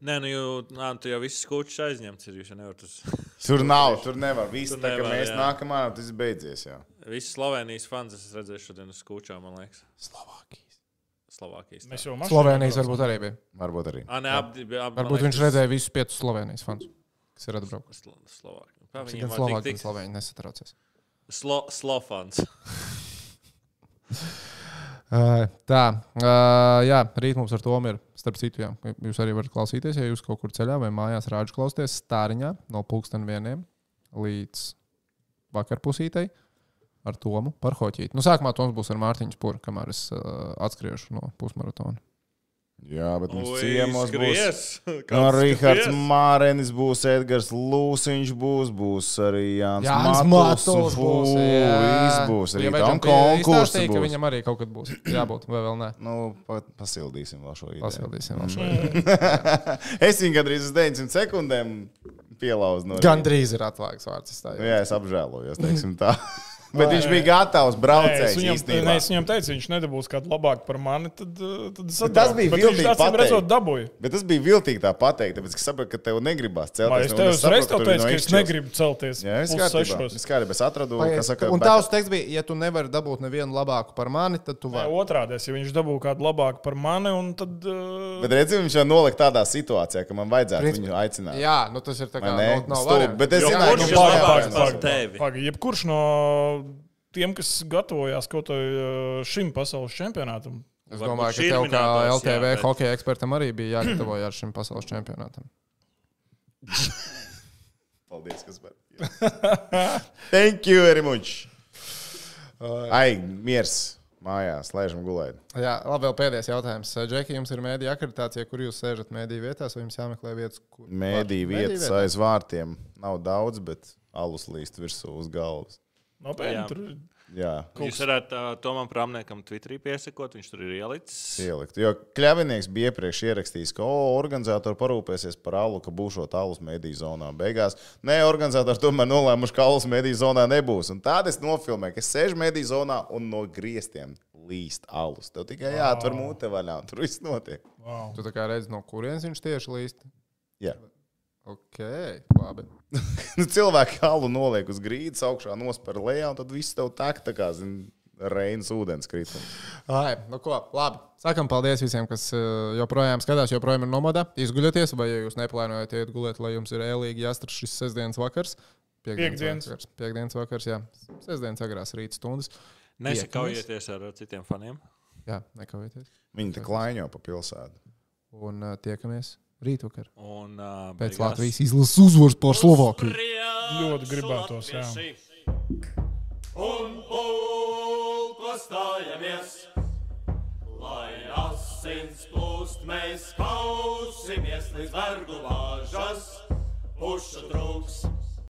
Nē, nu, jau, nā, tu jau viss skūčs aizņemts. Ir, uz. <laughs> Tur nav, tur nevar. Viss Tur tā, nevar, mēs jā. nākamā, tas ir beidzies. Jā. Visi Slovenijas fans es redzēju šodien uz skūčām, man liekas. Slovākijas. Slovākijas. Mēs jau mašīnā Slovenijas varbūt arī bija. Varbūt arī. Ah, nē, ap, ap, Varbūt viņš redzēja visus piecus Slovenijas fans, kas ir atbraukuši. Cik viņiem gan tik gan Slovēņi nesatraucies. Slo, slofans. <laughs> Uh, tā, uh, jā, rīt mums ar to ir. Starp citu, jā, jūs arī varat klausīties, ja jūs kaut kur ceļā vai mājās rāžu klausīties stāriņā no pulksten vieniem līdz vakarpusītei ar Tomu par hoķīti. Nu, sākumā Toms būs ar Mārtiņu Spuru, kamēr es uh, atskriešu no pusmaratona. Jā, bet mums Ui, ciemos būs. skries. <laughs> No Kāds Rīgards? Mārēnis būs, Edgars Lūsiņš būs, būs arī Jānis Jānis Matuls. Matuls būs. jā. Būs. Arī Ja tam konkurss ka būs. Viņam arī kaut kad būs jābūt, vai vēl nē. Nu, pa, pasildīsim vēl šo ideju. Pasildīsim vēl šo. <laughs> es viņu gandrīz uz 900 sekundēm pielauzu. No rīta. Gandrīz ir atslēgas vārds. Nu, jā, es apžēlojos, teiksim tā. <laughs> Bet viņš bija gatavs es viņam, nē, es viņam teicu, viņš nedabūs kādu labāku par mani. Tad, uh, tad es tas atbraucu. bija Bet viltīgi Viņš pateikt. redzot, dabūja. Bet tas bija viltīgi tā pateikt, tāpēc, es saprotu, ka tev negribas Vai celties. es un tev uzreiz teicu, no ka es negribu celties. Jā, es kārtībā. sešos. Es kārtībā. Es atradu, kas saka, Un tavs teksts bija, ja tu nevari dabūt nevienu labāku par mani, tad tu vari. Otrādi, ja viņš dabū kādu labāku par mani, un tad. Uh, Bet redziet, viņš jau nolika tādā situācijā, ka man vajadzētu viņu aicināt. Jā, nu tas ir tā kā nav, nav bet es kurš ka ir viņš labāks jā, par tevi? Jebkurš no tiem, kas gatavojās kaut uh, šim pasaules čempionātam. Es domāju, ka ir tev kā LTV jā, bet- hokeja ekspertam arī bija jāgatavojas šim pasaules čempionātam. <laughs> Paldies, kas par. Thank you very much. Ai, miers. Mājās, lēžam gulēt. Jā, labi, vēl pēdējais jautājums. Džeki, jums ir mēdīja akreditācija, kur jūs sēžat mēdīju vietās, vai jums jāmeklē vietas, kur Mēdī vietas aiz vārtiem. Nav daudz, bet alus līst virsū uz galvas. Nopietni, Jā. tur Jā, Jūs varētu uh, Tomam Prāmniekam Twitterī piesakot, viņš tur ir ielicis. ielikt. Jo Kļavinieks bija iepriekš ierakstījis, ka o, organizatori parūpēsies par alu, ka būšot alus mediju zonā. Beigās, nē, organizatori tomēr nolēmuši, ka alus mediju zonā nebūs. Un tādu es nofilmēju, ka es sēžu mediju zonā un no griestiem līst alus. Tev tikai jāatver mute vaļā, un tur viss notiek. wow. Tu tā kā redzi, no kurienes viņš tieši līst. Jā. Ok, labi. <laughs> Nu, cilvēki alu noliek uz grīdas, augšā nospēr lejā, un tad viss tev tek tā kā, zin, Reinas ūdens kritums. Ai, nu ko, labi. Sakam paldies visiem, kas uh, joprojām skatās, joprojām ir nomodā. Izguļieties, vai ja jūs neplānojat iet gulēt, lai jums ir ēlīgi jāstrādā šis sestdienas vakars. Piektdienas. vakars. Piektdienas vakars, jā. Sestdienas agrās rīta stundas. Nesakaujieties ar citiem faniem. Jā, nekavieties. Viņi te klaiņo pa pilsētu. Un uh, tiekamies rītvakar. Un, uh, Pēc Latvijas izlases uzvaras pār Slovākiju. Ļoti gribētos, jā. Un pulko stājamies, lai asins plūst, mēs kausimies līdz vergu vāžas, pušu trūks.